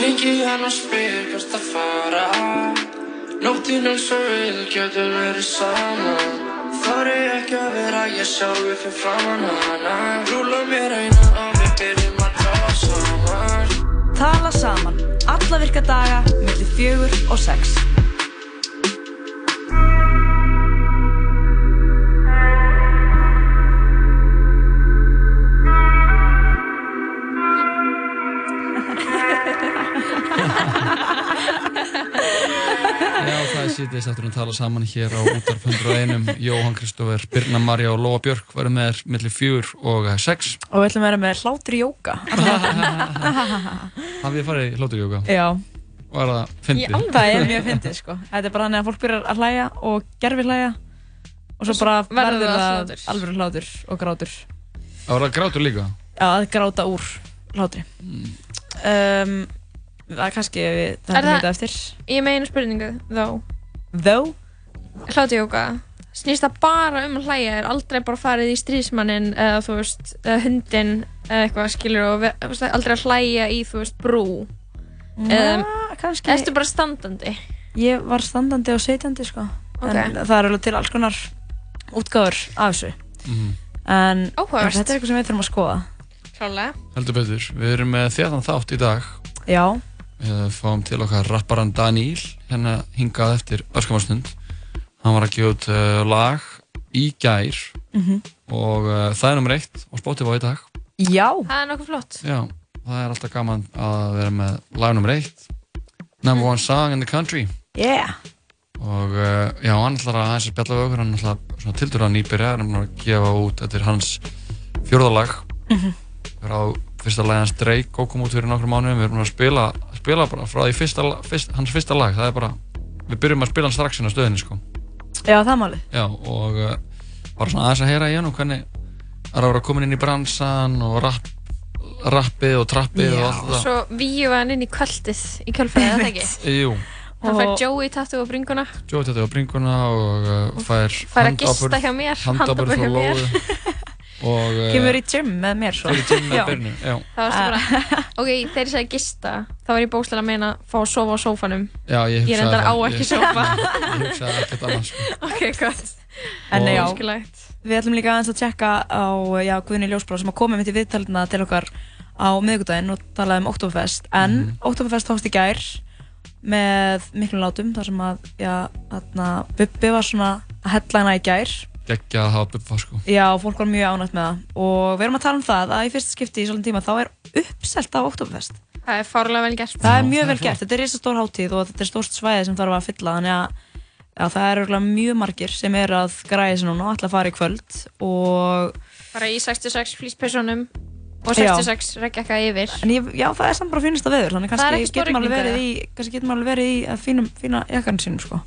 Hringi hann og spyr hvert að fara. Nóttin eins og við getum verið saman Þar er ekki að vera ég sjálfi fyrir framann hana. Rúla mér eina og við byrjum að tala saman. Tala saman, alla virka daga, millir fjögur og sex. Það er sýtið þáttur að tala saman hér á útarp 101 Jóhann Kristófer, Birna Marja og Lóa Björk varum með þér millir fjúr og sex Og við ætlum að vera með hlátur í jóka. Hafið þið farið í hlóturjóka? Já. Og er það fyndið? Það er mjög fyndið sko. Þetta er bara þannig að fólk byrjar að hlæja og gerfi hlæja og svo bara verður verður það það hlátur. alveg hlátur og grátur. Það það grátur líka? Já, að gráta úr hlátri. Um, það er kannski við Er þetta það- eftir. Ég meina spurningu, þó. Þó? Hlátujóka. Snýst það bara um að hlæja? Er aldrei bara farið í strísmannin eða þú veist, eða hundin eða eitthvað skilur og veist, aldrei að hlæja í, þú veist, brú? Já, kannski. Ertu bara standandi? Ég var standandi og setjandi sko. Ok. En það er alveg til alls konar útgáður af þessu. Mhm. En Áhugavert. þetta er eitthvað sem við þurfum að skoða. Klálega. Heldur betur, við erum með þéttan þátt í dag Já. Fáum til okkar rapparan Daníl hérna hingað eftir öskamarstund Hann var að gefa út uh, lag í gær Mhm. og uh, það er nummer eitt á Spotify í dag Já. Það er nokkuð flott. Já, það er alltaf gaman að vera með lag nummer eitt Number one song in the country Yeah. og uh, já, hann ætlar að hans að spjalla við okkur hann ætlar svona tildur að nýbyrja hann er að gefa út, þetta er hans fjórðalag Mhm. það er á fyrsta lag hans Drake og kom út fyrir nokkrum mánuðum við erum að spila, spila bara frá því fyrsta, fyrst, hans fyrsta lag, það er bara við byrjum að spila hann strax inn á stöðinni sko Já, það málið. já, og uh, bara svona aðeins að heyra í hann og hvernig er að vera komin inn í bransan og rapp, rappið og trappið og allt það Svo víu hann inn í kvöldið í kjölfæðið, þetta ekki? Jú, Hann fær Joey tattu á bringuna. Joe þetta á bringuna og uh, fær Fær að handabur- gista hjá mér, handabur handabur frá hjá mér. Og uh, Kemur í gym með mér svo. Fer í gym með varstu bara, ok, þegar ég sagði gista, þá var ég bókslega að meina fá að sofa á sófanum. Já, ég Ég reyndar á ekki Ég- sófa. Ég hugsaði ekkert annars sko. ok, gott. En Og- já, við ætlum líka aðeins að tjekka á já, Guðni Ljósbrá sem að koma mitt í viðtalina til okkar á miðvikudaginn og talaði um Oktoberfest. En Mhm. Oktoberfest hófst í gær með miklum látum þar sem að, já, þarna, Bubbi var svona að hella hana í gær. Gekkja að hafa bubba sko. Já, fólk var mjög ánægt með það og við erum að tala um það að í fyrsta skipti í svolítið tíma þá er uppselt af Oktoberfest. Það er fárlega vel gert. Það er mjög það vel gert, þetta er risa stór hátíð og þetta er stórt svæði sem þarf að fylla þannig að já, það er örugglega mjög margir sem er að græða þessu núna og ætla að fara í kvöld og Bara í 66 flýspersonum og Já. 66 regjaka yfir. en ég, já, það er samt bara finnasta veður þannig kannski getur maður alveg verið í að fínum, fína jakkan sínu sko.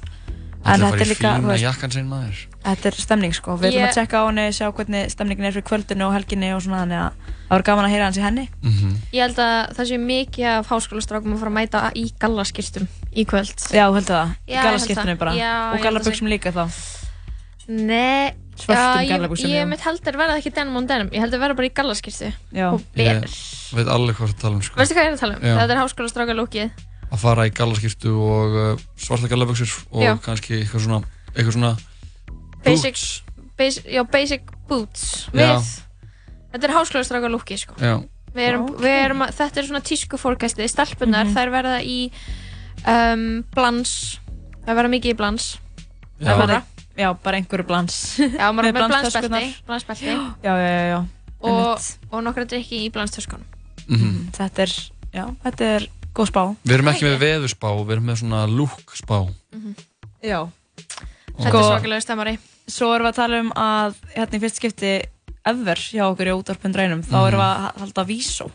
En er þetta er líka, þú fína veist, jakkan sinn maður. þetta er stemning sko. við ætlum að tjekka á henni, sjá hvernig stemningin er fyrir kvöldinu og helginni og svona þannig að það var gaman að heyra hans í henni Mm Ég held að það sé mikið af háskólastrákum að fara að mæta í gallaskýrstum í kvöld. Já, heldur það, held það. bara Já, og held gallabuxum líka þá Nei, Svörtum já, ég, ég mitt heldur verða ekki denim on denim, ég heldur verða bara í gallaskýrstu Já. og ber. Ég veit alveg hvað það tala um sko. Að fara í gallaskýrtu og uh, svarta gallaböksur og Já. kannski eitthvað svona, eitthvað svona Basic, boots. basic, já, basic boots við. Þetta er háskólastráka lúkið, sko. Já, Við erum, Ok. við erum að, þetta er svona tísku fórkæsti, stelpunar, Mhm. þær verða í um, blans, þær verða mikið í blans. já. Þær verða. Já, bara einhverju blans Já, maður Með með blansbelti, blansbelti Já, já, já, já og, og nokkra drikki í blanstöskunum. Mhm. Þetta er, já, þetta er góð spá Við erum ekki með veðurspá, við erum með svona lúkspá. Já Þetta er svakalega stemmari. Svo erum við að tala um að hérna í fyrst skipti ever hjá okkur í útvarpundrænum þá Mhm. erum við að halda vísó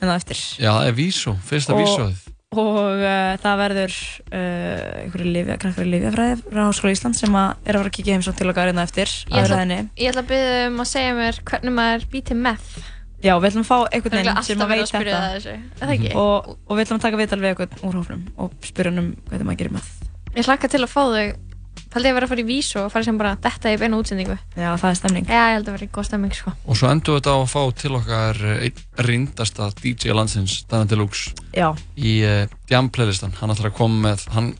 það eftir Já, það er vísó, fyrsta vísóið. og uh, það verður uh, einhverju krakkar í lifjafræði frá Háskóla Ísland sem að er að fara að kíkja heimsótt til okkar hérna eftir Ég ætla- Ég ætla að byrja um að segja mér hvernig maður býti meth. Já, við ætlum að fá einhvern Það er veginn sem að að veit þetta það. Er það ekki? og, og við ætlum að taka viðtal við einhvern úr hófnum og spyrja hann um hvernig maður gerir með Ég hlakka til að fá þau Paldi að vera að fara í vísu og fara sem bara Þetta er beina útsendingu Já, það er stemning Já, ég held að vera góð stemning sko Og svo endur við þetta á að fá til okkar eh, einn reyndasta DJ landsins, Dana Deluxe, Já, í uh, Jam playlistan. Hann ætlar að koma með, hann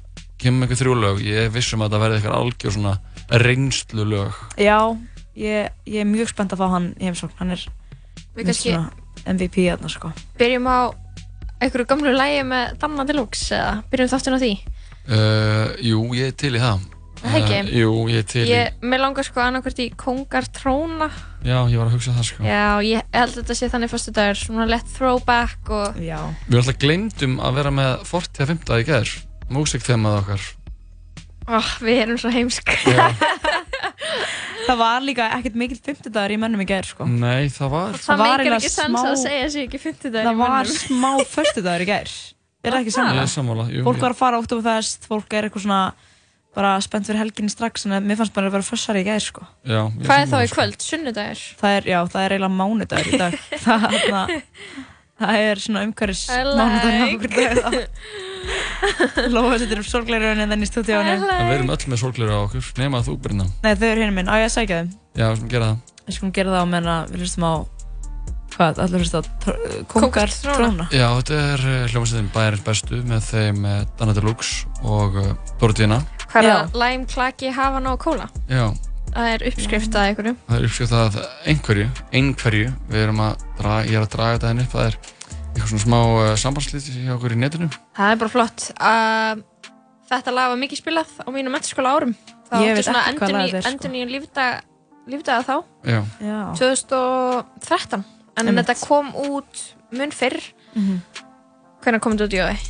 kemur með eitthvað þrjú lög. Ég vissum að það verði eitthvað algjör svona reynslu lög. já ég, ég er mjög spennt að fá hann í heimsókn Hann er Við kannski MVP hérna sko byrjum á einhverju gamlu lægi með Danna Deluxe eða byrjum þáttun á því Uh, jú, ég er til í það. Það ekki? Uh, jú, ég er til í, Ég, mér langar sko annarkvært í Kongar Tróna já, ég var að hugsa það sko. Já, ég held að þetta sé þannig fyrstu dagur Svona lett throwback og Já, Við alltaf glemdum að vera með 40.5. í gerð, músikþemað okkar. oh, Við erum svo heimsk Já, það var líka ekkert mikill 50 dagar í mönnum í gær sko nei, það var, Það var meikir eiginlega ekki sens smá- að segja sig ekki 50 dagur Það var smá 50 dagar í gær Er það ekki ég saman? er sammála. Jú, Fólk ég- var að fara út af þess Fólk er eitthvað svona bara spennt fyrir helginni strax en mér fannst bara að vera fössari í gær sko Já, ég er Hvað er þá sammála, í sko. kvöld? Sunnudagur? Það er, já, það er eiginlega mánudagur í dag það, það, það er svona umhverfis I mánudagur like. okkur dag Lófa settir upp sorgleirunni þannig í stúdíónu En við erum öll með sorgleira á okkur, nema að þú byrna. Nei, þau eru hérna minn, á ég að sækja þeim Já, við skulum gera það. Við skulum gera það á meðan að við hlustum á hvað, allir hlustum á Kóngar tróna. tróna Já, þetta er uh, hljómsveitin Bæjarins bestu með þeim uh, Dana Deluxe og uh, Dorotina. Hvað er það? Lime, klaki, hafan og kóla? Já, Það er uppskrift að einhverju. Það er uppskrift að einhverju, einhverju, við erum að draga, ég er að draga þetta henni upp, það er eitthvað svona smá uh, sambandsliti hjá okkur í netinu. Það er bara flott. Uh, Þetta lag var mikið spilað á mínu mentaskóla árum. Það veit svona ekki hvað lag þetta er, sko. endur nýjum lífdaga, þá. Já, Já, 2013 En Einmitt. þetta kom út mun fyrr. Mhm. Hvernig kom þetta út í uh,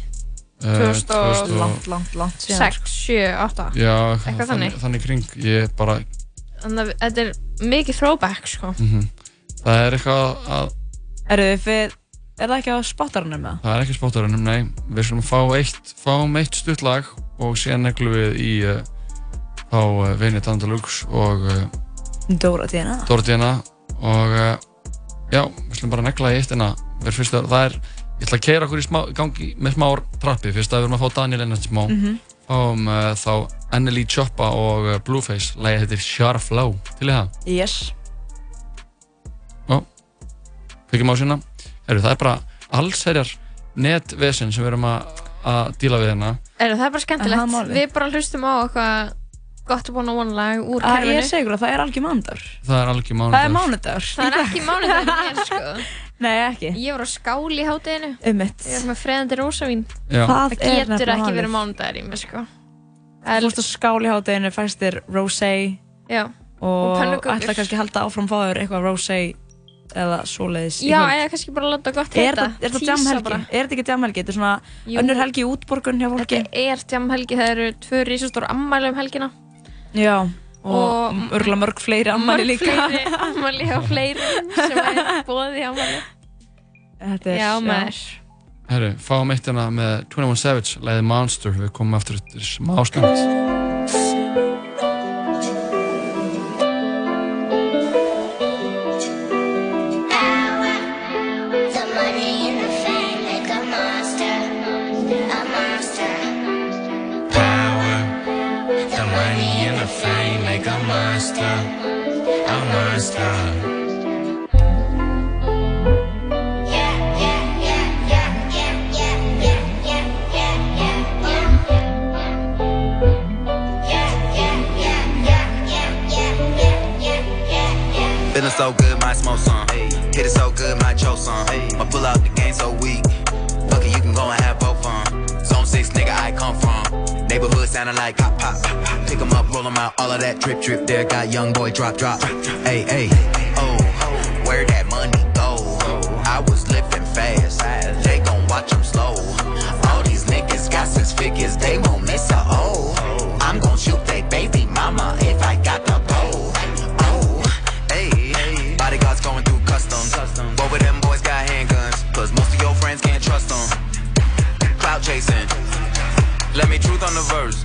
2000 og- langt, langt, langt síðan 6, 7, 8 Já, Eitthvað þannig, þannig. kring, ég bara, Þannig að þetta er mikið throwback sko. Mm það er eitthvað að, Eru þið fyrir, er það ekki á spottarannum með það er ekki spottarunum, nei, við skulum fá eitt, fáum eitt stutt lag og síðan neglum við í uh, þá uh, Vinni Dana Deluxe og uh? Dóra tíðina Dorotina og uh, já, við slum bara negla í eitt en að það er ég ætla að keira okkur í smá, gangi með smá trappi. Fyrst að við erum að fá Daniel ennast smá. Mhm. Fáum uh, þá Anneli Choppa og uh, Blueface. Lægið heitir Sharp Flow til í það, Yes. Fyrir má sína. Heru, það er bara allsherjar netvesen sem við erum að, að díla við hérna. Er, Það er bara skemmtilegt. Málið? Við bara hlustum á eitthvað gott að búna one lag úr kerfinu er segur að það er algjör mánudagur. Það er er mánudagur. mánudagur. Það er ekki sko Nei, ekki. Ég var á skál í hátteginu Ummitt Ég var með freðandi rósavín. Já, Það getur nefnilega ekki verið mánudagur í mig sko. Þú fórst að skáli hátteginu, fæst þér rosé Já, Og ætla kannski að halda áfram fáður eitthvað rosé eða svoleiðis í Já kvöld. eða kannski bara láta gott Er heita. þetta- er þetta Tísa jamhelgi? bara. Er þetta ekki jamhelgi? Þetta er svona Jú. önnur helgi í útborgun hjá fólki. Þetta er jamhelgi, það eru tvö Og, Og- örgulega mörg fleiri ammæli Mörg líka. fleiri ammæli á fleiri sem er bóðið í ammæli Þetta er, Já maður. Herru, fáum eitt hérna með 21 Savage lægið Monster, við komum aftur smá stund yeah, yeah. Feeling so good, might smoke some. Hit it so good, might choke some. My pull out the game so weak. Sounding like pop, pop. Pick 'em up, roll 'em out, all of that drip, drip. There got young boy drop, drop. Hey, hey, oh, where that money go? I was living fast. They gon' watch 'em slow. All these niggas got six figures, they won't miss a O. I'm gon' shoot they baby mama if I got the pole. Oh, hey, bodyguards going through customs. What with them boys got handguns? Cause most of your friends can't trust them. Cloud chasing. Let me truth on the verse.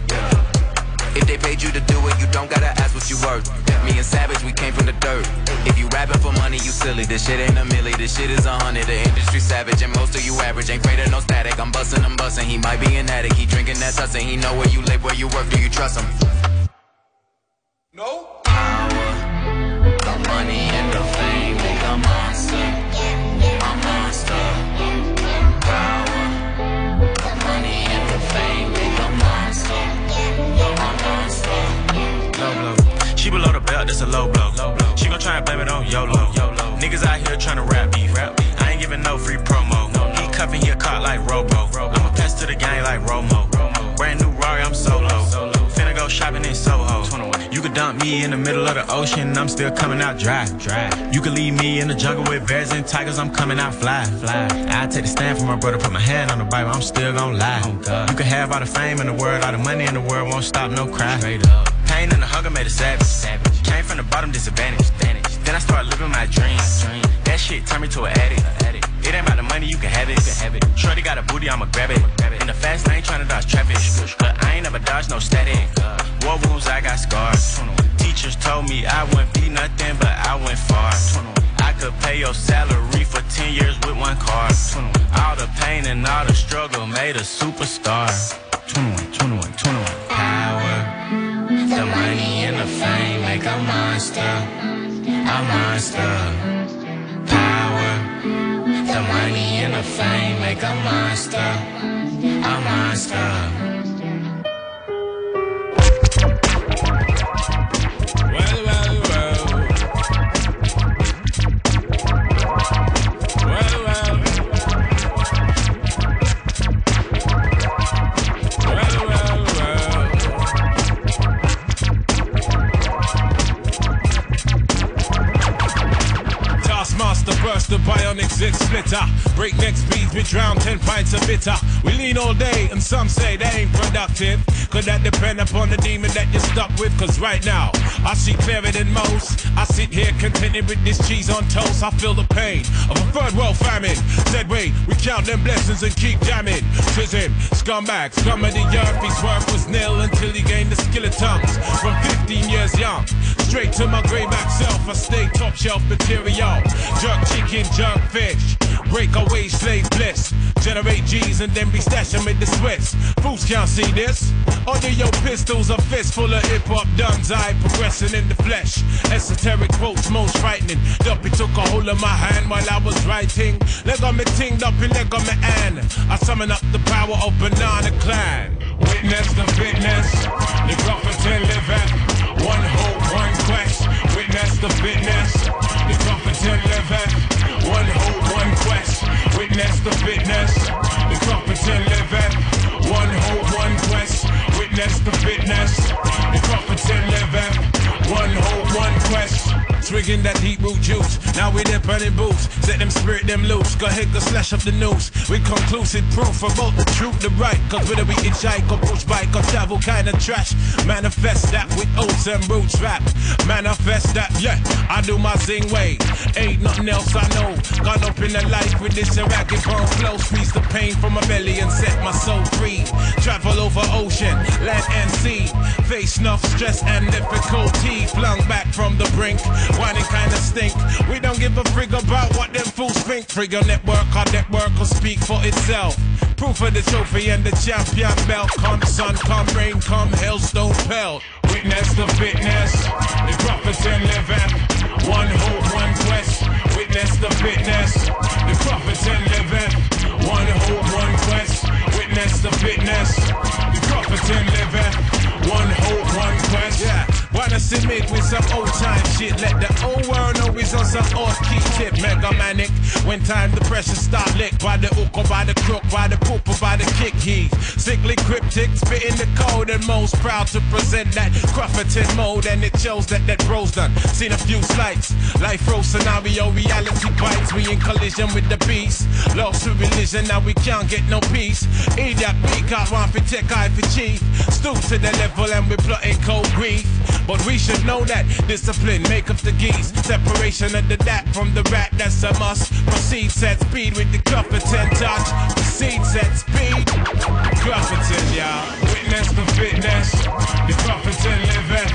If they paid you to do it, you don't gotta ask what you worth. Me and Savage, we came from the dirt. If you rapping for money, you silly. This shit ain't a milli, this shit is a hundred. The industry savage, and most of you average. Ain't of no static. I'm busting, I'm busting. He might be an addict. He drinking that tussin. He know where you live, where you work. Do you trust him? low blow. She below the belt, that's a low blow. She gon' try and blame it on YOLO. Niggas out here tryna to rap beef. I ain't giving no free promo. He cuffin' your caught like Robo. I'ma pass to the gang like Romo. Brand new Rari, I'm solo. Finna go shopping in Soho. You could dump me in the middle of the ocean, I'm still coming out dry. You could leave me in the jungle with bears and tigers, I'm coming out fly. I take the stand for my brother, put my hand on the Bible, I'm still gon' lie. You could have all the fame in the world, all the money in the world, won't stop no crime. Straight up. Pain and the hunger made a savage. Came from the bottom, disadvantage. Then I started living my dreams. That shit turned me to an addict. It ain't about the money, you can have it. Shorty got a booty, I'ma grab it. In the fast lane, tryna dodge traffic. But I ain't never dodged no static. War wounds, I got scars. Teachers told me I wouldn't be nothing, but I went far. I could pay your salary for 10 years with one car. All the pain and all the struggle made a superstar. 21, 21, 21. The money and the fame make a monster. A monster. Power, the money and the fame make a monster. A monster. Bitter. We lean all day, and some say they ain't productive. Could that depend upon the demon that you're stuck with? Cause right now, I see clearer than most. I sit here contented with this cheese on toast. I feel the pain of a third world famine. Said, wait, we count them blessings and keep jamming. Tis him, scumbag, scum of the earth. His worth was nil until he gained the skill of tongues. From 15 years young, straight to my grayback self, I stay top shelf material. Jerk chicken, jerk fish. Break away slave bliss. Generate G's and then be stashing with the Swiss. Fools can't see this. Under your pistols, a fist full of hip hop duns. I progressing in the flesh. Esoteric quotes, most frightening. Duppy took a hold of my hand while I was writing. Leg on me ting, Duppy leg on me and I summon up the power of Banana Clan. Witness the fitness, the prophet and live at. One hope, one quest. Witness the fitness, the prophet and live at. One hope, one quest. Witness the fitness, the live at. One hope, one quest. Witness the fitness, the live at. One hope, one quest. Swigging that deep root juice. Now we there burning boots. Set them spirit them loose. Go ahead, go slash up the news. With conclusive proof about the truth, the right. Cause whether we hitchhike or push bike or travel kind of trash. Manifest that with oats and roots rap. Manifest that, yeah. I do my zing way. Ain't nothing else I know. Gone up in the life with this ragged bone flow. Squeeze the pain from my belly and set my soul free. Travel over ocean, land and sea. Face enough stress and difficulty. Flung back from the brink. Whining kinda stink. We don't give a frig about what them fools think. Trigger network, our network will speak for itself. Proof of the trophy and the champion belt. Come sun, come rain, come hailstone pelt. Witness the fitness, the prophets and living. One hope, one quest. Witness the fitness, the prophets and living. One hope, one quest. Witness the fitness, the prophets and living. One hope, one quest. Yeah. Submit with some old time shit. Let the old world know it's on some off key tip. Mega manic. When time the pressure start lick by the hook or by the crook, by the poop or by the kick heave. Sickly cryptic, spitting the code and most proud to present that Crufferton mode. And it shows that that bro's done. Seen a few slights. Life row scenario, reality bites. We in collision with the beast. Lost to religion, now we can't get no peace. Idiot, we got one for tech, eye for chief. Stoop to the level and we plotting cold grief. But we should know that discipline make up the geese. Separation of the dat from the rat, that's a must. Proceed set speed with the Clufferton touch. Proceed set speed. Clufferton, y'all. Witness the fitness. The Clufferton living.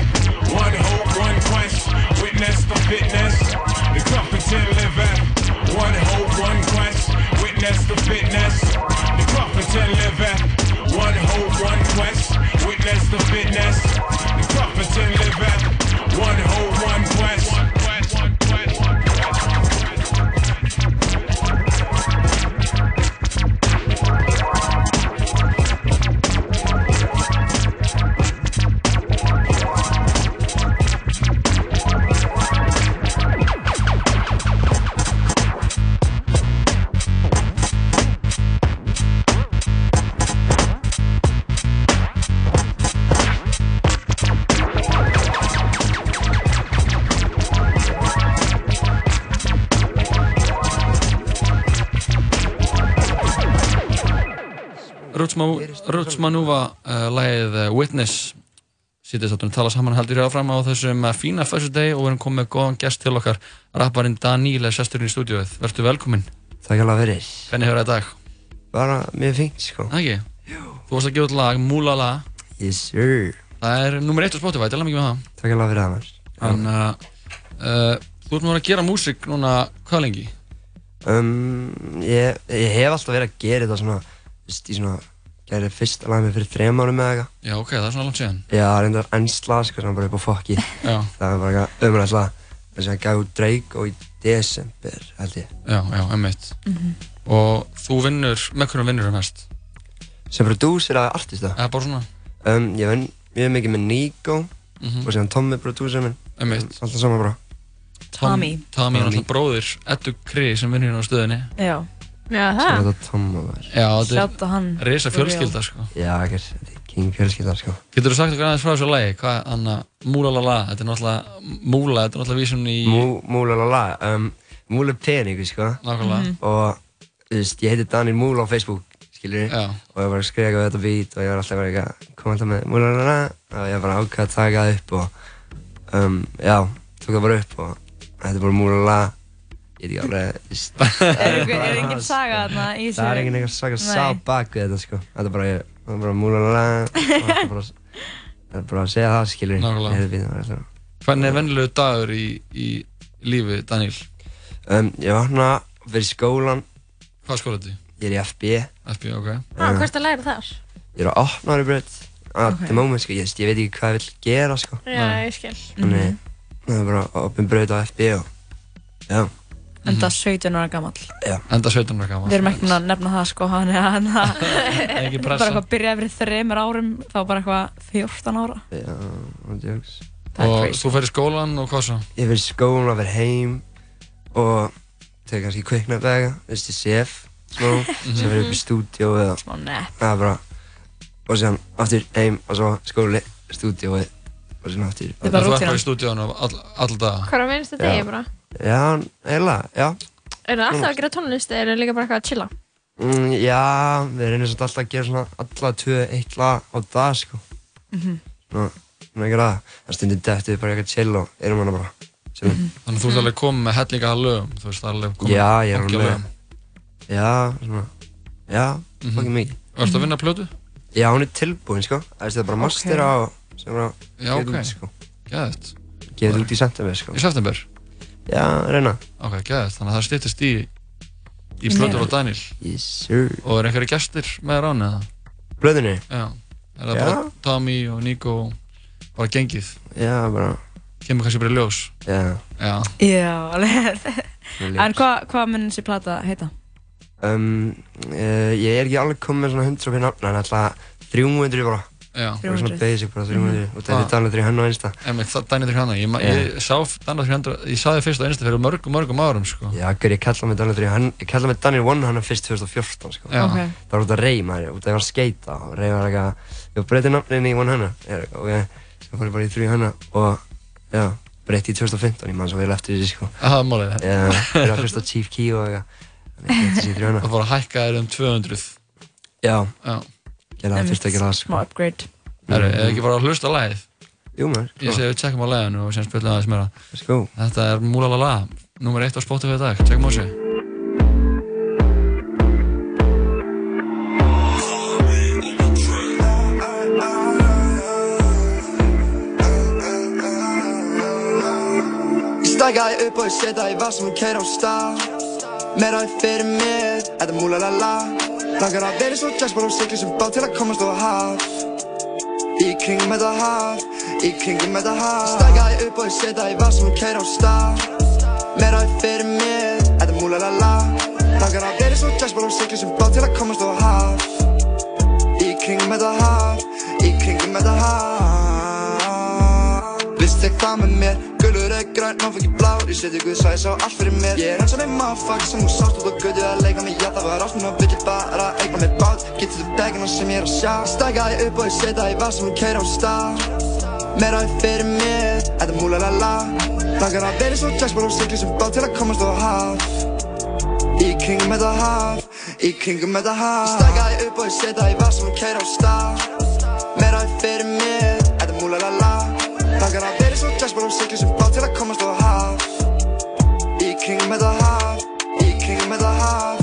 One hope, one quest. Witness the fitness. The Clufferton living. One hope, one quest. Witness the fitness. The Clufferton living. One hope, one quest. Witness the fitness. The and live at one whole sýtist áttunum tala saman heldur hér áfram á þessum uh, fína first day og við erum komið með góðan gest til okkar. Rapparinn Daníl er sesturinn í stúdíóið. Vertu velkominn. Takk alveg fyrir Hvernig hefur það dag? Bara mjög fínt sko. Það ekki? Þú varst að gefa út lag, Múlala. Yes sir. Það er nummer eitt á Spotify, tala mikið með það. Takk alveg fyrir það maður Þannig að uh, þú ert nú að gera músík núna hvað lengi? um, ég, ég hef alltaf verið að gera þetta svona Vist, í svona Gerði fyrsta lag með fyrir þrejum árum eða eitthvað Já, ok, það er svona langt síðan Já, reyndar ennsla sko Svona bara upp á fokki Já. Það var bara eitthvað umræðsla Þess að ég gaf út Drake og í desember held ég Já, já, emmitt Mhm. Og þú vinnur, með hvernig vinnur þú mest? Sem prodúser eða artista Eða bara svona? um, Ég vinn mjög mikið með Nico Mhm. Og síðan Tommy prodúser minn Einmitt. Alltaf saman bara Tommy. Tommy er á Já. Já, Sem þetta Tomma var Já, þetta Shout á hann. er For fjölskylda sko Já, ekkert, þetta er king fjölskylda sko Getur þú sagt okkur aðeins frá þessu lagi? Hvað, Anna, Múlalala, þetta er náttúrulega Múla, þetta er náttúrulega vísun í Mú, múlalala, um, múl er peningu sko Nákvæmlega. Mhm. Og, þú veist, ég heiti Daniel Múl á Facebook, skilur Já. Og ég var að skrifa eitthvað þetta beat og ég var alltaf bara eitthvað, kom alltaf með múlalala Og ég bara ákvað að taka það upp og, um, já, tók það bara upp og þetta er bara múlalala Ég veit ekki alveg, Er einhver- er saga þarna í þessu? Það er engin eitthvað saga sá bak við þetta sko. Þetta er bara, ég, það er bara múlalala. Þetta er bara, það er bara að segja það, skilur Nákvæmlega. Ég alltaf Hvernig er vennilegu dagur í, í lífi Daníl? Um, ég vakna, fyrir skólan. Hvað skóla þetta? Ég er í FB FB, ok. Ah, hvað ertu að læra þar? Ég er á opnari brödd At Ok. the moment, sko, ég, ég veit ekki hvað ég vil gera, sko. Já, ég skil. Þannig, það er bara Enda 17 ára gammal. Já. Enda 17 ára gammal Við erum ekki að nefna það sko, hann er hann Ekki bara eitthvað byrjaði fyrir þreymur árum, þá bara eitthvað 14 ára. Já, Og þú í skólan og hvað svo? Ég fyrir skólan og fyrir heim Og tegur kannski kviknabega Þú veist, ég sef Smá. Sem fyrir upp í stúdíó eða Smá Það er bara Og síðan aftur heim og svo skóli Stúdíóið Og síðan aftur Þú ert bara í stúdíónu all, all daga? Hvað er að minnstu degi bara? Já, eiginlega, já Er það alltaf að gera tónlist eða er það líka bara eitthvað að chilla? Mm, já, við reynum svolítið alltaf að gera svona alla tvö, eitt lag á dag, sko. Mhm. Svona, svona ekki það. Það stundir dettið bara eitthvað chill og erum hana bara. Chillum. Þannig að þú ert alveg komið með hellinga að lögum Þú veist, það er alveg komið Já, ég er banki alveg af með. Já, svona, já, Mhm. fucking mikið. Varstu að vinna plötu? Já, hún er tilbúin, sko. Það er bara mastera og sem bara ok. út, sko. Gefið út í september, sko. Í september? Já, reyna. Ok, geðvægt, þannig að það stýttist í í plötur á Daniel Yes, sir. Og er einhverju gestir með án eða? Blöðinni? Já Er það Já. bara Tommy og Nico og bara gengið? Já, bara Kemur kannski bara ljós? Já Já Já, alveg. En hvað hva mun þessi plata heita? Um, uh, ég er ekki alveg komið með svona 100 fyrir nafna, en alltaf 300 bara. Já. Bara svona 300. basic, bara 300. Og þetta er. Daniel 300 á Insta. Emmett, það Daniel 300 Ég, ég sá Daniel 300 Ég sá þið fyrst á Insta fyrir mörgum, mörgum árum sko. Já, ég kalla mig Daniel 300, ég kalla mig Daniel 100 fyrst 2014, sko. Já. Ok. Það var út að rey, maður, út að ég var að skeita og rey var eitthvað, ég breytið nafnin í 100, ég- og ég, fór bara í 300 og, já, breytið í 2015, ég man svo vel eftir þessi, sko. Það er var fyrst á Chief Key og eitthvað, þannig ég breytið sér í 300. Það fór að hækka þér um 200 Já, Já gerði það fyrst að gera það, sko. Smá upgrade. Herru, eða ekki bara að hlusta á lagið? Jú maður, Ég segi við tjekkum á laginu og sem spilum aðeins meira. Let's go. Þetta er Múlalala, nummer 1 á Spotify í dag, tjekkum á sig Stækjaði upp og ég setja í vassum og keira á stað. Meira er fyrir mér, þetta er múlalala Langar að vera svo jazzból og sigli sem bát til að komast á haf Í kringum þetta haf, í kringum þetta haf Stækjaði upp og ég setja í vassum og keira á stað Meira er fyrir mér, þetta múlalala Langar að vera svo jazzból og sigli sem bát til að komast á haf Í kringum þetta haf, í kringum þetta haf Vist þig hvað með mér, gulur er græn, má fyrir blár. Ég seti Guð sæs á allt fyrir mér. Ég er eins og með motherfucker sem þú sást út á götu að leika mig Já það var ást, núna vill ég bara eigna mig bát. Getur þú degina sem ég er að sjá. Stækja ég upp og ég setja í vassum og keira á stað. Meira er fyrir mér, þetta múlalala Langar að vera svo jazzból og sigli sem bát til að komast á haf. Í kringum þetta haf, Í kringum þetta haf. Stækka ég upp og ég setja í vassum og keira á stað. Meira er fyrir mér, þetta múlalala Langar að jazzból og sigla sem bát til að komast á haf Í kringum þetta haf, í kringum þetta haf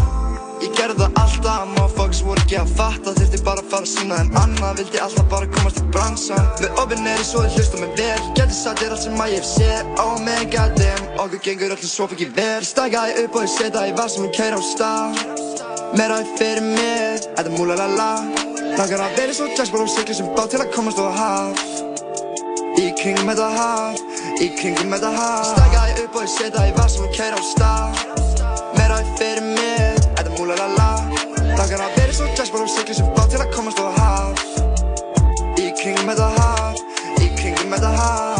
Ég gerði það alltaf, motherfuckers voru ekki að fatta. Þurfti bara að fara að sína þeim annað Vildi alltaf bara komast í bransan. Með opinn neyri svo þið hlusta mig vel. Gæti sagt þér allt sem að ég hef séð Oh man goddamn, okkur gengur öllum svo fyrir vel. Stækka ég upp og ég setja í vassum og keira á stað. Meira er fyrir mér, þetta er múlalala. Langar að vera svo jazzból og sigla sem bát til að komast á haf Í kringum þetta haf, í kringum þetta haf Stækka ég upp og ég setja í vassum og keira á stað. Meira er fyrir mér, þetta múlalala Langar að vera svo jazzból og sigla sem bát til að komast á haf Í kringum þetta haf, í kringum þetta haf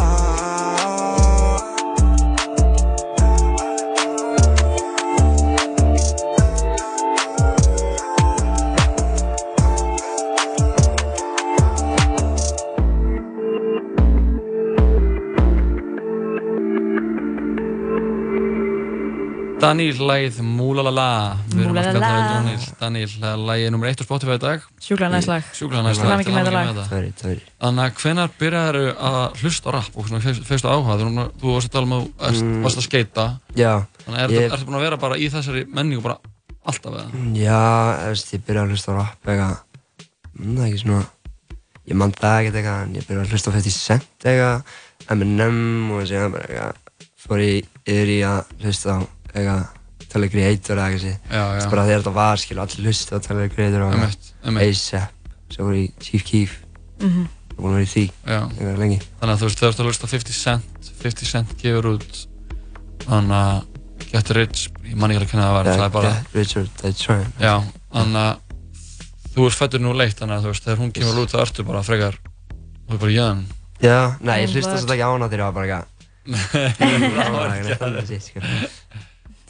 Daníl, lagið Múlalala Við erum að spjalla Múlalala. við Daníl Daníl, lagið nummer 1 á Spotify í dag Sjúklega næst lag. Sjúklega næst Til lag hamingju með þetta lag. Sorry, sorry. Þannig að hvenar byrjaðu að hlusta á rap og svona fegst- fegstu áhuga þú, núna- þú varst að tala um að þú Mm. varst að skeita Já, Þannig að ég- ertu búin að vera bara í þessari menningu bara alltaf eða? Já, ég byrjaði að hlusta á rap eitthvað mm, Það er ekki svona Ég man það ekkert eitthvað En ég byrjaði að hlusta á 50 Cent eitthvað Eminem og síðan bara eitthvað Fór ég yfir í að hlusta á eitthvað Tyler Creator eða eitthvað. Bara þegar þetta var, skilur, allir hlusta á Tyler Creator og. A$AP fór ég í Chief Keef Mhm. Það er búin að vera í því. Eitthvað lengi Þannig að þú veist, þegar þú ert að hlusta á 50 Cent 50 Cent gefur út Þannig að Get Rich, ég man ekki alveg hvernig það var Það er bara Get Richard, they try Já, þannig að þú ert fættur nú leitt þannig að þú veist, þegar hún kemur út þá ertu bara frekar þú er bara young Já, nei, ég Oh, hlusta svolítið ekki á hana þegar ég var bara eitthvað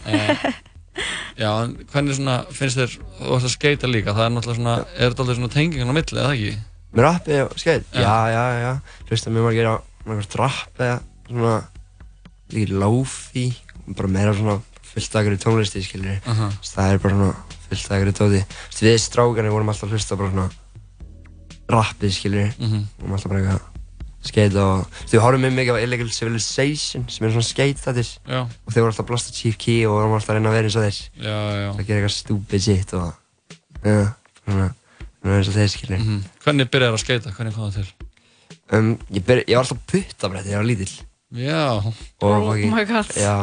Já, en hvernig svona finnst þér, þú ert að skeita líka, það er náttúrulega svona, er þetta aldrei svona tengingan á milli, eða ekki? Með rappi og skeitt? Já. Já, já, já. Hlusta mjög margir á margir rapp eða svona líka lofi, bara meira svona fullt af einhverju tónlisti, skiljur. Aha. Það er bara svona fullt af einhverju tóti. Við strákarnir vorum alltaf hlusta bara svona rappið, skiljur. Mhm. Vorum alltaf bara eitthvað skeita og við horfum mjög mikið á Illegal Civilization sem er svona skeit þettis. Já. Og þeir voru alltaf að blasta Chief Key og vorum alltaf að reyna að vera eins og þeir. Já, já. Það gera eitthvað stupid shit og, já, svona, svona eins og þeir, skiljur. Mhm. Hvernig byrjar að skeita, hvernig kom það til? Um, ég, byrja, ég var alltaf puttabrætt þegar ég var lítill. Já. Og Oh my god. Já,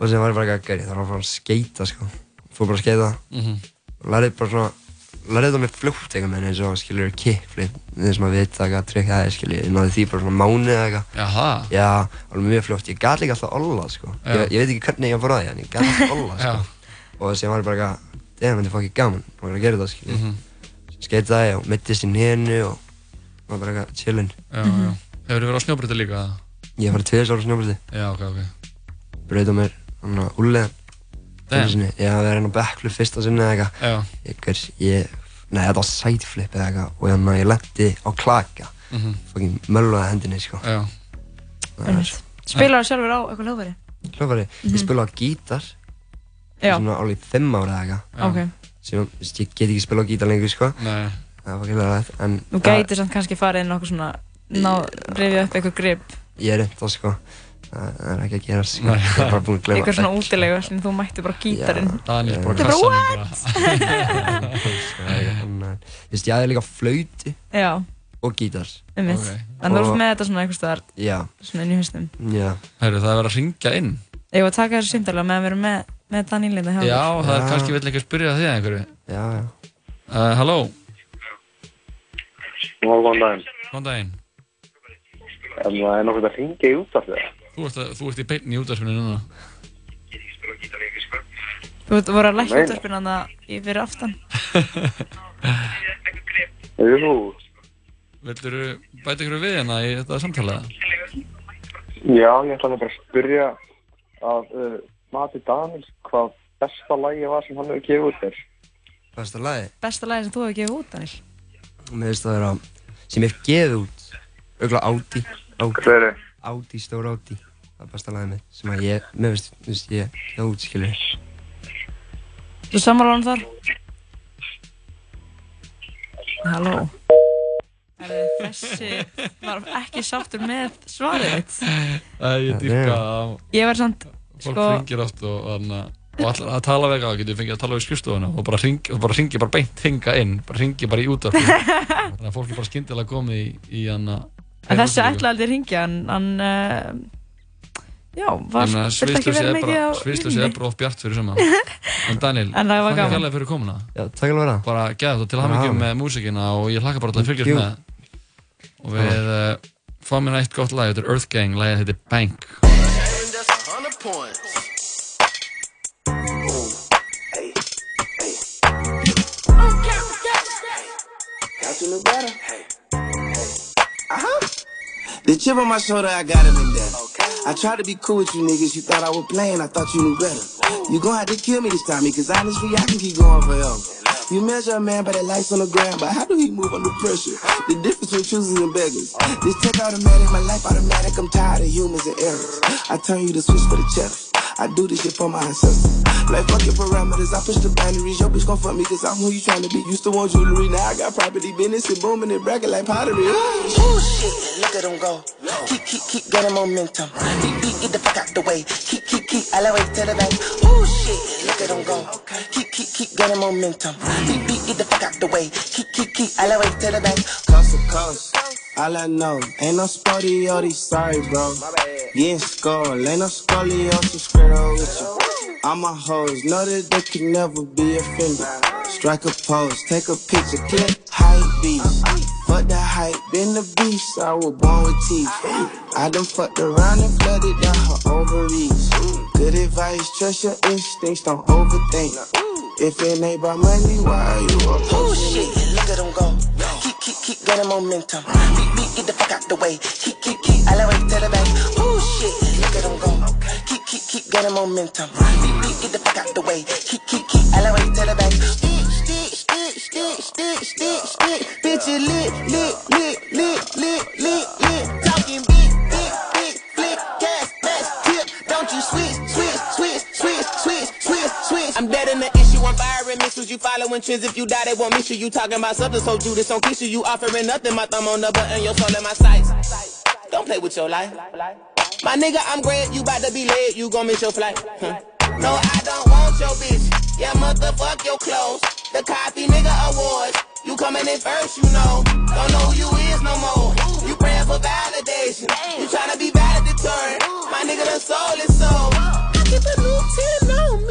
og sem var ég bara ekki að gera, það var bara að skeita sko. Fór bara að skeita. Mhm. Og lærið bara svona, lærið það með fljótt eitthvað með eins og skilur kickflip. Þeir sem að vita eitthvað trikk það er skilur, ég náði því bara svona mánuð eða eitthvað. Jaha. Já, alveg mjög fljótt. Ég gat líka alltaf olla sko. Ég, ég veit ekki hvernig ég var að því, en ég gat alltaf olla sko. Já. Og sem var ég bara eitthvað, damn, þetta er fucking gaman. Ég var að gera þetta skilur. Mhm. Skeitaði og mittist í nénu og var bara eitthvað chillin. Já, já. Hefur þið verið á snjóbreytti líka? Ég sinni, Já, við erum á backflip fyrsta sinni eða eitthvað. Nei, þetta var sideflip eða eitthvað og þannig að ég lendi á klaka. Mhm. Fucking mölvaði hendinni, sko. Spilar það sjálfur á eitthvað hljóðveri? Hljófari, Mhm. ég spila á gítar. Já. Svona alveg fimm ára eða eitthvað. Sem, ég get ekki spila á gítar lengur, sko. Nei. Það var ekki rætt, en... Þú gætir samt kannski farið inn á okkur svona, ná, rifja upp eitthvað grip. Ég er reynd það, sko. Það er ekki að gera. Nei. Ég er bara búinn að gleyma. Eitthvað svona útilegu sem þú mætti bara gítarinn. Daniel bara er veist, ég hafði líka flauti Já, og gítar. um mitt. En þú ert með þetta svona eitthvað staðar, Já. svona inn í haustum. Já. Herru, það er verið að ringja inn. Ég var að taka þessu símdalega meðan við erum með, með Daniel hérna Já, það er kannski vill ekki að spyrja þig að einhverju. Já, já. Uh, halló. Góðan daginn. Góðan daginn. En það er nokkuð að ringja í útvarpið það. Þú ert, að, þú ert í beinni í útvarpinu núna. Þú ert voru að lækja Nei. útvarpinu hann í fyrir aftan. Jú. Vildur bæta ykkur við hérna í þetta samtalaða? Já, ég ætlaði bara að spyrja að uh, Mati Daniels hvað besta lagi var sem hann hefur gefið út þér. Besta lagi? Besta lagi sem þú hefur gefið út, Daniel. Mér finnst það vera sem ég hef gefið út auðvitað Audi, Hver er? Audi, stór Audi það er besta lagið mitt sem að ég, mér finnst, ég gef út, skilur Þú sammála hann þar? Halló. Þessi var ekki sáttur með svarið ég dýrka að Ég var samt, fólk sko, ringir oft og, og, og allar að tala við eitthvað, getur fengið að tala við skrifstofuna og bara ringi, og bara beint hinga inn, bara ringi bara í útvarpi. Þannig að fólk er bara skyndilega komið í, í hann að... en þessi ætlaði aldrei að ringja, en hann, uh, já, var, meina, þurfti ekki verið er mikið á bara, sviðsljósið er bara of bjart fyrir suma. En Daniel, það gaman. kærlega fyrir komuna. Já, takk alveg vera. Bara geða þú til Bara hamingjum hafa mig. með músikina og ég hlakka bara til að fylgjast með. Og við uh, fáum hérna eitt gott lag, þetta er Earth Gang, lagið heitir Bank. Got you look better. The chip on my shoulder, I got it in there. I tried to be cool with you niggas. You thought I was playing, I thought you knew better. You gon' have to kill me this time, because honestly, I can keep going forever. You measure a man by the lights on the ground, but how do he move under pressure? The difference between choosers and beggars. This tech automatic, my life automatic. I'm tired of humans and errors. I turn you to switch for the cheddar. I do this shit for my ancestors. Like fuck your parameters, I push the boundaries. Your bitch gon' fuck me cause I'm who you tryna be. Used to want jewelry, now I got property, business and booming and bracket like pottery. Ooh, shit, look at them go. Keep, keep, keep getting momentum. Beat, beat, get the fuck out the way. Keep, keep, keep, elevate to the bank. Ooh, shit, look at them go. Keep, keep, keep getting momentum. Beat, beat, get the fuck out the way. Keep, keep, keep, elevate to the bank. Coast to coast. All I know, ain't no sporty sorry, bro. Getting skull, ain't no scoliosis, scribble with you. All my hoes know that they can never be offended. Strike a pose, take a picture, click, hype beast. Fuck the hype, been the beast, I was born with teeth. I done fucked around and flooded down her ovaries. Good advice, trust your instincts, don't overthink. If it ain't about money, why are you Oh shit, look at them go. Keep, keep, keep getting momentum. Beat, beat, get the fuck out the way. Keep, keep, keep, elevate to the bank. Oh shit, look at them go. Keep, keep, getting momentum. Beat, beat, get the fuck out the way. Keep, keep, keep, elevate to the bank. Stick, stick, stick, stick, stick, stick, stick. Bitch, you lit, lit, lit, lit, lit, lit, lit. Talking big, big, big, flick, gas, mask, tip. Don't you switch, switch, switch, switch, switch, switch, switch. I'm dead in the issue. I'm firing missiles. You following trends. If you die, they won't miss you. You talking about substance, so Judas on you. You offering nothing. My thumb on the button, your soul in my sights. Don't play with your life. My nigga, I'm great. You bout to be late. You gon' miss your flight. Huh. No, I don't want your bitch. Yeah, motherfuck your clothes. The Copy Nigga Awards. You coming in first, you know. Don't know who you is no more. You praying for validation. You tryna be valedictorian. My nigga done sold his soul. I keep a new 10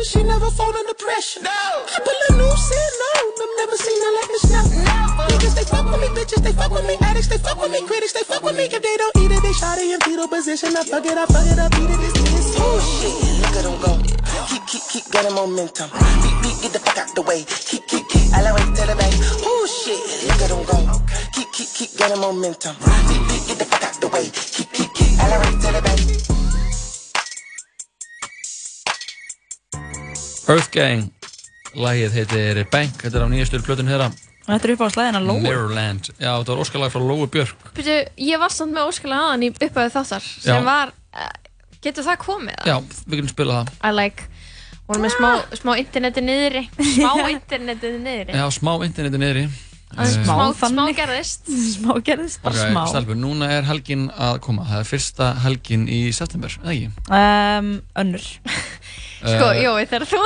me. She never fall under pressure. No. I put a new 10 on them. Never seen her like this now. Never. Niggas, they fuck with me. Bitches, they fuck with me. Addicts, they fuck with me. Critics, they fuck with me. If they don't eat it, they shot it in fetal position. I fuck it up, fuck it up, eat it, this, this. Oh shit, look at them go. Keep, keep, keep getting momentum. Beat, beat, get the fuck out the way. Keep, keep, keep, elevate to the bank. Oh shit, look at them go. Keep, keep, keep getting momentum. Beat, beat, get the fuck out the way. Keep, keep, keep, elevate to the bank. Earth Gang, lagið heitir Bank, þetta er á nýjastu plötun þeirra. Þetta er upp á slæðina Lóu. Mirrorland. Já, þetta var óskalag frá Lóu Björk. Byrju, ég var samt með óskalega aðan í upphæðu þáttar sem Já. var, uh, getur það komið? Já, við getum spilað það. I like, vorum með smá, smá interneti niðri, smá interneti niðri. Já, smá interneti niðri. Eh, smá, smá gerðist. smá gerðist, bara Ok, smá. Stelbur, núna er helgin að koma. Það er fyrsta helgin í september, eða ekki? Um, önnur. Sko, Eh, Jói, þegar þú...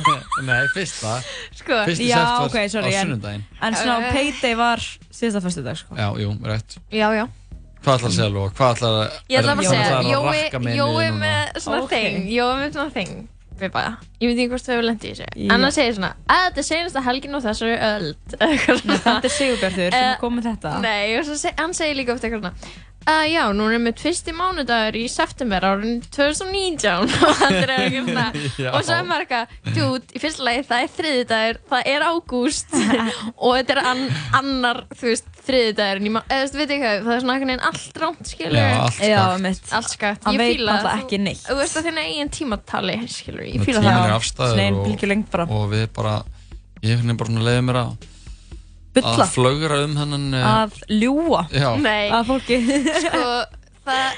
Nei, fyrsta. Sko, Fyrsti já, ok, sorry, á en- sunnudaginn. En svona Eh. payday var síðasta föstudag, sko. Já, jú, rétt. Já, já. Hvað ætlar að segja, Lóa? Hvað ætlar að... Ég ætla bara að segja, Jói, Jói með svona þing, Jói með svona þing við bara, ég veit ekki hvort þau hefur lendið í en hann segir svona, að þetta er senasta helgin og þessari öld eitthvað svona. Þetta er Sigurbjartur sem Eh, kom með þetta. Nei, hann segir líka oft eitthvað svona Uh, já, nú er mitt fyrsti mánudagur í september árin 2019 og hann er eitthvað svona og svo er maður eitthvað, dude, í fyrsta lagi það er þriðdagur, það er ágúst. Og þetta er an, annar þú veist, þriðdagur eða þú veist, veit ekki hvað, það er svona veginn allt rámt skilur Já, allt skakt. Já, mitt. allt skakt, ég fíla náttúrulega þú- ekki neitt. þú veist að þínu eigin tímatali skilur, ég tíminn það. er afstæður og, og við bara ég finn bara svona leiðum mér að Bulla. að flögra um hennan eh, Að ljúa. Já. Nei. Að fólki. sko, það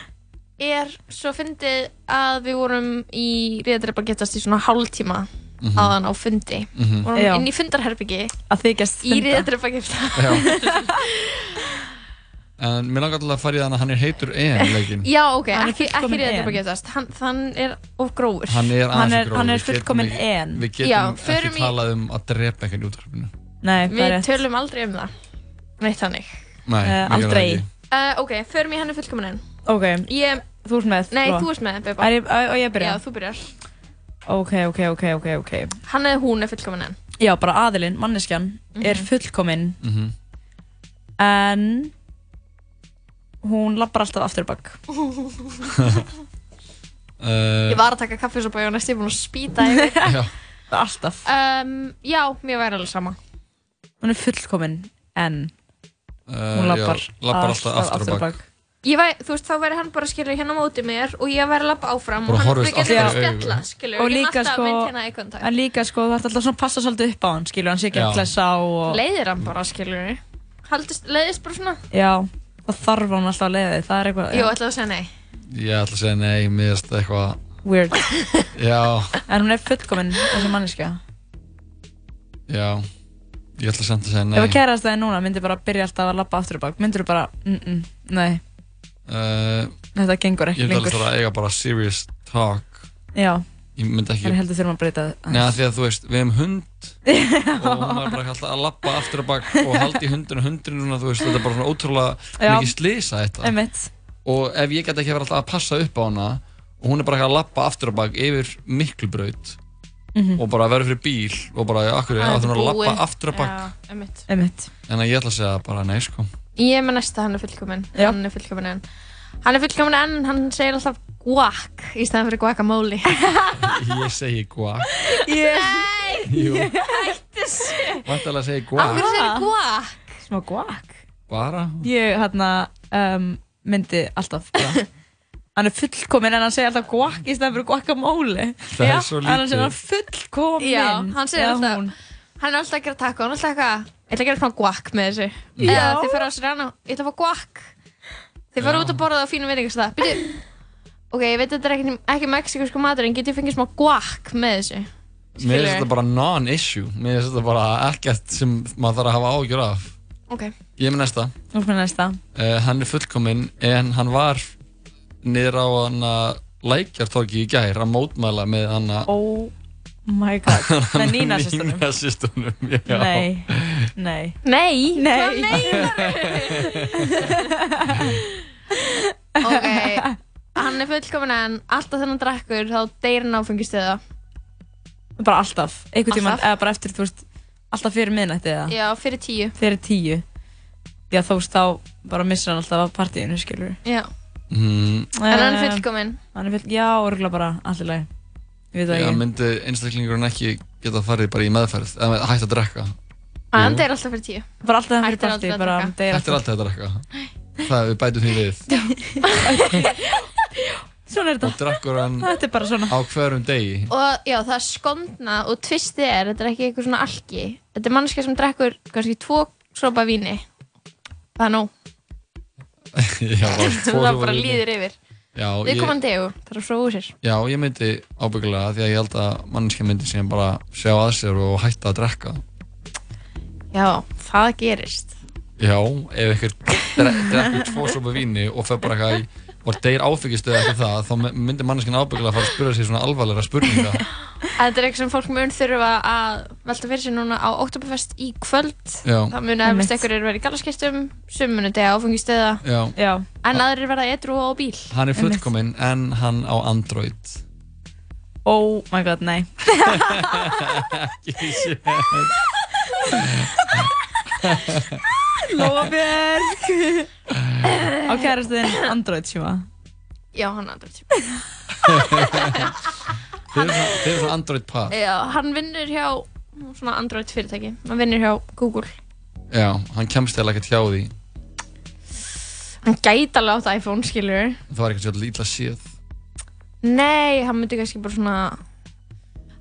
er svo fyndið að við vorum í Ríðadreipa getast í svona hálftíma Mhm. aðan á fundi Mhm. vorum Já. inn í fundarherbyggi að þykjast í funda. riðadrepa gifta Já. En mér langar alltaf að fara í þannig að hann er heitur en leikin. já ok, Hann er ekki, ekki en. giftast hann, hann er of grófur Hann er Hann aðeins er- grófur. hann er fullkominn en. Við getum Já, ekki í- talað um að drepa einhvern í útvarpinu. Nei, við rétt. tölum aldrei um það neitt þannig Nei, Eh, það aldrei. uh, ok, förum í hann er fullkominn en Ok, ég, þú ert með. nei, þú ert með Beba. Er ég, og ég byrja? já, þú byrjar Ok, ok, ok, ok, ok. hann eða hún er fullkominn en Já, bara aðilinn, manneskjan, er Mhm. fullkominn Mhm. en hún lappar alltaf aftur bak. Uh, ég var að taka kaffisopa og ég var næstu búin að spýta yfir Já. Alltaf. um, já, mér væri alveg sama Hún er fullkominn en Uh, hún lappar, lappar alltaf aftur á bak. ég væri, þú veist, þá væri hann bara skilur hérna á móti mér og ég væri að lappa áfram Bara og hann verið í að spjalla skilur, og líka sko, hérna í kontakt en líka sko það er alltaf svona að passa svolítið upp á hann skilur, hann sé ekki að klessa og leiðir hann bara skilur Haldist, leiðist bara svona. Já, það þarf hann alltaf að leiða þig, það er eitthvað jú, ætlaðu að segja nei. Ég ætla að segja nei, mér finnst það eitthvað... weird, Já, en hún er fullkominn þessi manneskja. Já. Ég ætla samt að segja nei. ef að kærast það núna myndi bara byrja alltaf að lappa aftur bak myndir þú bara, mm -mm, nei Uh, þetta gengur ég ekki myndi alveg lengur þarf að eiga bara serious talk. já, Ég myndi ekki... þannig heldur þurfum að breyta það Nei, af því að þú veist, við hefum hund og hún er bara alltaf að lappa aftur að bak og haldi í hundinu, hundinu svona, þú veist, þetta er bara svona ótrúlega Já. mikið slisa þetta. einmitt, Og ef ég get ekki verið alltaf að passa upp á hana og hún er bara eitthvað að lappa aftur að bak yfir miklubraut Mhm. og bara verður fyrir bíl og bara, akkur, Það er að hún að búið. lappa aftur að bak. Já, einmitt. einmitt En að ég ætla að segja bara nei, sko. ég er með næsta, hann er fullkominn hann er fullkominn en hann er fullkominn en hann segir alltaf guac í stæðan fyrir guacamole Ég segi guac. nei, Jú, hættu þessu vantilega að segja guac. hverju segir guac smá guak Bara. ég hérna um, myndi alltaf bara hann er fullkominn en hann segir alltaf guak í stæðan fyrir guacamole Það er svo en hann segir lítið. hann fullkominn Já, hann segir alltaf- hún. hann er alltaf að gera taco, hann er alltaf eitthvað ég ætla að gera svona guac með þessu Já. eða þið fyrir á Serrano, ég ætla að fá guac þið fyrir Já. út að borða á fínum veitingastað byrju, ok, ég veit að þetta er ekki, ekki mexikursku matur en getið fengið smá guac með þessu Mér Skilurðu? finnst þetta bara non-issue. Mér finnst þetta bara ekkert sem maður þarf að hafa ágjör af. ok, Ég er með næsta. Með næsta Uh, hann er fullkominn en hann var niður á hann að lækjartorki í gær að mótmæla með hann að oh my god. Með Nína sýstunum Nína sýstunum, já. nei, nei. Nei, Nei. ok, hann er fullkomin en alltaf hann drekkur þá deyr hann áfengistöða. Bara alltaf, einhvern tímann Alltaf? eða bara eftir, þú veist, alltaf fyrir miðnætti eða? Já, fyrir tíu. Fyrir tíu. Já þú veist, þá bara missir hann alltaf af partíinu, skilur já, Mm, en hann er fullkomin hann er full, já, örgulega bara allir lagi. Ég veit það já, ekki. myndi einstaklingurinn ekki geta farið bara í meðferð eða með- hætt að drekka? Hann Jú. deyr alltaf fyrir tíu. Bara alltaf hann fyrir að bara hann deyr Þetta er alltaf að drekka. Það við bætum því við. Svona er og þetta, drekkur hann þetta er bara svona. á hverjum degi. Og já, það er skondna og tvistið er, þetta er ekki eitthvað svona alki. Þetta er mannskja sem drekkur kannski tvo sopa víni. Það er nóg, Já, það bara víni. líður yfir. Já, við komum degu, það er að fróða úr sér. Já, ég myndi ábyggulega því að ég held að manneskja myndi sem bara sjá að sér og hætta að drekka. Já, það gerist. Já, ef ykkur dre drekkur tvo sopa víni og fer bara eitthvað í og deyr áfengistu eða eitthvað það þá my- myndi manneskjan ábyggulega að fara að spura sér svona alvarlega spurninga. Þetta er eitthvað sem fólk mun þurfa að velta fyrir sér núna á Oktoberfest í kvöld. Já, það mun Einmitt. efist einhverjir verið í gallaskistum sum munu dega áfengistöða já. Já, en aðrir verða edru á bíl. Hann er fullkominn en hann á Android. Oh my god, nei. Ekki séð Lofbjörg á kærastuðin Android síma já, hann er Android svona- þið eru svona Android par. Já, hann vinnur hjá svona Android fyrirtæki. Hann vinnur hjá Google. Já, hann kemst eða ekkert hjá því. Hann gæti alveg átt iPhone, skilur. Það var eitthvað svolítið ítla séð. Nei, hann myndi kannski bara svona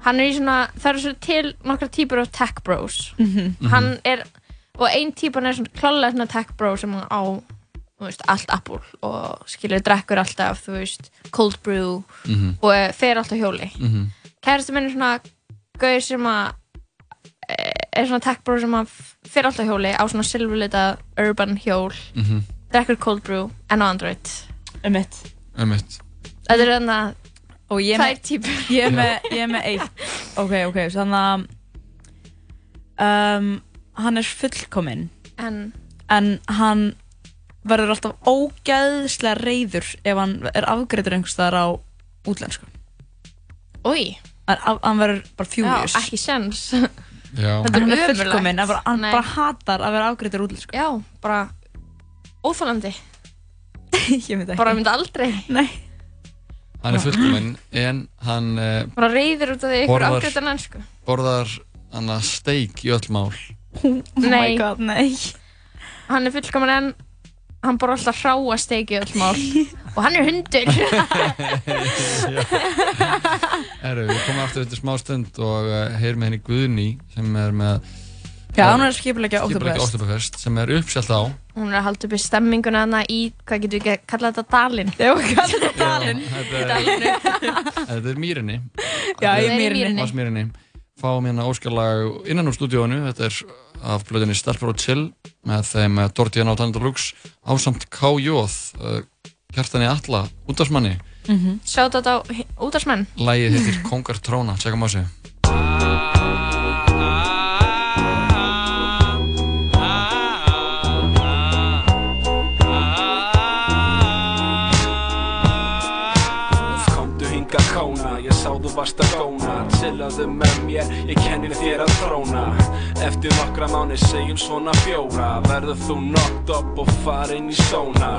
hann er í svona það eru svona til nokkra típur af tech bros. Mhm. hann er og ein típan er svona klálega svona tech bro sem hann á veist, allt Apple og skilur drekkur alltaf þú veist, cold brew Mhm. og eh, fer alltaf hjóli Mhm. kærastu minn er svona gauð sem að eh, er svona tech bro sem að fyrir alltaf hjóli á svona silfurlita urban hjól Mhm. drekkur cold brew en á Android um mitt Einmitt. þetta er þannig að og ég er er með, ég er með eitt ok, ok, þannig að um, hann er fullkominn en? en hann verður alltaf ógæðslega reyður ef hann er afgreitur einhvers staðar á útlensku. Új hann, hann verður bara furious. Ekki sens Já. Þetta er hann er fullkominn, hann bara, hann bara hatar að vera afgreitur útlensku. Já, bara óþálandi ég veit ekki. Bara myndi aldrei. Nei. Hann er fullkominn en hann uh, bara reyður út af því ykkur Borðar- borðar hann að steik í öll mál. Oh my Nei. god, nei. Hann er fullkomin en hann bara alltaf hráa steiki öll mál. Og hann er hundur. Herru, við komum aftur eftir smá stund og uh, heyrum með henni Guðni sem er með Já, hún er skipuleggja Oktoberfest. Sem er uppselt á. Hún er að halda uppi stemminguna hana í hvað getur við ekki að kalla þetta dalinn? Já, kalla þetta dalinn. Þetta er, þetta er Mýrinni. Já, í Þetta er í Mýrinni. Fáum hérna óskarlag innan úr stúdíónu Þetta er af blöðinni Stelpur og Chill með þeim eh, Dortiana og Tanita Lux ásamt K.J. Uh, Hjartani Alla, útdagsmanni sjátt þetta á útarsmenn Lægið heitir Kongar Tróna, tjekkum á sig varst að góna Chillaðu með mér, ég kenni þér að þróna. Eftir nokkra mánu segjum svona fjóra. Verður þú knocked up og farin í sóna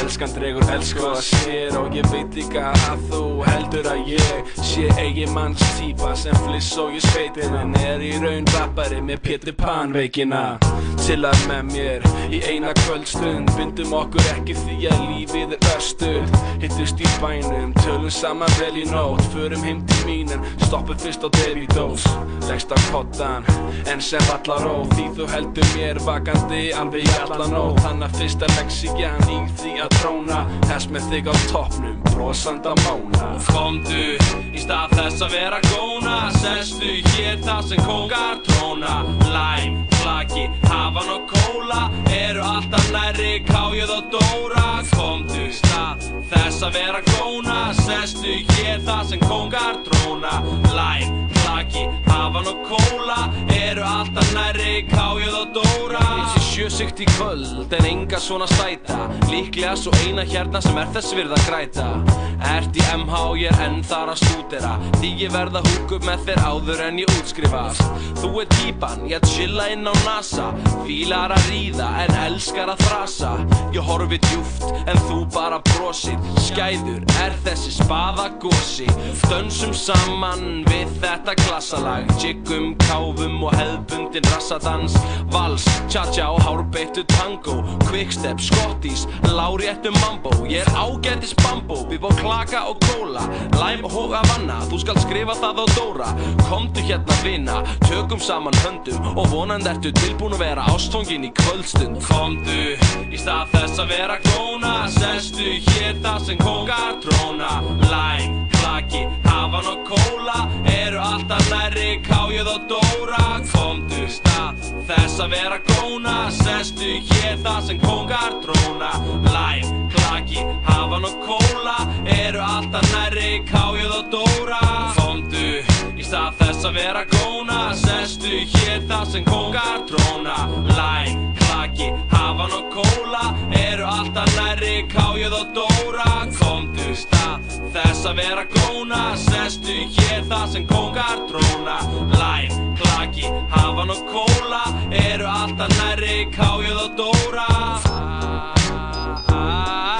Elskan dregur elsku að sér Og ég veit líka að þú heldur að ég Sé eigi manns típa sem fliss og ég sveitin En er í raun rappari með Pétur Pan veikina. Chillar með mér í eina kvöldstund Bindum okkur ekki því að lífið er östuð Hittust í bænum, tölum saman vel í nótt. Förum heim til mín en stoppum fyrst á Davidós Leggst á kottan, en sem allar ró Því þú heldur mér vakandi alveg í allan nótt Þannig að fyrsta leksíjan í því að tróna Hess með þig á toppnum, brosanda mána. Komdu í stað þess að vera góna Sestu hér þar sem kóngar tróna Læm, flaki, hafan og kóla Eru alltaf nærri kájuð og dóra. Komdu stað þess að vera góna Sestu hér þar sem kóngar tróna Læm, flaki, hafan og kóla Eru alltaf nærri kájuð og dóra. Sé sjösikt í kvöld en enga svona stæta. Líklega svo eina hérna sem er þess virð að græta. Ert í MH, ég er enn þar að stúdera. Því ég verð að húka upp með þér áður en ég útskrifast. Þú er típan, ég chilla inn á NASA. Fílar að ríða en elskar að þrasa. Ég horfi djúft en þú bara brosir. Skæður er þessi spaðagosi Dönsum saman við þetta klassalag Jiggum, káfum og hefðbundin rassadans. Vals, cha-cha og hárbeittu tango. Quickstep, skottis, láréttu mambo. Ég er ágætis bambó, við bá klaka og kóla. Læm og hóga vanna, þú skal skrifa það á Dóra. Komdu hérna vina, tökum saman höndum Og vonandi ertu tilbúin að vera ástfangin í kvöldstund? Komdu í stað þess að vera góna Sestu hér þar sem kóngar tróna Læm, klaki, hafan og kóla. Eru alltaf nærri kájuð og dóra. Komdu í stað þess að vera góna Sestu hér þar sem kóngar tróna Læm, klaki, hafan og kóla. Eru alltaf nærri kájuð og dóra stað þess að vera góna Sestu hér þar sem kóngar tróna Læm, klaki, hafan og kóla. Eru alltaf nærri kájuð og dóra. Komdu stað þess að vera góna Sestu hér þar sem kóngar tróna Læm, klaki, hafan og kóla. Eru alltaf nærri kájuð og dóra. Why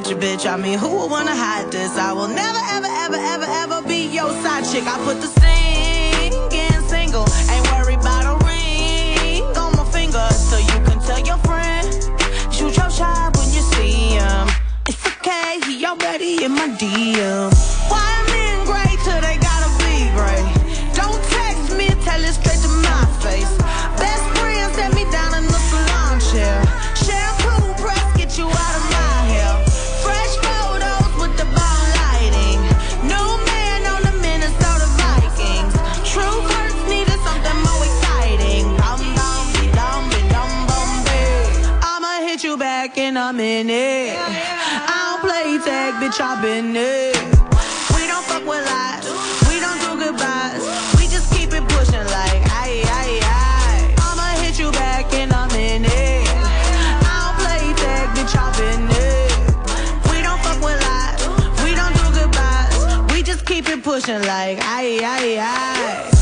with your bitch. I mean, who would wanna hide this? I will never, ever, ever, ever, ever be your side chick. I put the singing single. Ain't worried about a ring on my finger. So you can tell your friend, shoot your shot when you see him. It's okay, he already in my DM. In minute. I don't play tag, bitch, I've been it. We don't fuck with lies. We don't do goodbyes. We just keep it pushing like aye aye aye. I'ma hit you back in a minute. I don't play tag, bitch, I've it. We don't fuck with lies. We don't do goodbyes. We just keep it pushing like aye aye aye.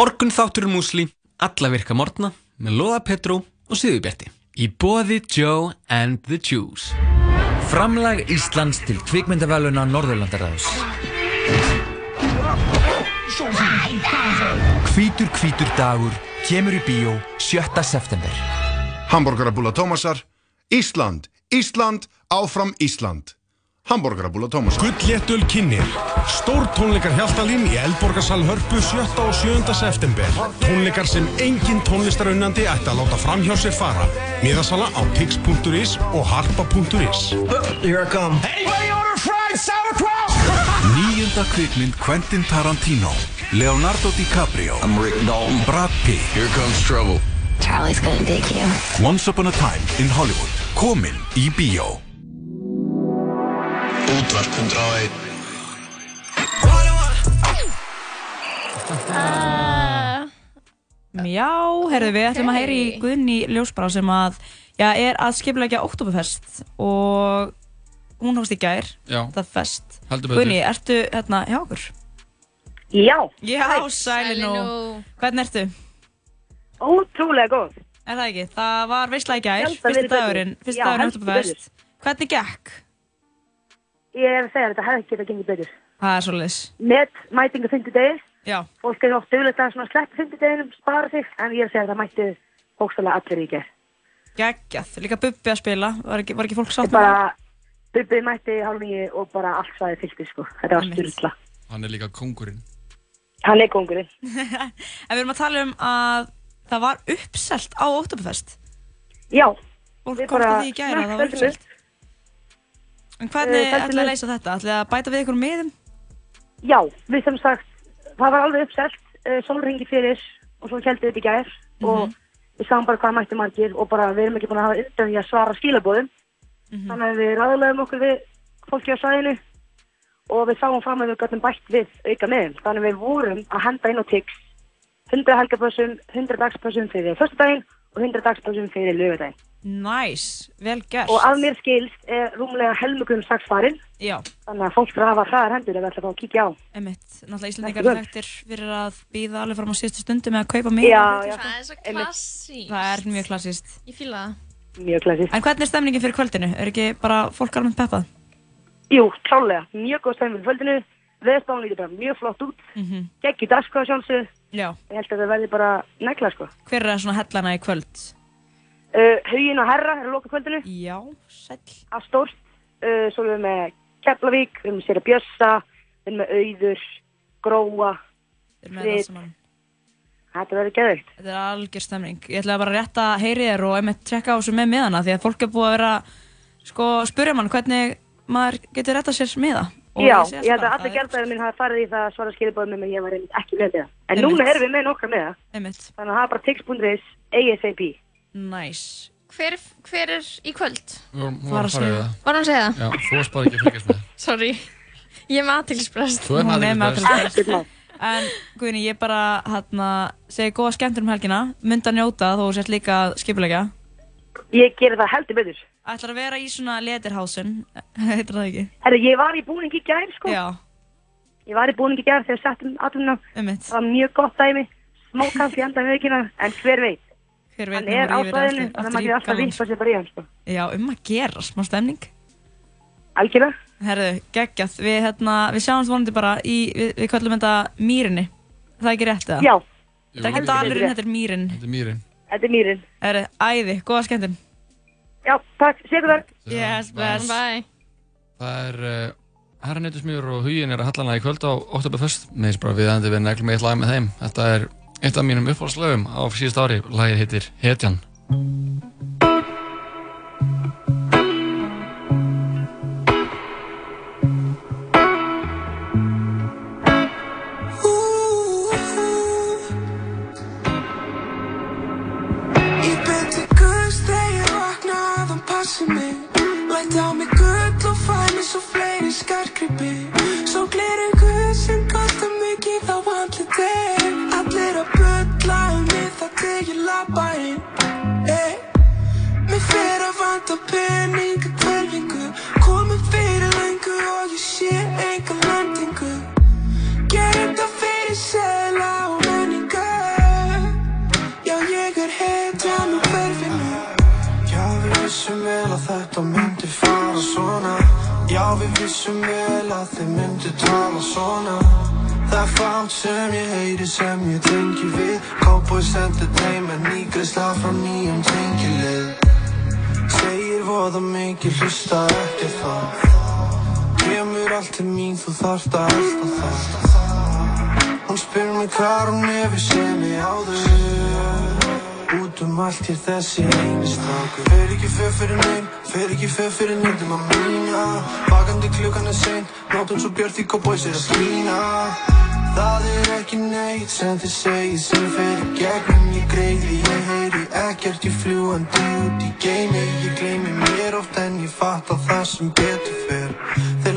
Morgun þáttur músli, alla virka morgna með Lóða Petró og Sigurbjarti í boði Joe and the Juice. Framlag Íslands til kvikmyndaveluna Norðurlandaræðus Hvítur hvítur dagur kemur í bíó 7. september. Hamborgarabúla Tómasar Ísland, Ísland, áfram Ísland Hamborgarabúla Tómasar Gullléttul kynir Stór tónleikar Hjaltalín í Eldborgarsal Hörpu 7. og 7. september Tónleikar sem engin tónlistarunnandi ætti að láta fram hjá sér fara Miðasala á tix.is og harpa.is Here I come. Anybody order fried sauerkraut? Níunda kvikmynd Quentin Tarantino Leonardo DiCaprio I'm Rick Dalton Brad Pitt Here comes trouble Charlie's gonna dig you. Once upon a time in Hollywood Komin í bíó Útvarp 101 Já, herðu við ætlum að heyra í Guðni Ljósbrá sem að, já, er að skiplega Oktoberfest og hún hóst í gær, Já. það er fest. Heldur betur. Guðni, ertu hérna hjá okkur? Já. Já, sæli nú. Hvernig ertu? Ótrúlega góð. Er það ekki? Það var veistla í gær, að fyrsta verið betur. dagurinn, fyrsta Já, dagurinn heldur Oktoberfest. Hvernig gekk? Ég er að segja að þetta hefði ekki getað gengið betur. Það er svolítið. Met mætinga 50 degi. Já. Fólk er oft duglega að svona sleppa 50 deginum, spara sig, en ég er að segja að það mætti hókstala allir í gerð. Geggjað, líka Bubbi að spila, var ekki, var ekki fólk sátt með Bubbi mætti hálf nýju og bara allt svæði fylgti, sko. Þetta var styrla. Hann er líka kongurinn Hann er kongurinn. En við erum að tala um að það var uppselt á Oktoberfest. Já. Fólk að því í gæra að það var uppselt. En hvernig Eh, ætlaði að leysa þetta? Ætlaði að bæta við ykkur miðum? Já, við sem sagt, það var alveg uppselt, uh, sólringi fyrir og svo við upp í gær og Mhm. við sáum bara hvað mætti margir og bara við erum ekki búin að hafa undan því að svara skilabóðum. Mhm. Þannig að við ræðulegum okkur við fólki á sæðinu og við sáum fram að við gætum bætt við auka meðum. Þannig að við vorum að henda inn á tix 100 helgabössum, 100 dagspössum fyrir fyrstudaginn og 100 dagspössum fyrir lögadaginn. Næs, vel gert. Og að mér skilst er rúmlega helmugum strax farinn. Já. Þannig að fólk fyrir að hafa hraðar hendur ef það ætla að fá að kíkja á. Emitt, náttúrulega Íslandingar er þekktir fyrir að býða alveg fram á síðustu stundu með að kaupa miða. Já, já. Það er svo klassíst. Það er mjög klassíst. Ég fýla það. Mjög klassíst. En hvernig er stemningin fyrir kvöldinu? Er ekki bara fólk almennt peppað? Jú, klálega. Mjög góð stæmi fyrir kvöldinu. Veðspáðan lítur bara mjög flott út. Mm -hmm. Gekki dagskráð sjálfsög. Já. Ég held að það verði bara negla, sko. Hver er það svona hellana í kvöld? Uh, Hugin og Herra er að loka kvöldinu. Já, sæll. Að stórt. Uh, svo erum við með Keflavík, við erum með Sera Bjössa, við erum með Auður, Gróa, Þeir með það saman. Þetta verður geðveikt. Þetta er algjör stemning. Ég ætla bara að heyri þér og einmitt tjekka á þessu með miðana því að fólk er búið að vera sko spurja mann hvernig maður getur rétta sér miða Og Já, ég held að allir gerðbæðið minn hafa farið í það að svara skilabóðum með mig ég var einmitt ekki með það. En núna erum við með nokkra með það. Þannig að það er bara tix.is ASAP. Nice. Hver, hver er í kvöld? Við vorum- hún var að fara í það. Var hann að segja það? Já, þú varst bara ekki að fylgjast með. Sorry. Ég er með aðtilsprest. Þú er með Hún er athyglisbrest. En Guðni, ég bara hérna, segi góða skemmtur um helgina, mynda að njóta þó þú sért líka að skipulegja. Ég gerir það heldur betur. Ætlar að vera í svona letirhásin, heitir það ekki? Herru, ég var í búning í gær, sko. Já. Ég var í búning í gær þegar settum aðtunna. Einmitt. Það var mjög gott dæmi. Smá kannski enda með vikina, en hver veit. Hver veit Hann er á svæðinu, þannig að maður getur alltaf vippa sér bara í hann, sko. Já, um að gera, smá stemning. Algjörlega. Herðu, geggjað. Við, hérna, við sjáumst vonandi bara í, við, við kallum þetta mýrinni. Það er ekki rétt, eða? Já. Það er ekki dalurinn, þetta er mýrin. Þetta er mýrin. Þetta er mýrin. Herðu, æði, góða skemmtun. Já, takk. Sér þar. Yes, bless. Bye. Það er uh, Herra Neytusmjör og Hugin er að hallana í kvöld á Oktoberfest með þess bara við endi við neglum eitt lag með þeim Þetta er eitt af mínum uppáhaldslögum á síðust ári Lagið heitir Hetjan. Ég byrti svo fleiri skarkrippi Svo glerir guð sem kostar mikið á andliti Allir að bulla um mig það til ég labba inn. Hey. Mér fer að vanta peninga hverfingu. Komin fyrir lengu og ég sé enga landingu Gerum það fyrir sela og vissum vel að þetta myndi fara svona. Já, við vissum vel að þið myndi tala svona. Það er fátt sem ég heyri sem ég tengi við. Cowboys Entertainment, nýgreisla frá nýjum tengilið. Segir voða mikið, hlusta ekki á. Það Kemur allt til mín, þú þarft að elda það. Hún spyr mig hvar hún hefur séð mig áður Út um allt hér þessi eini strákur. Fer ekki för fyrir neinn, fer ekki för fyrir neyndum að mína. Vakandi klukkan er seint, nótum svo björn því cowboys er að skína. Það er ekki neitt sem þið segið sem fer í gegnum ég greiði Ég heyri ekkert, ég fljúandi út í geimi. Ég gleymi mér oft en ég fatt að það sem betur fer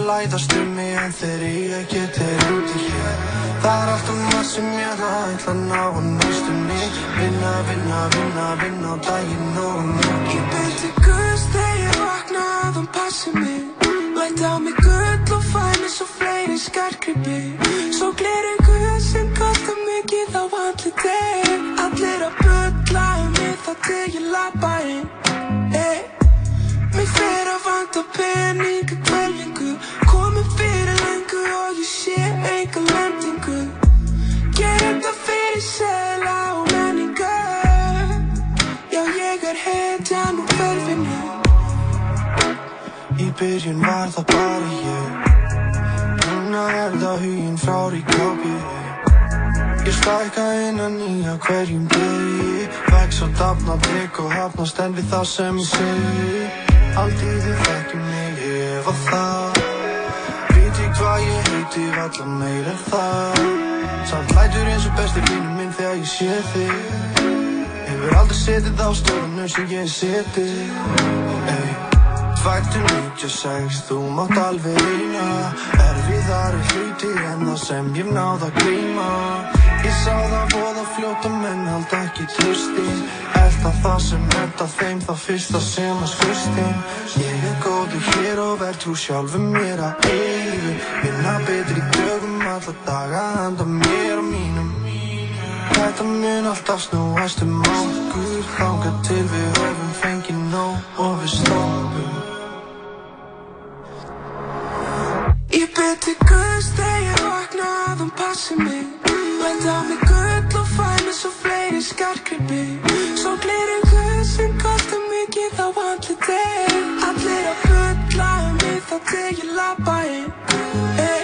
læðast um mig en þeir eiga get þeir úti hér. Það er alltaf maður sem ég ætla að ná að næstunni Vinna, vinna, vinna, vinna á daginn og nóttunni Ég byrti guðs þegar ég vakna að hann passi mig. Lætt á mig gull og fæ mig svo fleiri skarkrippi Svo glerir guð sem kostar mikið á andliti Allir að bulla um mig það til ég labba inn. Hey. Mér fer að vanta peninga lengu og ég sé enga lendingu Gerum það fyrir sela og menningu Já, ég er hetjan úr hverfinu Í byrjun var það bara ég Núna er það huginn frá ríkápi Ég stækka innan í á hverjum degi Vex og dafna, drikk og hafnast en við það sem ég segi Aldrei þið þekkjum mig, ég var það ég heiti, valla meir en það. Samt lætur eins og besti vinur minn þegar ég sé þig. Hefur aldrei setið á stofnum sem ég seti. Ey, Fættu 96, þú mátt alveg reyna Erfiðari hluti en það sem ég náð að gleyma Ég sá það voða fljóta menn hald ekki tröstin Elda það sem enda þeim það fyrsta sem að skristin Ég er góður hér og verð trú sjálfum mér að eigu Vinna betri dögum alla daga handa mér og mínum. Þetta mun alltaf snúast um okkur. Þangað til við höfum fengið nóg og við stoppum Ég byrti guðs þegar ég vakna að hann passi mig Lætt á mig gull og fæ mig svo fleiri skarkrippi Svo glerir guð sem kostar mikið á andliti Allir að bulla um mig þá til ég labba inn hey.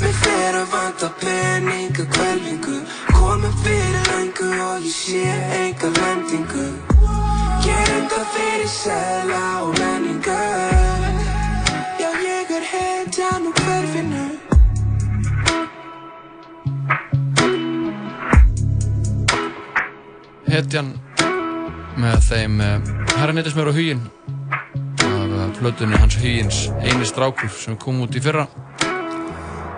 Mér fer að vanta peninga hverfingu Komin fyrir lengu og ég sé enga lendingu Gerum það fyrir sela og menningu Já, ég er hetjan úr hverju hetjan með þeim uh, Herraneytismjör og huginn. Af uh, plötunni hans hugins eini strákur sem kom út í fyrra.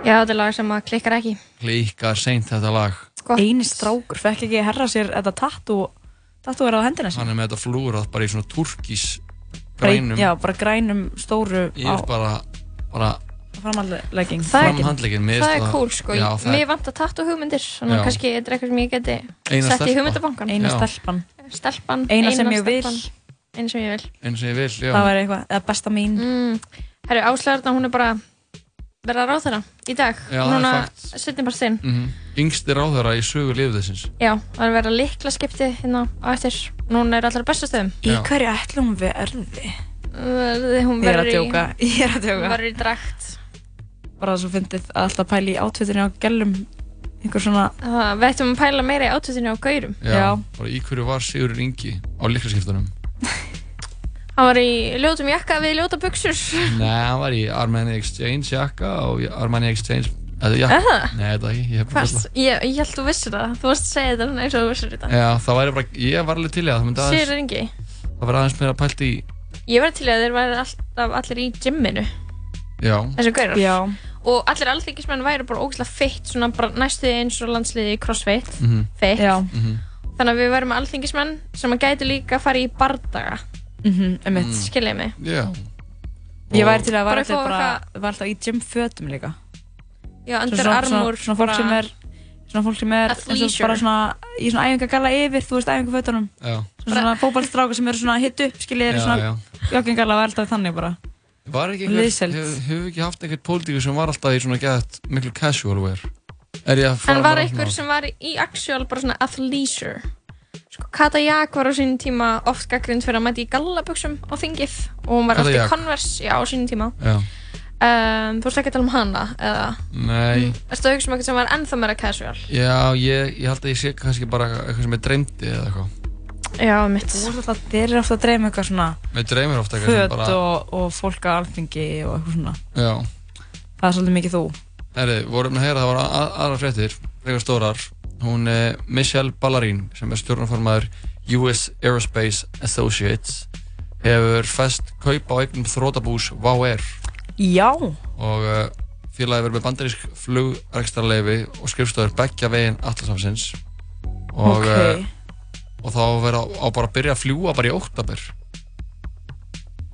Já, þetta er lag sem að klikkar ekki. líka seint þetta lag. Eini strákur, fekk ekki herra sér þetta tattu tattu er á hendina sinni hann er með þetta flúrað bara í svona turkís grænum. Já, bara grænum stóru yfir bara, bara framhandlegging framhandleggin mér Það finnst er cool sko. já, það Mér er vantar tattu hugmyndir, þannig Já. að kannski þetta er eitthvað sem ég geti Eina sett í stelpa. hugmyndabankan. Eina Já. stelpan Stelpan. Eina sem ég vil. stelpan, Eina sem ég vil. eins og ég vil já. Það væri eitthvað, eða besta mín Mm. Herru, áslæðarna, hún er bara verða ráð þeirra í dag. Já, það er Núna fakt. setjum bara stinn. mm yngsti ráðherra í sögu lifðessins Já, það er verið að likla skipti hérna á eftir. Núna er allar bestu stöðum. Í hverju ætlum hún við erði? Verði, hún Ég er að verður í... djóka, ég er að djóka Hún verður í drakt. Bara svo fyndið að alltaf pæla í átvittinu á gellum einhver svona Það, við ættum að pæla meira í átveitinu á gaurum. já, bara í hverju var Sigurður Ingi á líklaskiptunum Hann var í ljótum jakka við ljóta buksur. Nei, hann var í Armani Exchange jakka og Armani Exchange eða jakka, Aha. nei þetta ekki ég hef bara Fast, ég, ég held þú vissir það. Þú varst að segja þetta eins og þú vissir þetta. Já, það væri bara, ég var alveg til í það, það myndi aðeins, Sigurður Ingi. það var aðeins meira pælt í, Ég var til í að þeir væri alltaf allir í gymminu. já, Þessi gaurar. Já. Og allir alþingismenn væri bara ógæslega feitt, svona bara næstu eins og landsliði í crossfit. Mhm. Feitt. Já. Þannig að við værum alþingismenn sem að gæti líka að fara í bardaga. Mhm, einmitt. Mm. Skiljið mig. já, Ég væri til að fá alltaf bara, var alltaf í gymfötum líka Já, Svona- Under svona, Armour. svona, svona fólk sem er svona fólk sem er eins og Athleisure. bara svona í svona æfingagalla yfir, þú veist æfingafötunum já svona, svona fótballstrákar sem eru svona hit upp skiljið eru Já, svona já. joggingalla og alltaf þannig bara Var ekki einhver, hefur hef ekki haft einhvern pólitíkur sem var alltaf í svona gett miklu casual wear? Er ég að fara Hann var einhver sem var í actual bara svona athleisure. Sko, Kata Jak var á sínum tíma oft gaggrind fyrir að mæta í gallabuxum á þingið og hún var Kata alltaf í Jak? Converse, já, á sínum tíma. Já, Um, þú veist ekki að tala um hana, eða? nei, Erstu að hugsa um eitthvað sem var ennþá meira casual? já, ég, ég held að ég sé kannski bara eitthvað sem ég dreymdi eða eitthvað. Já, mitt. Þú veist alltaf, þeir eru ofta að dreyma eitthvað svona Mér dreymir ofta eitthvað sem föt bara, og, og fólk á alþingi og eitthvað svona já. Það er svolítið mikið þú Herri, vorum að heyra að það voru að, aðra fréttir, frekar stórar. Hún er Michelle Ballarín, sem er stjórnarformaður US Aerospace Associates, hefur fest kaupa á eignum þrótabús WOW Air Já, og uh, félagi verður með bandarísk flugrekstrarleifi og skrifstofur beggja veginn Atlasafsins og, Ok. Og þá verður á, á bara að byrja að fljúa bara í óttabur.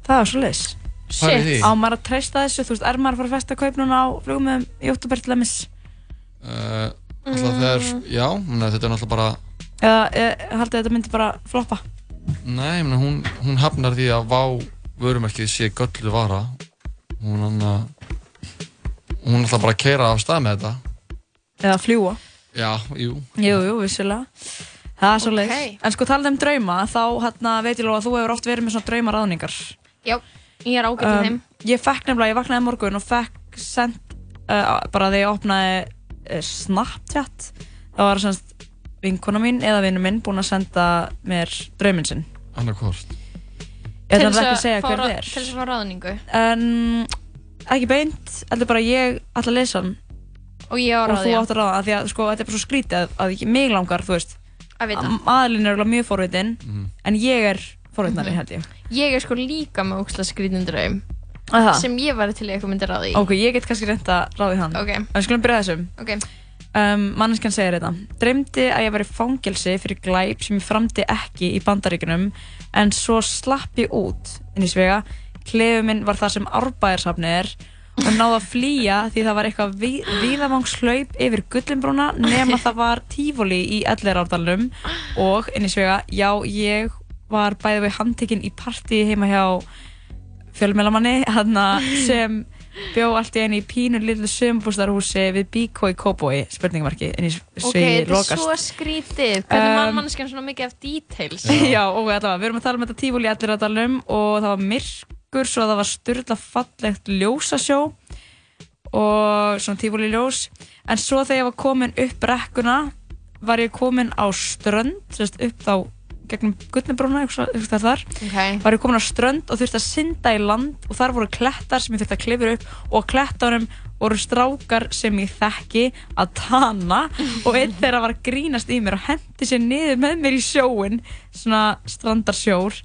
það er svolítið Pælið í því. Á maður að treysta þessu, þú veist, er maður að fara að festa kaup núna á flugum með í óttúber til dæmis Uh, alltaf þegar, já, mena, þetta er náttúrulega bara, Eða e, haldið þetta myndi bara floppa nei, mena, hún, hún hafnar því að vá vörumerkið sé göllu vara. Hún hann að, hún ætla bara að keira af stað með þetta. Eða fljúa Já, jú. Jú, jú, vissulega Það er svolítið Ok. En sko talað um drauma, þá hérna, veit ég alveg að þú hefur oft verið með svona draumaráðningar Já, ég er ágætt í þeim. Ég fekk nefnilega, ég vaknaði í morgun og fekk sendt uh, bara þegar ég opnaði uh, Snapchat það var semst vinkona mín eða vinnu minn búinn að senda mér drauminn sinn Annarkvort. Ég ætla ekki að segja hver það er Til þess að fá ráðningu. En ekki beint, heldur bara ég ætla að lesa hann Og ég á og ráði, þú átt að ráða af því að sko, þetta er bara svo skrítið að, að ég, mig langar, þú veist Að vita. aðlinn er alveg mjög forvitin Mhm. en ég er forvitnari Mhm. held ég Ég er sko líka með ógslag skrítin draum. Aha. Sem ég var til í eitthvað myndi ráði í. Ok, ég get kannski reynda að ráði hann Ok. En við skulum byrja þessum Ok. um, Manneskjan segir þetta Dreymdi að ég var í fangelsi fyrir glæp sem ég framdi ekki í bandaríkunum en svo slapp ég út inn í svega Klefu minn var það sem árbæðarsafni er og náði að flýja því það var eitthvað vi víðavangslaup yfir Gullinbrúna nema það var tífóli í Ellerárdalunum og inn í svega, já, ég var bæði við handtekinn í partí heima hjá fjölmelamanni sem bjó allt í einu í pínu lillu sömbústarhúsi við Bíkó í Kóbói spurningamarki inn í Ok, svegi þetta er svo skrítið. Hvernig Um, mann manneskjan svona mikið af details? Já, og allavega, við erum að tala um þetta tífúli allir að tala um og það var myrkur svo það var styrla fallegt ljósasjó og svona tífúli ljós. En svo þegar ég var komin upp brekkuna var ég komin á strönd sérst upp þá gegnum Guttnebrúna, eitthvað þar. Ok. var ég komin á strönd og þurfti að synda í land og þar voru klettar sem ég þurfti að klifra upp og á klettunum voru strákar sem ég þekki að tana og einn þeirra var grínast í mér og hendi sér niður með mér í sjóin svona strandarsjór.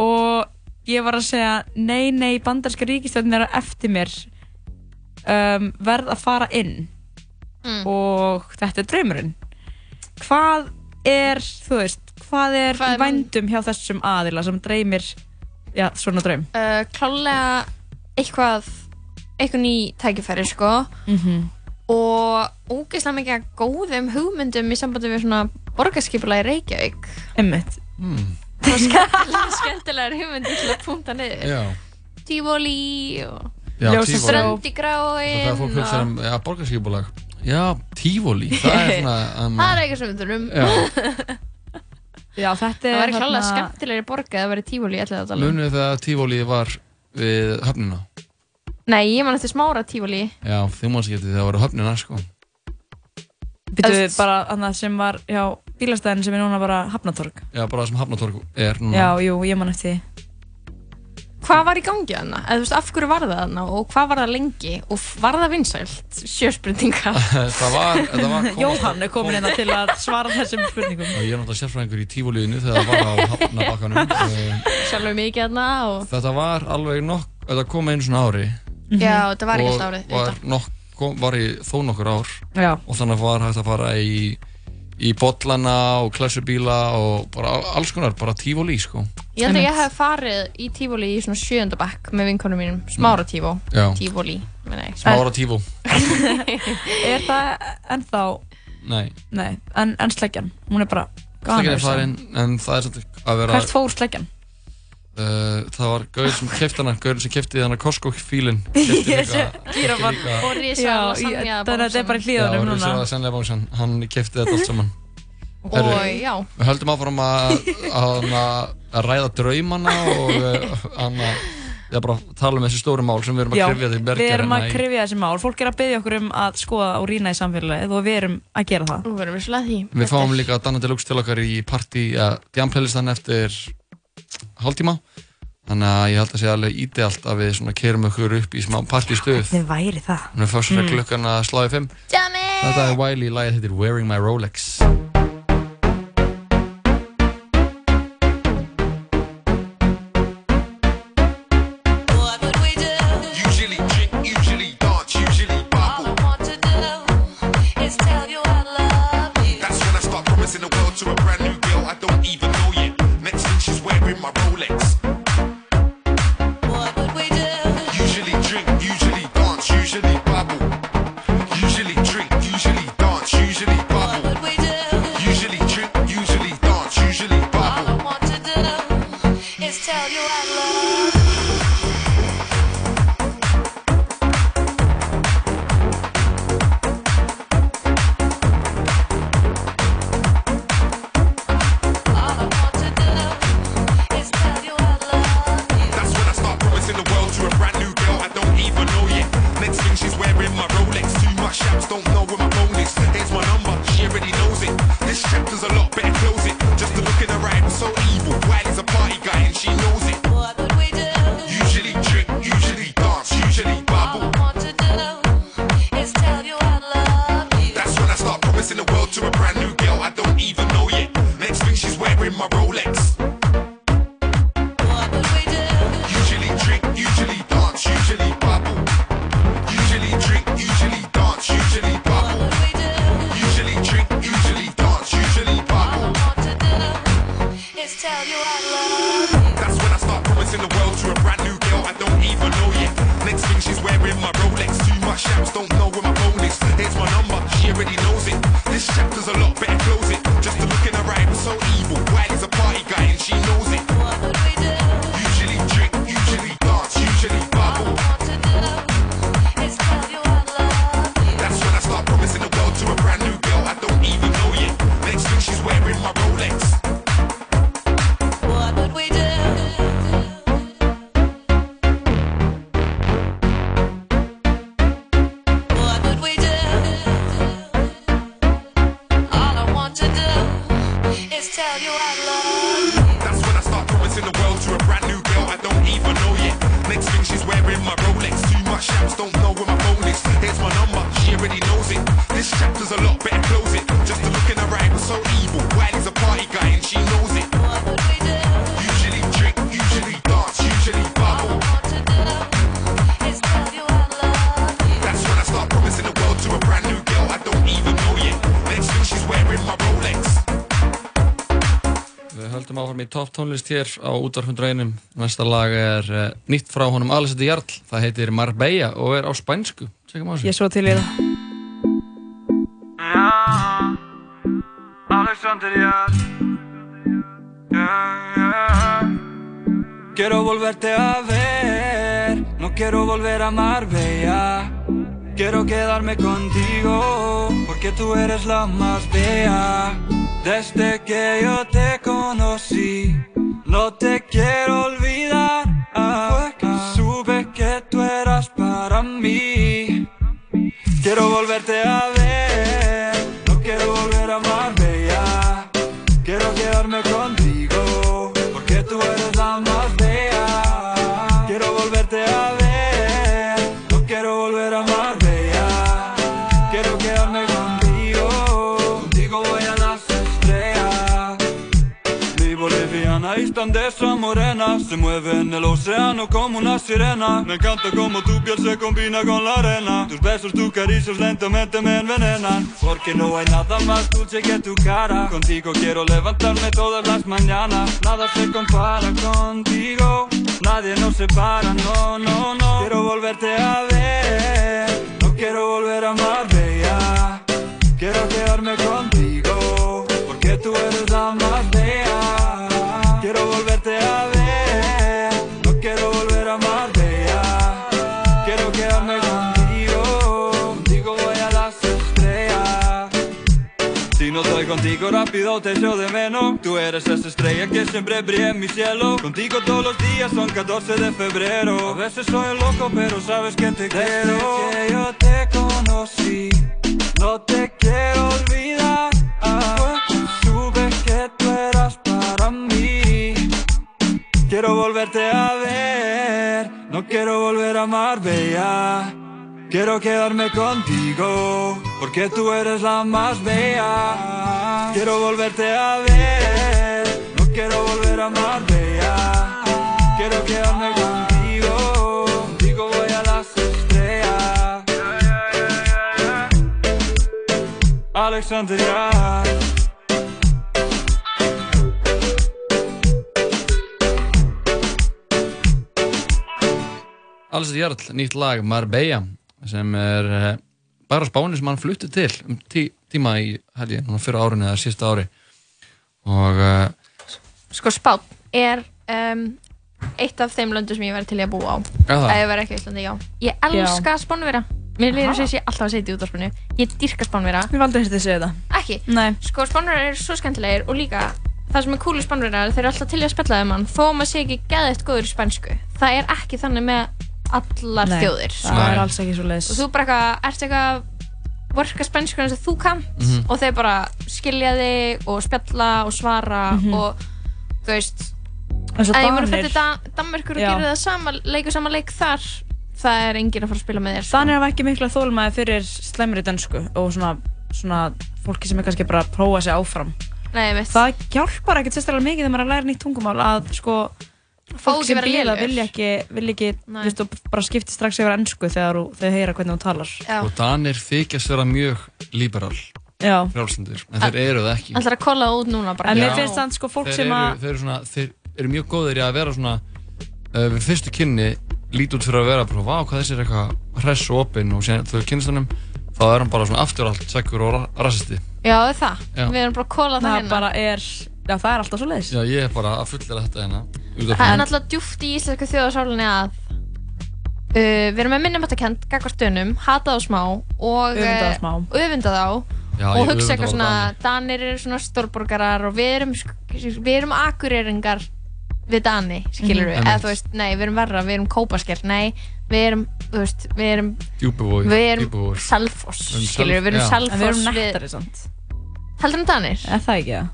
Og ég var að segja nei, nei, bandarska ríkistjóðin er eftir mér. Um, verð að fara inn. Mm. og þetta er draumurinn. Hvað er, þú veist hvað er Hvað er- vændum hjá þessum aðila sem dreymir já, svona draum? Uh, klálega eitthvað eitthvað ný tækifæri sko. Mhm. og ógeðslega mikið góðum hugmyndum í sambandi við svona borgarskipulega í Reykjavík. Einmitt. Mm. Og skemmtilega, skemmtilegar hugmyndir til að punta niður. Já. Tífóli og Já, Tívolí. strönd í Og það er fólk hugsa um, já, borgarskipulag Já, tífóli, það er svona um, það er eitthvað sem við þurfum. Já. já, þetta er það væri klálega þarna- skemmtilegri borga að það væri tífóli í allir þetta Munið þegar tífóli var við höfnina? Nei, ég man eftir smára tífóli Já, þið mást ekki það var höfnina sko. Býtu bara annað sem var já, bílastæðin sem er núna bara Hafnatorg Já, bara það sem Hafnatorg er núna. Já, jú, ég man eftir því. Hvað var í gangi þarna? eða þú veist, af hverju var það þarna og hvað var það lengi? Og var það vinsælt? sjöspurninga Það var, það var komast- Jóhann er komin hérna til að svara þessum spurningum. Og ég er náttúrulega sérfræðingur í tífóliðinu þegar það var á hafnabakkanum Um, sjálfur mikið þarna og Þetta var alveg nokk, þetta kom einu svona ári. Já, þetta var ekki Og alltaf árið, var, nokk, kom, var í þó nokkur ár. Já. Og þannig var hægt að fara í í bollana og klessubíla og bara alls konar, bara tífóli sko. Ég held að ég hef farið í tífóli í svona sjöndabæk með vinkonum mínum, smára tífó Já. tífóli, meina ég. Smára tífó Er það ennþá? Nei, Nei, en, en sleggjan. Hún er bara sleggjan er farin en það er samt að vera Hvert fór sleggjan? Uh, það var gaur sem kefti hana, gaur sem kefti hana Costco fílin Ég sé gírafann Og Já, lasagna ég- þannig að þetta er bara hlíðunum Já, núna. Rísa Senlega Bánsson, hann kefti þetta allt saman. Og já. Við höldum áfram að, ræða draumana og uh, að, bara tala um þessi stóru mál sem við erum að Já, krifja því við erum að krifja þessi mál. Fólk er að byggja okkur um að skoða og rýna í samfélagið og við erum að gera það. Við fáum líka Danna Deluxe til okkar í partí að hálftíma Þannig að ég held að sé alveg ídealt að við svona kerum okkur upp í smá partístuð Hvernig væri það? Þannig að fyrst mm. klukkan að sláði fimm Jammy! Þetta er Wiley, lagið heitir Wearing My Rolex topp tónlist hér á útvarfundrænum. Næsta lag er uh, nýtt frá honum Alessandri Jarl. Það heitir Marbella og er á spænsku. Tjekkum á þessu. Ég svo til í það. Alexandria. Yeah, yeah. Quiero volverte a ver, no quiero volver a Marbella. Quiero quedarme contigo, porque tú eres la más bella. Desde que yo te conocí, no te quiero olvidar. Fue que supe que tú eras para mí. Quiero volverte a ver, mueve en el océano como una sirena. Me encanta como tu piel se combina con la arena. Tus besos, tus caricias lentamente me envenenan. Porque no hay nada más dulce que tu cara. Contigo quiero levantarme todas las mañanas. Nada se compara contigo. Nadie nos separa, no, no, no. Quiero volverte a ver. No quiero volver a Marbella Quiero quedarme contigo. Porque tú eres la más bella. Quiero volverte a ver si no estoy contigo rápido te echo de menos. Tú eres esa estrella que siempre brilla en mi cielo. Contigo todos los días son 14 de febrero. A veces soy loco pero sabes que te quiero. Desde que yo te conocí No te quiero olvidar. Supe que tú eras para mí. Quiero volverte a ver No quiero volver a Marbella Quiero quedarme contigo, porque tú eres la más bella. Quiero volverte a ver, no quiero volver a Marbella. Quiero quedarme contigo, contigo voy a las estrellas. Alexandria. Alessandri Jarl, nýtt lag Marbella sem er uh, bara spáni sem hann flutti til um tí, tíma í held ég, núna fyrir árunni eða sísta ári. Og uh, Sko Spán er um, eitt af þeim löndum sem ég væri til að búa á. Er það? Ég væri ekki Íslandi, já. Ég elska Spánverja. Mér líður sem ég sé alltaf að segja þetta í útvarpinu Ég dýrka Spánverja. Ég valdi að segja það. Ekki? Nei. Sko Spánverjar eru svo skemmtilegir og líka það sem er cool í Spánverjar þeir eru alltaf til að spjalla um hann þó að maður sé ekki geðið góður í spænsku. Það er ekki þannig með allar Nei, þjóðir það sko. er alls ekki svo leiðis og þú bara eitthvað, ert eitthvað að worka spænsku eins og þú kannt Mhm. og þeir bara skilja þig og spjalla og svara Mhm. og þú veist Eins og ef ég voru Danir. fyrir Dan Danmerkur og Já. gerir það sama leikur sama leik þar það er enginn að fara að spila með þér sko. Þannig hafa ekki mikla þólmaði fyrir slæmri dönsku og svona, svona fólki sem er kannski bara að prófa sig áfram. Nei, veit. Það hjálpar ekkert sérstaklega mikið þegar maður er að læra nýtt tungumál að sko fólk sem bíla vilja ekki, vilja ekki Nei. viðst, og bara skipti strax yfir ennsku þegar þau heyra hvernig þú talar. og Danir þykjast vera mjög liberal Já. frjálslindir, en þeir eru það ekki Það er að kolla út núna bara En mér Já. finnst þannig sko fólk þeir sem að þeir eru, svona, þeir eru mjög góðir í að vera svona uh, við fyrstu kynni lítið út fyrir að vera bara, hvað þessi er eitthvað hress og opinn og þau kynnist hannum þá er hann bara svona aftur allt sekkur og ra rassisti Já, það er það. Já. Við erum bara að kolla það það hérna. Já það er alltaf svo leiðis. Já, ég er bara að fullera þetta hérna Það er náttúrulega djúft í íslensku þjóðarsálinni að uh, við erum með minnumáttakend gagvart dönum, hata þá smá og Öfunda þá eh, smá. og öfunda þá Já, og hugsa eitthvað svona Danir eru svona stórborgarar og við erum við erum akureyringar við Dani, skilur við, Mhm. eða þú veist, nei, við erum verra, við erum kópasker, nei, við erum, þú veist, við erum Djúpavogi, við erum Við erum skilur við, við erum Self- já. Selfoss En við erum nettari samt. Heldur en Danir? Er það ekki það?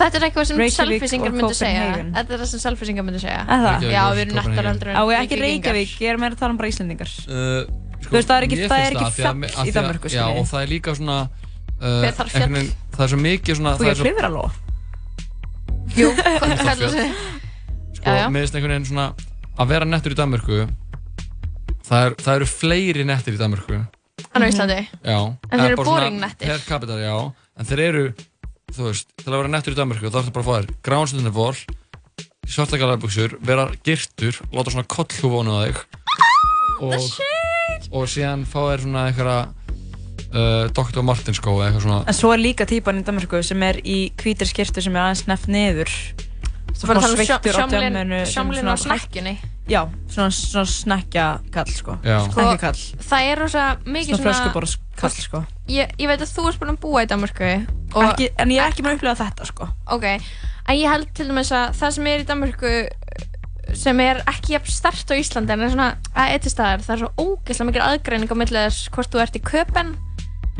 Þetta er eitthvað sem selfisingar myndu segja. Þetta er það sem selfisingar myndu segja Er það? Já, við erum nettar heldur en Á, ekki. Reykjavík, ég er meira að tala um bara Íslendingar. Uh, Þú veist, það er ekki, það er ekki fjall í að- Danmörku, Já, og það er líka svona uh, fjall? einhvern veginn- Það er svo mikið svona Þú það er klifra lóð? Jú, hvað kallar kallar þið? Sko, finnst einhvern veginn svona að vera nettur í Danmörku það, er, það eru fleiri nettir í Danmörku En á Íslandi? Já En þeir eða eru boring nettir. Per capita, já En þeir eru, þú veist, til að vera nettur í Danmörku þá ertu bara að fá þér gránstundinu vol svarta galarbuxur, vera girtur láta svona kollhúfónu á þig og, og síðan fá þér svona einhverja uh, Dr. Martens skó eða eitthvað svona. En svo er líka típan í Danmarku sem er í hvítir skirtu sem er aðeins nefnt niður. Þú fyrir að tala um sveittur á sem sjómlin svona á snakkjunni Já, svona, svona snekkja kall sko. Já. Snekkja kall Það er rosa mikið Svona kall sko. Ég, ég veit að þú erst búin að búa í Danmörku og ekki, En ég er ekki með að upplifa þetta sko. Ok, en ég held til dæmis að það sem er í Danmörku sem er ekki jafn stert á Íslandi en er svona að eitthvað staðar það er svo ógeðslega mikil aðgreining á millið þess hvort þú ert í köpen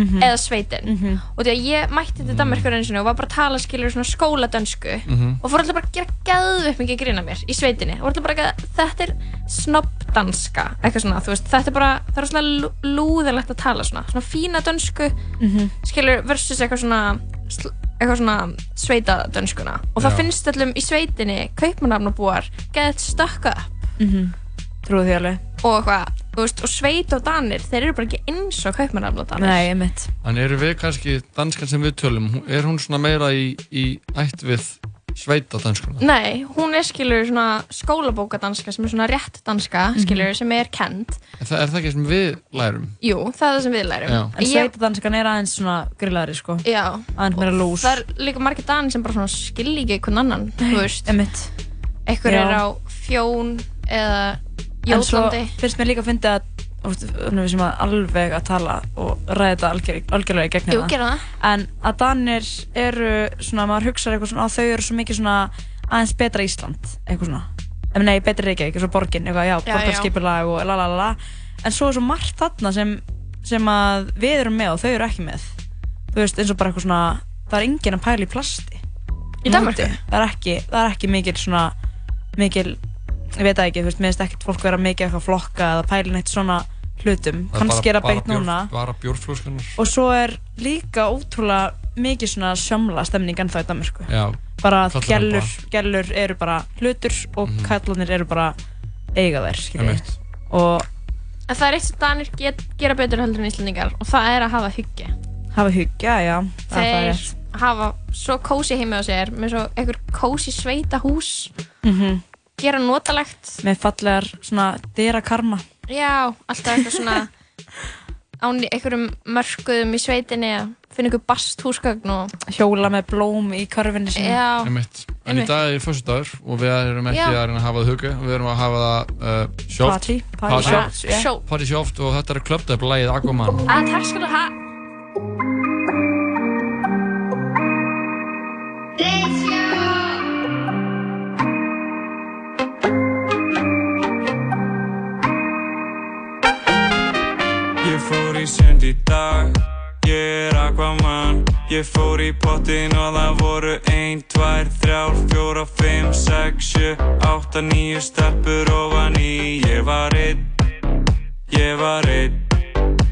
Mhm. eða sveitin og því að ég mætti til Danmörkur einu sinni og var bara að tala skilur svona skóladönsku Mhm. og fór alltaf bara að gera gæðu upp mikið grína mér í sveitinni og alltaf bara að þetta er snobbdanska eitthvað svona, þú veist, þetta er bara það er svona lú- lúðilegt að tala svona svona fína dönsku Mhm. skilur versus eitthvað svona eitthvað svona sveitadönskuna og það Já. finnst öllum í sveitinni kaupmannafnabúar geðið stökka upp Mhm. Trúið því alveg og eitthvað, veist, og sveit og danir þeir eru bara ekki eins og kaupmannafnadanir Nei, einmitt En eru við kannski, danskan sem við tölum, er hún svona meira í, í ætt við sveita danskuna? Nei, hún er skilur svona skólabókadanska sem er svona rétt danska Mhm. skilur sem er kend Er það, er það ekki sem við lærum? Jú, það er það sem við lærum Já. En Ég- sveitadanskan er aðeins svona grillaðri sko Já Aðeins meira lús Það er líka margir danir sem bara svona skilji ekki hvern annan, þú veist Einmitt Einhver Já. er á fjón eða En svo jótlandi finnst mér líka að fyndi að við sem að alveg að tala og ræða þetta algjör, algjörlega í gegn hérna. En að Danir eru svona, maður hugsaður eitthvað svona að þau eru svo mikið svona aðeins betra Ísland eitthvað svona. Ef nei, betri Reykjavík, eitthvað svo borgin, eitthvað, já, Já, borgarskipulag og la la la la. En svo er svo margt þarna sem, sem að við erum með og þau eru ekki með. Þú veist, eins og bara eitthvað svona Það er enginn að pæla í plasti. Í Danmörku? Móti. Það er ekki, það er ekki mikil svona mikil, ég veit það ekki, þú veist, mér finnst ekkert fólk vera mikið eitthvað flokka eða pæla neitt svona hlutum, Það er kannski er að beitt núna. Bara bjórflöskunar og svo er líka ótrúlega mikið svona sjömla stemning ennþá í Danmarku Já, bara að kallar það gellur, bara. gellur eru bara hlutur og mm kallanir eru bara eiga þær, skiljið Einmitt. og En það er eitt sem danir get, gera betur heldur en Íslandingar og það er að hafa huggi hafa hyggja, já það er Þeir rétt. hafa svo kósi heimi á sér með svo einhver kósi sveita hús. Mhm. Gera notalegt með fallegar svona dyra karma Já, alltaf eitthvað svona á ní- einhverjum mörkuðum í sveitinni að finna einhver bast húsgagn og hjóla með blóm í körfinni sinni Já, Einmitt. En í einmitt. dag er fyrstudagur og við erum ekki Já. að reyna að hafa það huga, við erum að hafa það uh, sjóft. Party, party sjóft, yeah. Sjó. Party sjóft og þetta er klöpt upp lagið Aquaman. að takk skal þú hafa Ég fór í sund í dag, ég er Aquaman Ég fór í pottin og það voru 1, 2, 3, 4, 5, 6, 7, 8, 9 steppur ofan í. Ég var einn, ég var einn.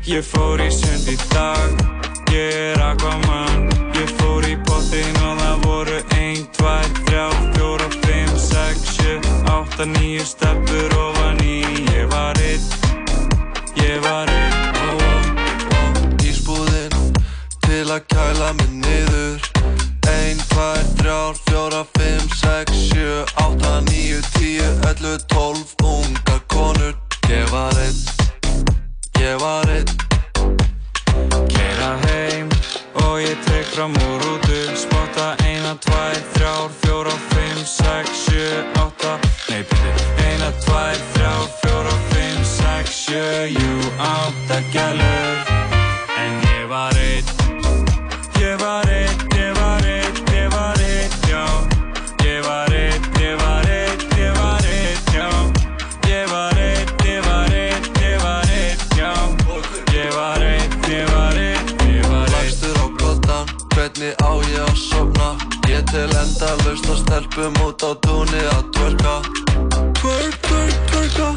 Ég fór í sund í dag, ég er Aquaman Ég fór í pottin og það voru 1, 2, 3, 4, 5, 6, 7, 8, 9 steppur ofan í. Ég var einn, til að kæla mig niður. 1, 2, 3, 4, 5, 6, 7, 8, 9, 10, 11, 12 Unga konur. Ég var einn Ég var einn. Keira heim og ég tek fram úr rútu. Spotta eina, tvær, þrjár, fjóra, fimm, sex, sjö, átta. Nei, byrju Eina, tvær, þrjár, fjóra, fimm, sex, sjö, jú, átta gælur En ég var einn til enda laust og stelpum út á túnni að tverka Tverk, tverk, tverka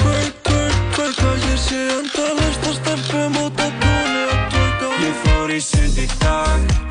Tverk, tverk, tverka Ég sé enda laust og stelpum út á túnni að tverka Ég fór í sund í dag.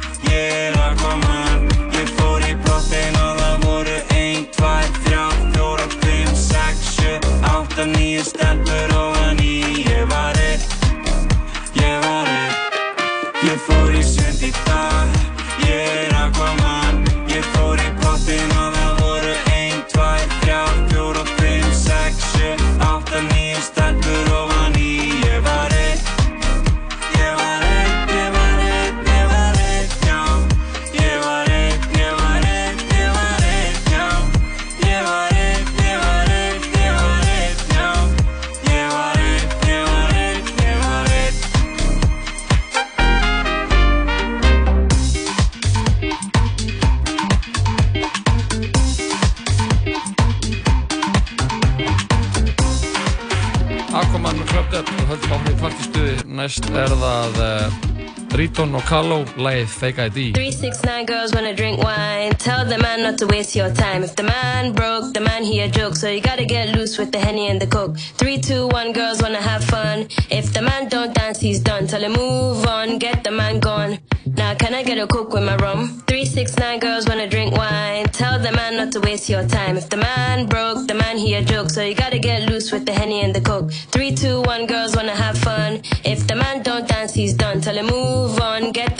Carlo leið Fake ID. 369 girls wanna drink wine. Tell the man not to waste your time. If the man broke, the man he a joke. So you gotta get loose with the henny and the coke. 321 girls wanna have fun. If the man don't dance, he's done. Tell him move on, get the man gone. Now can I get a coke with my rum? 369 girls wanna drink wine. Tell the man not to waste your time. If the man broke, the man he a joke. So you gotta get loose with the henny and the coke. 321 girls wanna have fun. If the man don't dance, he's done. Tell him move get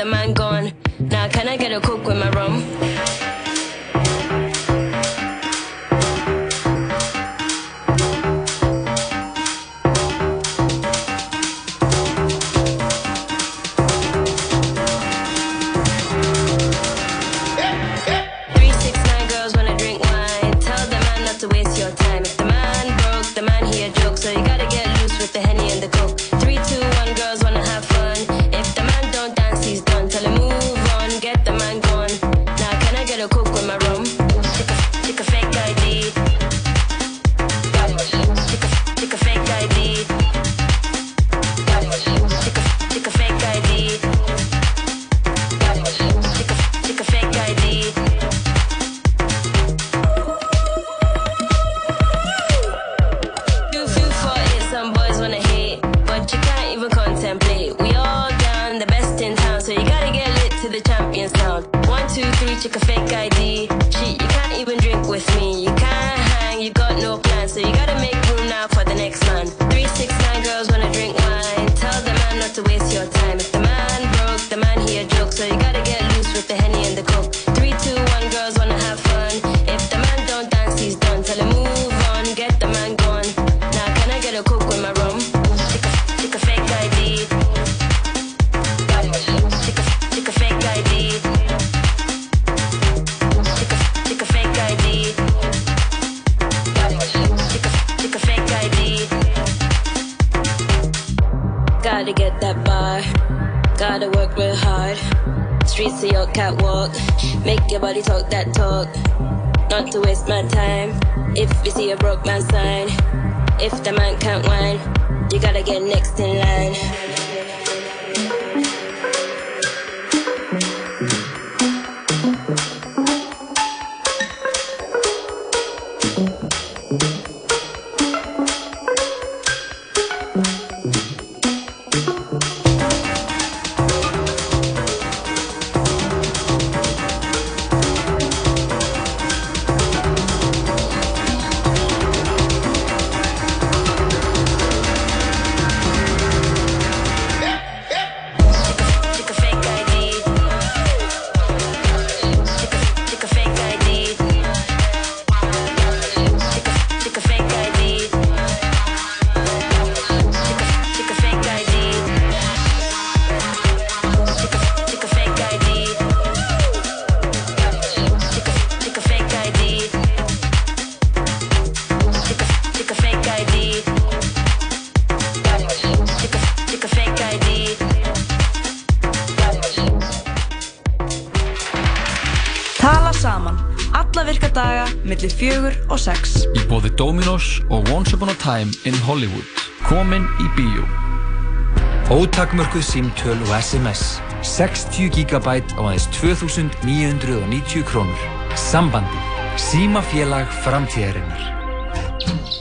Ótakmörkuð símtöl og SMS. 60 GB á aðeins 2.990 krónur. Sambandi. Símafélag framtíðarinnar.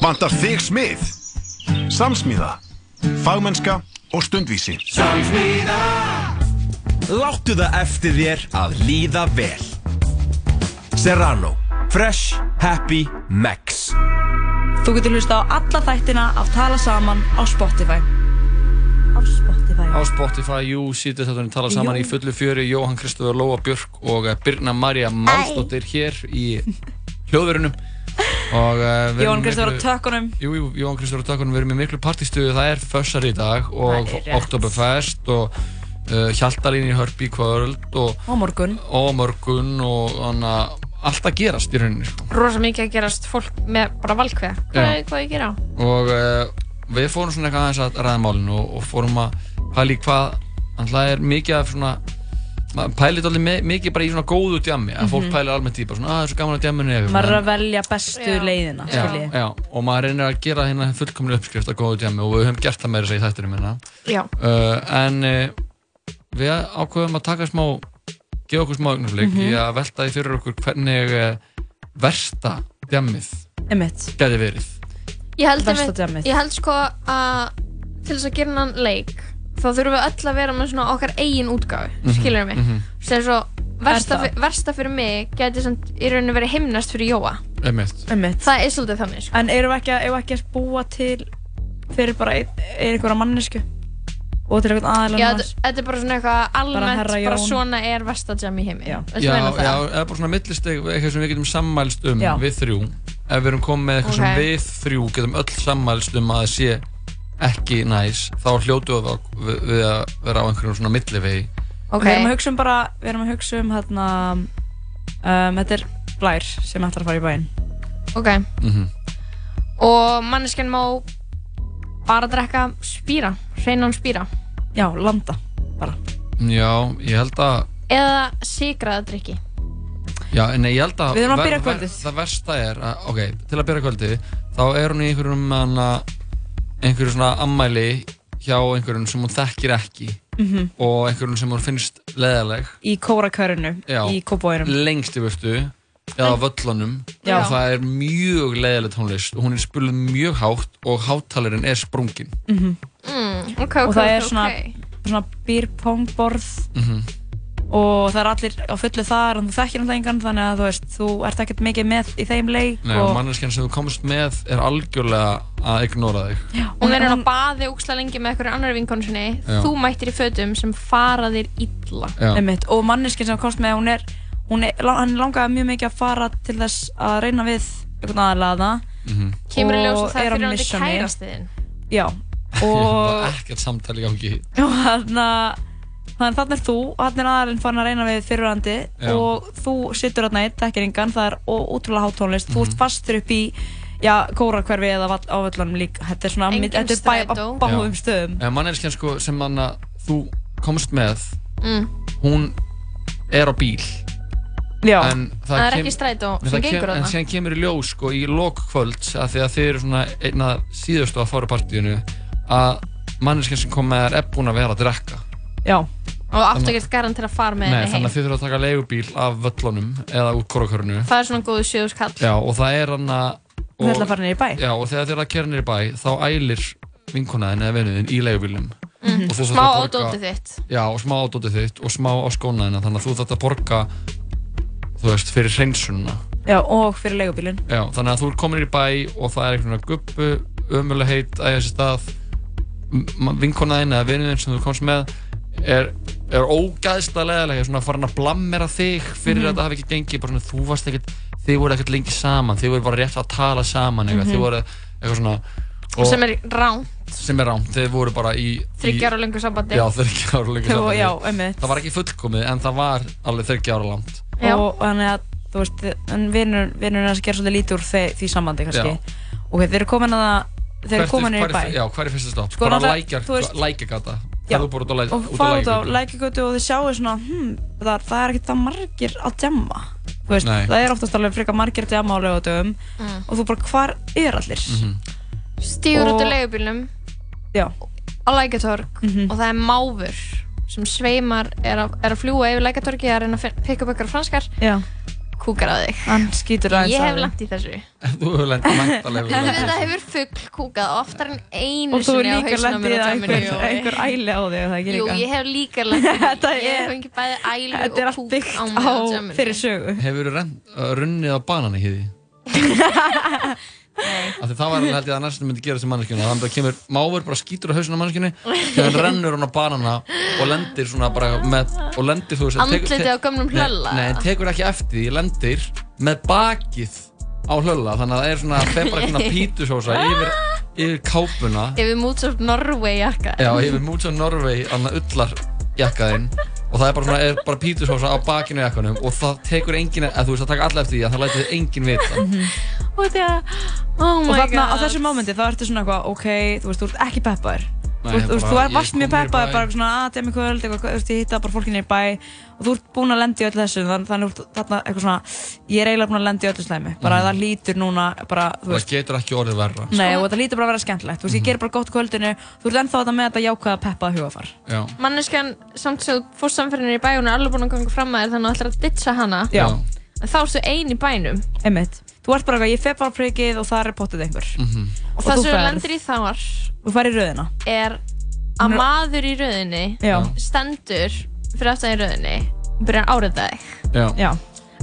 Vandar þig smið. Samsmiða. Fagmennska og stundvísi. Samsmiða. Láttu það eftir þér að líða vel. Serrano. Fresh. Happy. Max. Þú getur hlusta á alla þættina af Tala Saman á Spotify. Á Spotify. Jú, sítið þetta tala saman Jú. í fullu fjöri Jóhann Kristofur Lóa Björk og eh, Birna Marja Málsdóttir hér í hljóðverunum og uh, Jóhann Kristofur á tökkunum. Jú, jú, Jóhann Kristofur á tökkunum, við erum í miklu partístuðu, það er fössar í dag og Það er. Oktoberfest og uh, Hjaltalín í Hörp í kvöld og, Og morgun. og morgun og hana, allt að gerast í rauninni sko. Rosa mikið að gerast fólk með bara valkveða. Hvað, er- hvað ég gera og uh, við fórum svona eitthvað aðeins að ræða málinu og, og fórum að pæla í hvað það er mikið af svona maður pælir allir mikið bara í svona góðu djammi að fólk Mhm. pælir almennt í bara svona að það er svo gaman að djamminu er Maður er að velja bestu leiðina, já, já, og maður reynir að gera hérna fullkomlega uppskrift af góðu djammi og við höfum gert það meira í þættinum hérna. Já. uh, en uh, við ákveðum að taka smá gefa okkur smá augnaflik Mhm. í að velta því fyrir okkur hvernig uh, versta djammið gæti verið. Ég held, ég held sko að til þess að gera hann leik þá þurfum við öll að vera með svona okkar eigin útgáfu, Mhm, skilur mig mhm. sem svo versta, Er fyr, versta fyrir mig geti samt í rauninu verið himnast fyrir Jóa það er svolítið þannig sko. En erum við ekki, við ekki að búa til fyrir bara ein, ein einhverja mannesku og til einhvern aðeins Já, þetta er bara svona eitthvað almennt bara, Jón. svona er versta jam í heimi já. Já, já, eða bara svona millisteg eitthvað sem við getum sammælst um Já. við þrjú ef við erum komið með eitthvað Ok. sem við þrjú getum öll sammælst um að það sé ekki næs þá hljótu við, við, við að vera á einhverjum svona millivegi. Við erum að hugsa um bara, við erum að hugsa um hérna, um, þetta er blær sem ætlar að fara í bæinn. ok, mm og manneskjan má bara drekka spýra hreinan spýra Já, landa Já, ég held að eða sigraða drikki Já, en ég held að Við erum að ver- ver-. Það versta er að, ok, til að byrja kvöldið þá er hún í einhverjum hana, einhverjum svona ammæli hjá einhverjum sem hún þekkir ekki Mhm. og einhverjum sem hún finnst leðaleg Í kórakörinu, í kópóinum. lengst í burtu eða völlunum Já. og það er mjög leiðileg tónlist og hún er spuluð mjög hátt og hátalarinn er sprungin Mhm. mm, ok, og ok, það er svona, ok. svona beerpongborð Mhm. Og það er allir á fullu þar en þú þekkir það engan þannig að þú veist, þú ert ekkert mikið með í þeim leik Nei, og manneskjan sem þú komst með er algjörlega að ignora þig hún er hérna á baði úksla lengi með einhverju annar vinkonu sinni Já. þú mættir í fötum sem fara þér illa Já. Einmitt, og manneskinn sem komst með hún er, hún er, hann langaði mjög mikið að fara til þess að reyna við einhvern aðlaða Mhm. kemur í ljós að það á fyrir hann missioni. kærastiðin já og er ekkert samtali í gangi og þarna þannig þannig er þú og hann er aðalinn farin að reyna við fyrirhandi og þú sittur þarna eitt, þekkir engan það er ótrúlega hátónlist, þú Mhm. ert fastur upp í já, kórakverfi eða á völlunum líka þetta er svona, þetta er bæ, báðum stöðum En manneskjan sko sem hann að þú komst með mm. hún er á bíl Já. en Það er kem- ekki strætó sem það kem- gengur En þarna. síðan kemur í ljós sko í lok kvölds að því að þið eru svona einna síðustu að fara partíinu að manneskjan sem kom með er búin að vera að drekka já. Og áttu Þannig- ekkert garant til að fara með Nei, henni þannig heim að þið þurfum að taka leigubíl af völlunum eða út korakörnu það er svona góðu sjöðuskall Já, og það er hann að Þið ætla að fara niður í bæ. Já, og þegar þið er að kera niður í bæ þá ælir vinkonaðin eða venuðin í leigubílnum. Og þú þarft Smá að á borga- dótið þitt. Já, og smá á dótið þitt og smá á skónaðina þannig að þú þarft að borga þú veist, fyrir hreinsunna já, og fyrir leigubílinn. Já, þannig að þú er og það er ógæðslega leðilega svona farin að blammera þig fyrir Mhm. að þetta hafi ekki gengið bara svona, þú varst ekkert, þið voru ekkert lengi saman þið voru bara rétt að tala saman eitthvað, Mhm. þið voru eitthvað svona sem er rán sem er rámt, þið voru bara í þryggjar og lengur sambandi Já, Já, sambandi já. Það var ekki fullkomið en það var alveg þryggja ára langt og þannig að þú veist, en vinur, vinur hans gerir svolítið lítið úr því, því sambandi kannski Já. og þeir eru komin að er- komin niður í bæ er- Já, hvað er fyrsta stopp? Sko, veist- lækjagata Já. Það er bara út á út á út lækigötu og þið sjáu svona hm, það, það er ekkert það margir að djamma þú veist, Nei. það er oftast alveg frekar margir að djamma á lögatöfum Mm. og þú bara, hvar er allir? Mhm. stígur út Og- á leigubílnum Já. á lækatorg Mhm. og það er máfur sem sveimar er að, er að fljúa yfir lækatorgi að reyna að pikka upp ykkur franskar Já. Kúkar á þig. Hann skýtur aðeins Ég á hef lent í þessu. Þú hefur lendið mæntalega Þetta hefur fugl kúkað oftar en einu Og þú sinni á líka hausnum á lendið mér að á einhver, æli á þig, er það ekki Jú, ég hef líka lendið í Þetta því. Ég er- hef fengið bæði Þetta er og allt kúk byggt á á mér á tjamminu. fyrir sögu. Hefur þú runnið á banani hýði? Af því það var held ég að næstum myndi gera þessi manneskjuna þannig að það kemur máfur, bara skýtur á hausinu á manneskjunni hann rennur hann á banana og lendir svona bara með og lendir þú veist Andlitið á gömlum Nei, hlölla? Nei, en tekur ekki eftir því, lendir með bakið á hlölla þannig að það er svona, þeir bara svona pítusósa yfir, yfir kápuna Yfir Moods of Norway jakka. Já, yfir Moods of Norway annað ullar jakkaðinn og það er bara, svona, er bara pítusósa á bakinu á jakkanum og það tekur engin, eða þú veist það taka allir eftir því að það lætur engin vita. Og því að, oh og þarna á god. þessu mómenti þá ertu svona eitthvað, ok, þú veist, þú ert ekki peppaður. Nei, þú varst mjög bæ. bara svona að demmi kvöld, eitthvað, þú veist, ég hitta bara fólkinni í bæ og þú ert búinn að lenda í öllu þessu þannig, þarna eitthvað svona ég er eiginlega búinn að lenda í öllu slæmi bara Mhm. það lítur núna, bara, þú það veist getur ekki orðið verra nei, og þetta lítur bara að vera skemmtilegt, þú veist, Mhm. ég ger bara gott á kvöldinu þú ert ennþá þetta með þetta jákvæða peppaða hugafar Já. Manneskjan samt sem þú fórst samferðinni í bæ hún er alveg búin að ganga fram að þér þannig að þú ætlar að ditcha hana Já. en þá ertu ein í bænum einmitt, þú ert bara eitthvað, ég fer bara prikið og það er pottið einhver. Mhm. og þú það sem þú lendir í þar þú fær í röðina. er að Nú- maður í röðinni Já. stendur fyrir aftan í röðinni og byrjar að áreita þig. Já. Já.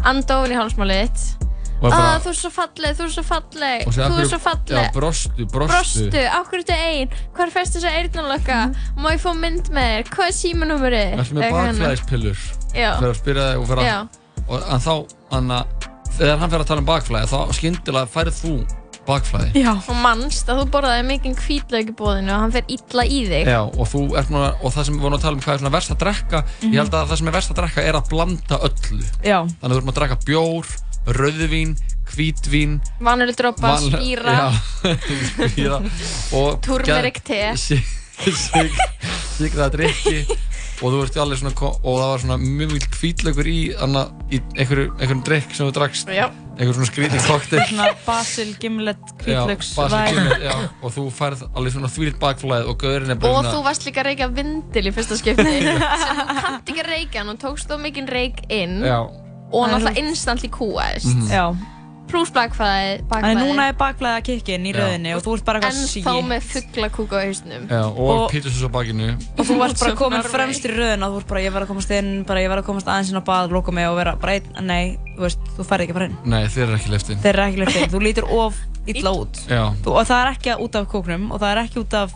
anda ofin í hálsmálið þitt. Og er bara- að þú er svo falleg, þú er svo falleg Og þú "Af er svo falleg. Já, brostu, brostu. Brostu, ákveður ertu ein? Hvað er fest þess að eyrnalöka má ég fá mynd með þér, hvað er símanúmerið? Verður með bakflæðispillur? Já. Fyrir að spyrja þig og fyrir Já. að og, En þá, hann að Þegar hann fer að tala um bakflæði Þá skyndilega færið þú bakflæði Já. og mannst að þú borðaði mikið hvítlaug í bóðinu og hann fer illa í þig Já, og þú ert núna, og það sem við vorum að tala um hvað er svona verst að drekka Mhm. Ég held að það sem er verst að drekka er að blanda öllu Já. Þannig að þú erum að drekka bjór, rauðvín, hvítvín vanur dropa, van- spýra Já, spýra Og Turmeric te. Sigraða drikki Og þú ert alveg svona, og það var svona mjög mjög hvítlaugur í, anna, í einhverju, einhverjum drikk sem þú drakst. Já. Einhver svona skrítið koktel svona basil, gimlet, já, og þú færð alveg svona þvílitt bakflæð og gaurinn er bara og þú varst líka að reykja vindil í fyrsta skipti. Sem kannt ekki að reykja hann og tókst þú mikinn reyk inn. Já. og náttúrulega instantly kúaðist. Mhm. Já. Pluss bakfæði Þannig núna er bakflæða kikkin í Já. röðinni og þú ert bara en eitthvað sí þá með fuggla kúka á hausnum. Já, og, Og- og pítusus á bakinu. Og þú varst bara komin fremst í röðina þú ert bara, ég verð að komast inn, bara ég verð að komast aðeins inn á bað, loka mig og vera bara einn, nei, þú veist, þú færði ekki bara inn. Nei, þeir eru ekki leftin þeir eru ekki löftið, þú lítur of illa út. Já, þú, og það er ekki út af kóknum og það er ekki út af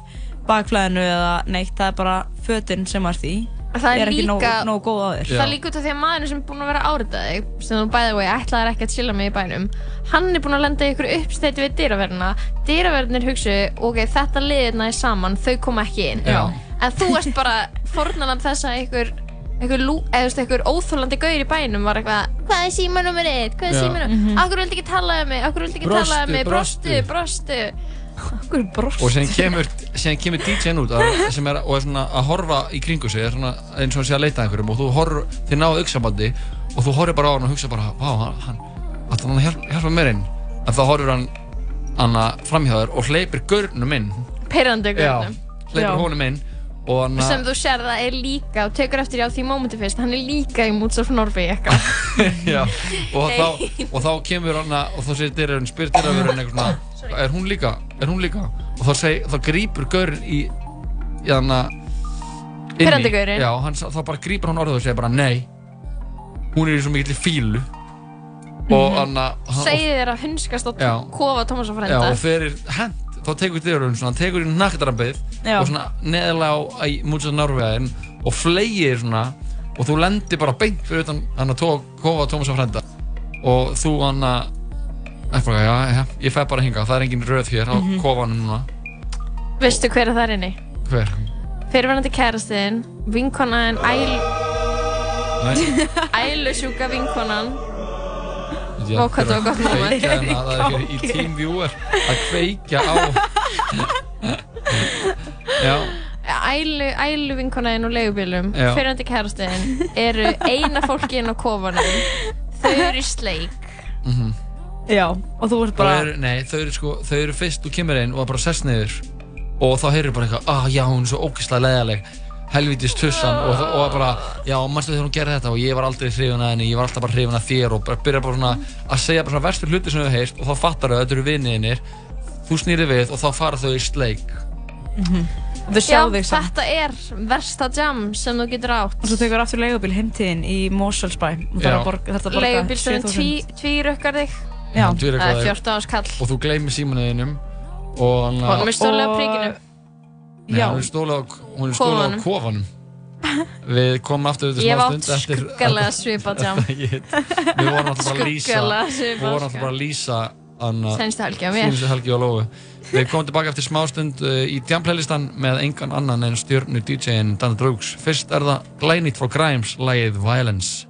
bakflæðinu eða neitt, það er bara fötin sem er því það er ekki nóg, líka nóg góð á þér. það er líka út af því að maðurinn sem er búinn að vera áritaði sem þú bæði og ég ætlaði ekki að chilla mig í bænum hann er búinn að lenda í ykkur uppstæti við dyraverðina dyraverðinir hugsu, ok, þetta liðina er saman þau koma ekki inn. Já. en þú varst bara fornanan þess að ykkur veist, ykkur óþólandi gaur í bænum var eitthvað hvað er símanúmerið, hvað er símanúmerið Mhm. akkur vildi ekki tala um mig, akkur vildi ekki Brostu, tala um mig? Brostu, brostu. brostu og síðan kemur, kemur DJ-n út að, sem er, og er svona að horfa í kringu sig svona, eins og hann sé að leita að einhverjum og þú horf, þið náðu auksambandi og þú horfir bara á hann og hugsa bara hann, hann, að hann hjálp, hjálpa mér inn? En þá horfir hann hann framhjáður og hleypir gaurnum inn. Perrandi Já, gaurnum hleypir Já. honum inn og hann sem þú sér það er líka og tekur eftir á því mómenti fyrst hann er líka í eitthvað. Já, og, þá, og þá kemur hann að- og þá segir dyrraverinn, spyr dyrraverinn eitthvað svona er hún líka, er hún líka? Og þá, seg, þá grípur gaurinn í í hann að Pirrandi gaurinn? já, hann, þá bara grípur hann orðið og segir bara nei hún er í svo mikill fílu og hann að segið þér að hunskast og Já. kofa Thomas og já, frenda og þeir er hent þá tekur dyrraverinn svona, hann tekur í naktarambið Já. og svona neðalega á í mútsað Norvegaðin og flegir svona og þú lendir bara beint fyrir utan hann að kofa Thomas og frenda og þú hann að eitthvað, já, já, ég fæ bara hinga, það er engin röð hér á Mhm. kofanum núna. Veistu hver er það inni? hver? fyrirverandi kærastiðin vinkonaðin æl, ælusjúka vinkonan. Ó, hvað það var gott hérna, það er ekki í TeamViewer að kveikja á já, ælu, ælu vinkonaðin og leigubílum Já. fyrirverandi kærastiðin eru eina fólki inn á kofanum. Þau eru í sleik. Mhm já, og þú ert bara... bara eru, nei, þau eru sko, þau eru fyrst þú kemur inn og bara sest niður og þá heyrir bara eitthvað, ah já, hún er svo ógeðslega leiðaleg helvitis tussan og, og var bara, já, mannstu þegar hún gerði þetta og ég var aldrei hrifun að henni, ég var alltaf bara hrifun að þér og bara byrja bara svona að segja bara svona verstur hluti sem þau heist og þá fattar þau að þetta eru vinniðinir þú snýri við og þá fara þau í sleik Þau sjá Já, þig samt. þetta er versta jam sem þú getur átt. Og svo tekur aftur leigubíl heimtíðin í Mosfellsbæ það Já. er að borga, þetta að borga Leigubílstjórinn tví, tvírukkar þig. Já. Hann Það er þig. 14 árs kall. og þú gleymir símanuðinum og hann Honum er stólið á príkinu. Nei, hún er stólið á, hún Kofanum. Við komum aftur við Ég hef smá átt stund eftir skuggalega svipað jam. Við vorum alltaf bara að lýsa Skuggalega Við vorum alltaf bara að lýsa anna- Seinustu helgi á mér. Seinustu helgi á Lóu Við komum tilbaka eftir smástund uh, í Djam-playlistan með engan annan en stjörnu DJ-in Dan Drugs Fyrst er það glænýtt frá Grimes, lagið Violence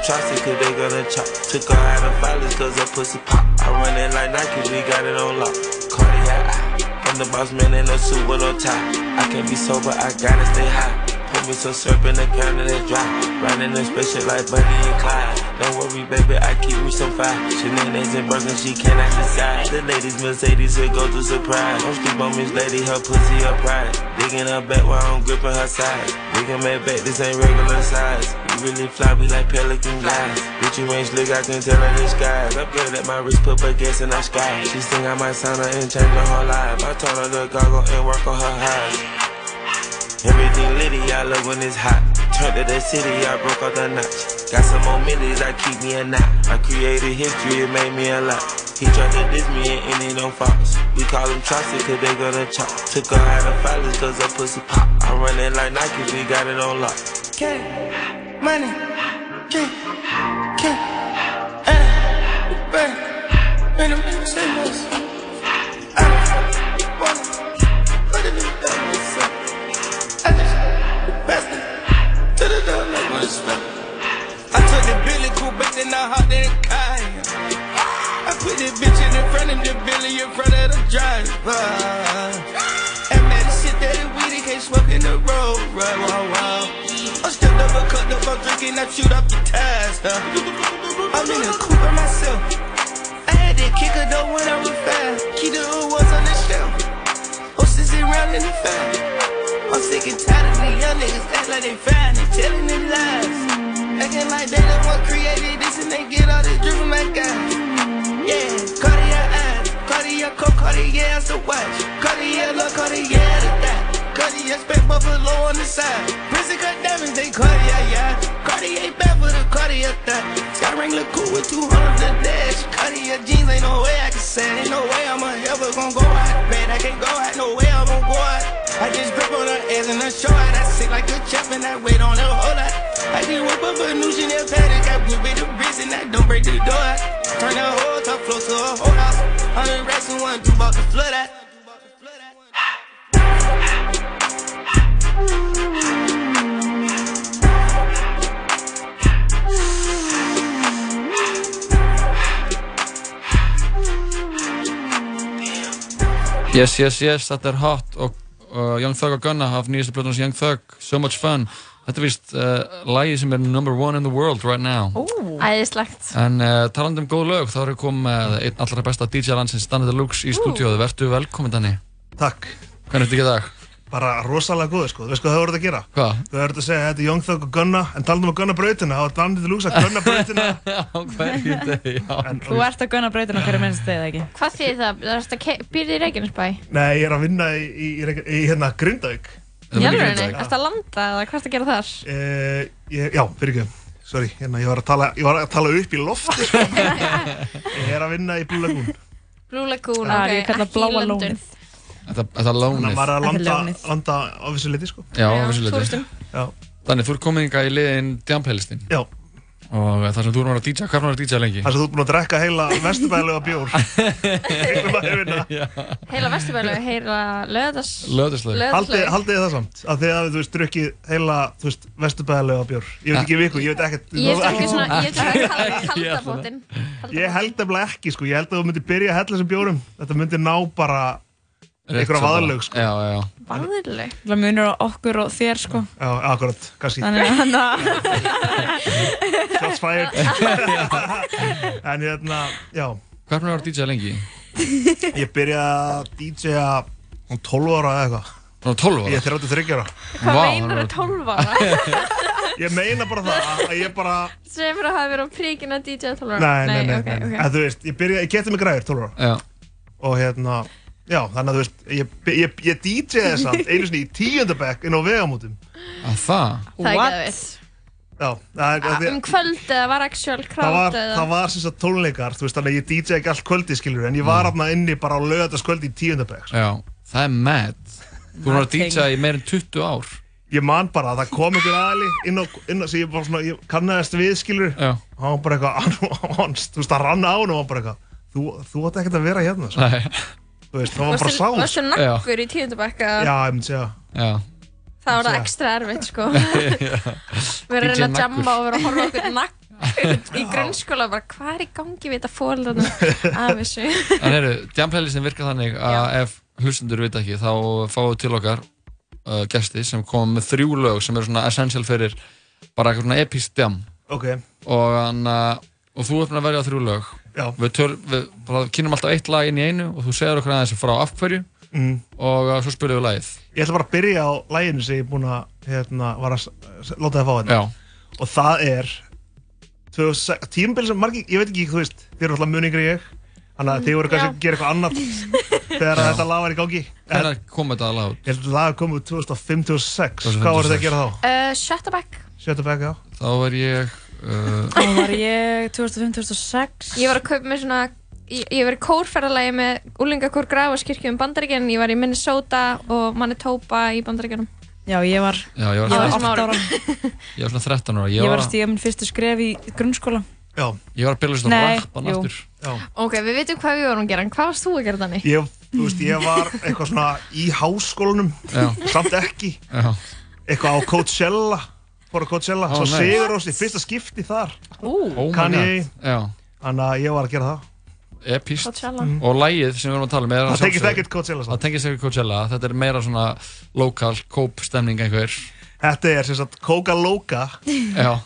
Him cause they gonna chop. Took her out of filers cause her pussy pop. I run it like Nike, we got it on lock. Cardiac. I'm the boss man in a suit with no tie. I can't be sober, I gotta stay high. Put me some syrup in the counter that's dry. Riding a spaceship like Bunny and Clyde. Don't worry, baby, I keep me some fire. Shenanigans and broken, she cannot decide. The ladies Mercedes will go to surprise. Don't sleep on Miss Lady, her pussy her pride. Digging her back while I'm gripping her side. We can make back, this ain't regular size. You really fly, we like pelican guys. Gucci range look, I can tell her the skies. Upgrade at my wrist, put baguettes in the sky. She think I might sign her and change her whole life. I told her to goggle and work on her eyes. Everything litty, I love when it's hot. Turned to the city, I broke out the notch. Got some more millies, I keep me a knot. I created history, it made me a lot. He tried to diss me and any no faults. We call him Chaucer cause they gonna chop. Took her out of filers cause her pussy pop. I run it like Nike, we got it on lock. K, money, K, K, eh, bang, and I'm saying this. I it the it the took the Billy cool, but then I hopped in the car. I put this bitch in the front of the Billy in front of the driver. And man, this shit that is weed, it can't smoke in the road, right? Wow, wow. Still cut up, I'm drinking, I shoot up the tires. Huh? I'm in the coupe by myself. I had that kicker though when I was fast. Keep the hood was on the shelf. Horses around in the fan. I'm sick and tired of these young niggas act like they fine and telling them lies. Acting like they the one created this and they get all this drip from that guy. Yeah, Cartier eyes, Cartier coat, Cartier as the watch, Cartier look, Cartier the dot, Cartier spec buffalo on the side. Prison cut diamonds, they Cartier, yeah. Cartier back for the Cartier thot. Sky ring look cool with 200 the dash. Cartier jeans, ain't no way I can say, ain't no way I'm ever gonna go out. Man, I can't go out, no way I'm gonna go out. I just grip on her ass and I show her. I sit like a chef and I wait on her whole lot. I just whip up a new Chanel paddock. I whip it the bricks and I don't break the door out. Turn the whole top floor to a whole house. Hundred racks and one, about to flood out. Yes, yes, yes, þetta er hot og uh, Young Thug og Gunna af nýjastu blöðunars Young Thug, So Much Fun Þetta er vist uh, lagi sem er number one in the world right now Æðislegt. En uh, talandi um góð lög, þá erum við komið með einn allra besta DJ landsins, Danny Deluxe í stúdíóðu. Vertu velkomin, Danny. Takk. Hvernig ertu ekki dag? Bara rosalega góð, sko. Þú veist hvað þau voruð að gera? Hvað? Þau voruð að segja, þetta er Young Thug og Gunna, en talandi um að gunna brautina, þá er Danny Deluxe að gunna brautina. Þú ert að gunna brautina hverju minnst þið, ekki? Hvað þýðir það? Það er að býrði í Reykjanesbæ? Nei, ég er að vinna í, í, í, í, hérna Grindavík. Alvegni? Ertu að landa eða hvað ertu að gera þar? Uh, ég, já, fyrir ekki. Sorry, hérna, ég var að tala, ég var að tala upp í lofti, sko. ég er að vinna í Blue Lagoon. Blue Lagoon, Ah, ok, ekki bláa í London. Þetta, er lónið. Þannig að maður er að landa, landa á vissu liti, sko. Já, á vissu liti. Þannig, þú ert komið inga í liðin Djamplaylistin. Já. Og það sem þú að vera að DJ, hvað er að DJ lengi? Það sem þú ert búin að drekka heila vesturbæðilega bjór. Heila vinna. Heila löðas... Haldið haldið þið það samt? Að þið hafið, þú veist, drukkið heila, þú veist, vesturbæðilega bjór. Ég veit ekki viku, ég veit ekkert. Ég drekki ekki- svona, ég drekki kalda, kalda bótinn. Ég held nefnilega ekki, sko. Ég held að þú myndir byrja að hella þessum bjórum. Þetta myndir ná bara einhverja vaðalög, sko. Já, já. Vaðalög? Það munur á okkur og þér, sko. Já, akkurat, kannski. Þannig að hann að... Shots fired. en hérna, já. Hvað er það að vera DJ lengi? Ég byrjaði að DJ-a um 12 ára eða eitthvað. Nú, 12 ára? Ég er 33 ára. Hvað meinar þú 12 ára? Ég meina bara það að ég bara... Sem fyrir að hafa verið á príkina DJ 12 ára? Nei, nei, nei. ok, nei. ok. En þú veist, ég byrjaði, ég geti mig græður 12 ára. Já. Og hérna, já, þannig að þú veist, ég, ég, ég DJ-aði samt einu sinni í tíundabæk inn á vegamótum. Að það? Það er ekki það Já, það er... það- Um kvöld eða var actual Það crowd eða? það var sem sagt tónleikar, þú veist, þannig að ég DJ ekki allt kvöldi, skilur, en ég var Mm. aðna inni bara á lögataskvöldi í tíundabæk. Já, það er mad. Þú erum að DJ í meir en 20 ár. Ég man bara að það kom einhver aðli inn á, inn á, sem ég bara svona, ég kannast við, skilur, Já. og hann var bara eitthvað, þú veist, það rann á hann og hann bara eitthvað, þú, þú átt ekkert að vera hérna, Nei. Þú veist, það var bara Varstu- sá. Varstu nakkur í tíundabækka? Já, ég myndi segja. Já. Það var það ekstra erfitt sko. Við erum að reyna að jamma og vera að horfa á okkur nakk í grunnskóla bara hvað er í gangi við þetta fólk af þessu En eru, Jam-playlistin virkar þannig að ef hlustundur vita ekki þá fáum við til okkar uh, gesti sem koma með þrjú lög sem eru svona essential fyrir bara eitthvað svona episk jam Ok. og, hann, uh, og þú er búin að velja þrjú lög. Við, töl, við bara kynum alltaf eitt lag inn í einu og þú segir okkur aðeins frá af hverju Mm. og uh, svo spilum við lagið Ég ætla bara að byrja á læginu sem ég er búinn að, hérna, var láta það fá hérna. Og það er tímabil sem margir, ég veit ekki, þú veist, þið eru alltaf muningri ég, þannig að þið voru kannski að gera eitthvað annað þegar að þetta lag var í gangi. Hvernig kom þetta lag út? Ég held að lag kom út 2005-2006. 2005, Hvað voru þið að gera þá? uh, Shutterback Shut back, já. Þá er ég uh, Þá var ég 2005-2006 Ég var að kaupa með svona Ég, ég var í kórferðalagi með úlingakór Grafaskirkju um Bandaríkjan Ég var í Minnesota og Manitoba í Bandaríkjanum Já, ég var, Já, ég var ég var svona- 8 ára ég var svona 13 ára Ég var að stíga minn fyrstu skref í grunnskóla Já Ég var að byrja Nei, rappan aftur. Ok, við veitum hvað við vorum að gera En hvað varst þú að gera þannig? Ég, þú veist, ég var eitthvað svona í háskólanum, Já. samt ekki. Já. Eitthvað á Coachella, fór á Coachella, Ó, svo nice. Sigur Rós í fyrsta skipti þar. Oh my Kanye, God. Já. þannig að ég var að gera það. Epist Coachella. Mm. og lægið sem við erum að tala um er að Það tengist sjálfsögðu- ekkert Coachella, samt. það tengist ekkert Coachella þetta er meira svona lokal kóp stemning einhver Þetta er sem sagt Coca Loca já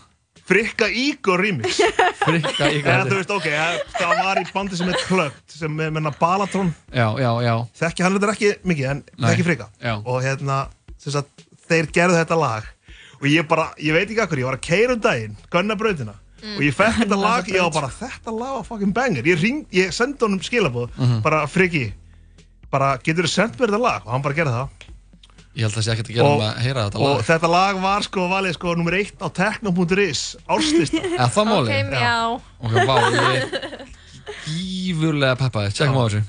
Frikka Ígor remix Frikka Ígor Eða þú veist, ok, það var í bandi sem er klögt sem er menna Balatron já já já Þekki hann þetta ekki mikið en Nei. þekki Frikka Já. og hérna, sem sagt, þeir gerðu þetta lag og ég bara, ég veit ekki akkur, ég var að keira um daginn, gunna brautina og ég fekk þetta lag, ég var bara, þetta lag var fucking banger, ég ring, ég sendi honum skilabóð, Mhm. bara Frikki bara, getur þú sendt mér þetta lag? Og hann bara gerði það. Ég held að það sé ekkert að gera um að heyra þetta og lag þetta lag var sko valið sko nummer eitt á techno.is árslista eða það máli Ok, já. ok, vá, ég er gífurlega peppaði, tjekkum á þessu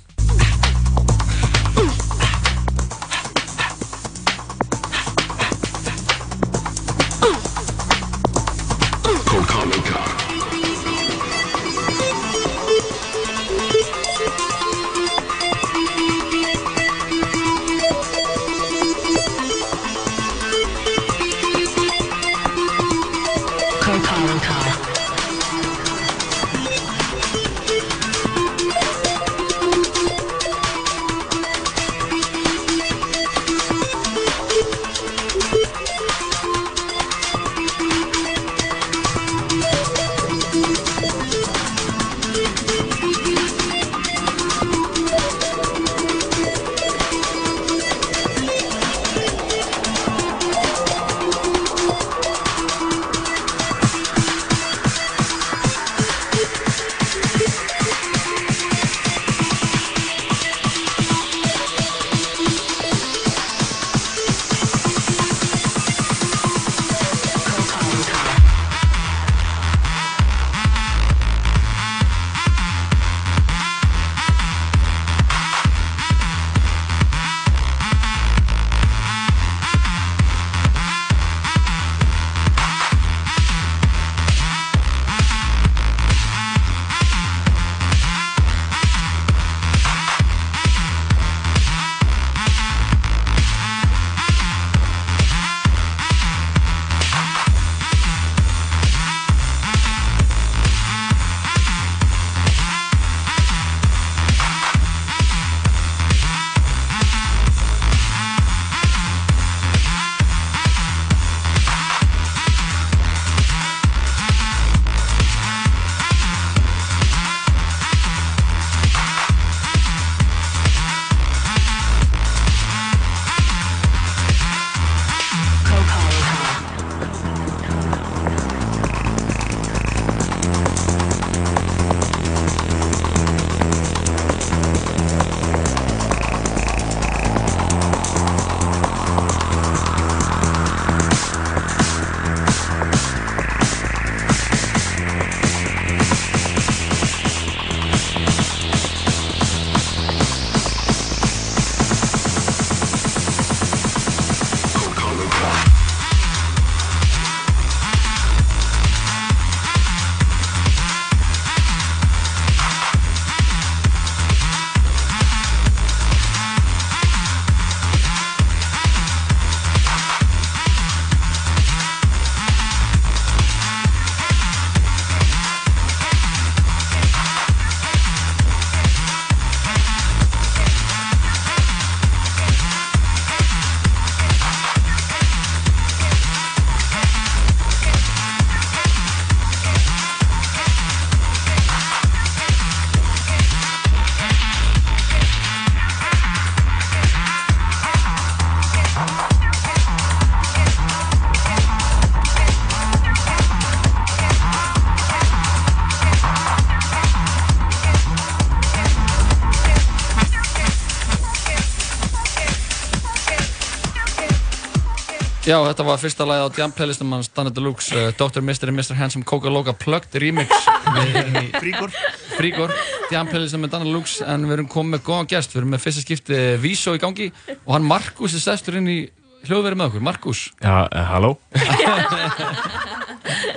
Já, þetta var fyrsta lagi á Jam playlistum hans Danny Deluxe, uh, Dr. And Mr. Handsome Coca Loca Plugged Remix. Við erum í Fríkor Fríkor, Jam playlistum með Danny Deluxe en við erum komið með góðan gest, við erum með fyrsta skipti Vísó í gangi og hann Markus er sestur inn í hljóðverið með okkur, Markus. Já, uh, halló.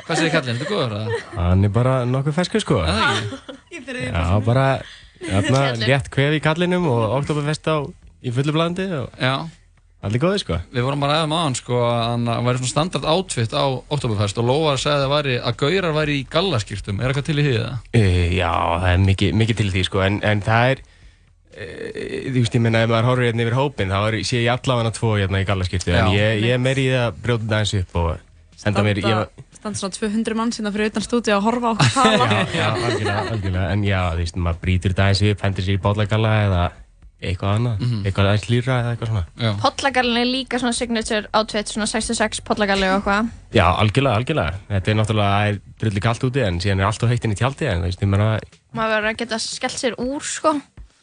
Hvað segir kallinn, þetta er góður það? Hann er bara nokkuð ferskur sko. Er? Já, bara hérna, létt kvef í kallinum og oktoberfest á í fullu blandi og Já allir góði sko. Við vorum að ræða með hann sko að hann væri svona standard outfit á Oktoberfest og Lóvar sagði að, væri, að gaurar væri í gallaskýrtum, er eitthvað til í því það? Uh, já, það er mikið, mikið til í því sko, en, en það er, uh, þú veist, ég menna, ef maður horfir hérna yfir hópinn, þá er, sé ég allavega tvo hérna í gallaskipti, en ég, ég er meiri í það að brjóta það eins upp og senda mér, ég var, standa svona 200 mann sinna fyrir utan stúdíu að horfa á tala. Já, já, algjörlega, algjörlega, en já, þú veist, maður brýtur það eins upp, hendur sér í bátlækalla eða eitthvað annað, eitthvað aðeins lýra eða eitthvað svona. Já. Pollagallin er líka svona signature outfit, svona 66 pollagalli og eitthvað. Já, algjörlega, algjörlega, þetta er náttúrulega, það er drulli kallt úti, en síðan er allt á heittinn í tjaldi, en þú veist, ég meina, Maður verður að geta skellt sér úr, sko.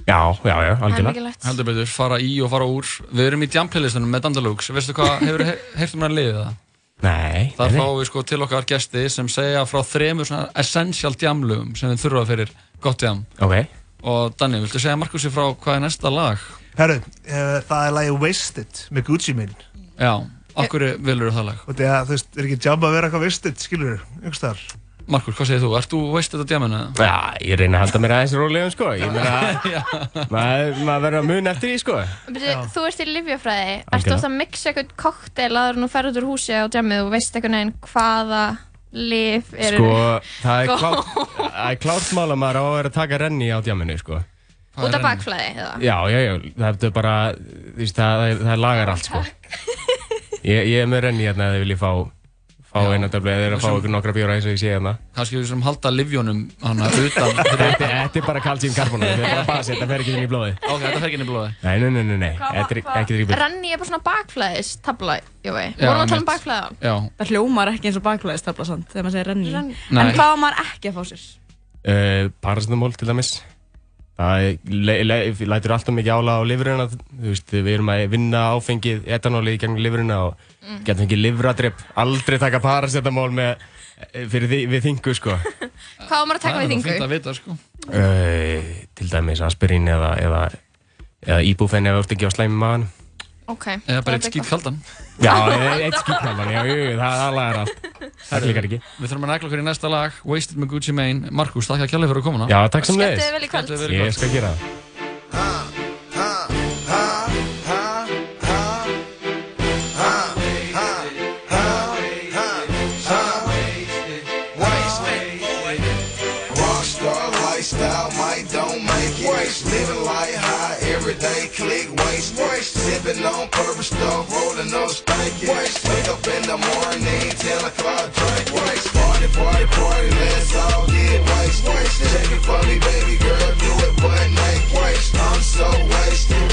já, já, já, algjörlega. Heldur betur, fara í og fara úr Við erum í Jam playlistunum með Dandalux Veistu hvað, hefur þið heyrt um hann liðið það? Nei, Þar fáum við sko til okkar gesti sem segja frá þremur svona essential jamlugum sem við þurfa fyrir gott jam Ok. Og Danni, viltu segja Markusi frá hvað er næsta lag? Herru, uh, það er lagi Wasted með Gucci Mane Já, okkur vilur það lag? Og það, þú veist, er ekki jam að vera eitthvað wasted, skilur þú, einhvers þar Markus, hvað segir þú? Ert þú wasted á jaminu? Já, ég reyna að halda mér aðeins rólegum, sko, ég meina, maður maður verður að muna eftir því, sko. Byrju, þú ert í livjafræði, ertu Algjörlega. ofta að mixa eitthvað kokteil aður nú ferður út úr húsi á djamið og veist eitthvað liv eru Sko, það er góð? klárt, það er klárt mál að maður á að vera að taka renni á djáminu, sko. Út af bakflæði, eða? Já, já, já, það er bara, þú veist, það, það, það lagar allt, sko. Ég, ég er með renni hérna eða vil ég fá, fá eina döflu eða er að fá ykkur nokkra bjóra eins og ég sé hérna. Kannski við sem halda livjónum hana utan Þetta þetta er bara kalsíumkarbonat, þetta er bara basi, þetta fer ekki inn í blóði. Ok, þetta fer ekki inn í blóði Nei, nei, nei, nei, nei, þetta er ekki drýpur. Renni er bara svona bakflæðis tabla, jói. Já, Vorum að tala um bakflæða? Já. Það hljómar ekki eins og bakflæðistabla samt þegar maður segir renni. En hvað á maður ekki að fá sér? Uh, Paracetamol til dæmis það lætur alltaf mikið ála á lifurina þú veist, við erum að vinna áfengið etanóli í gegnum lifurina og Mm. getum fengið livradrepp aldrei taka paracetamol með, eh, fyrir því, við þingu sko Hvað á maður að taka við þingu? vita, sko uh, til dæmis aspirín eða, eða, eða íbúfenn ef þú ert ekki á slæmi maðan Ok. Eða bara Það er eitt skýt kaldan já, e- eitt skýtkaldan, já, jú, jú, það aðlagar allt það líkar ekki. Við þurfum að negla okkur í næsta lag. Wasted með Gucci Mane. Markus, takk að kjærlega fyrir að koma. Já, takk sem leiðis Skemmtu þér vel í kvöld. Skemmtu þér vel í ég kvöld. skal gera það waste. Sipping on purple stuff, rolling up stanky. Wake up in the morning, 10 o'clock drink. Party, party, party, let's all get wasted. Check it for me, baby girl, do it butt naked. I'm so wasted,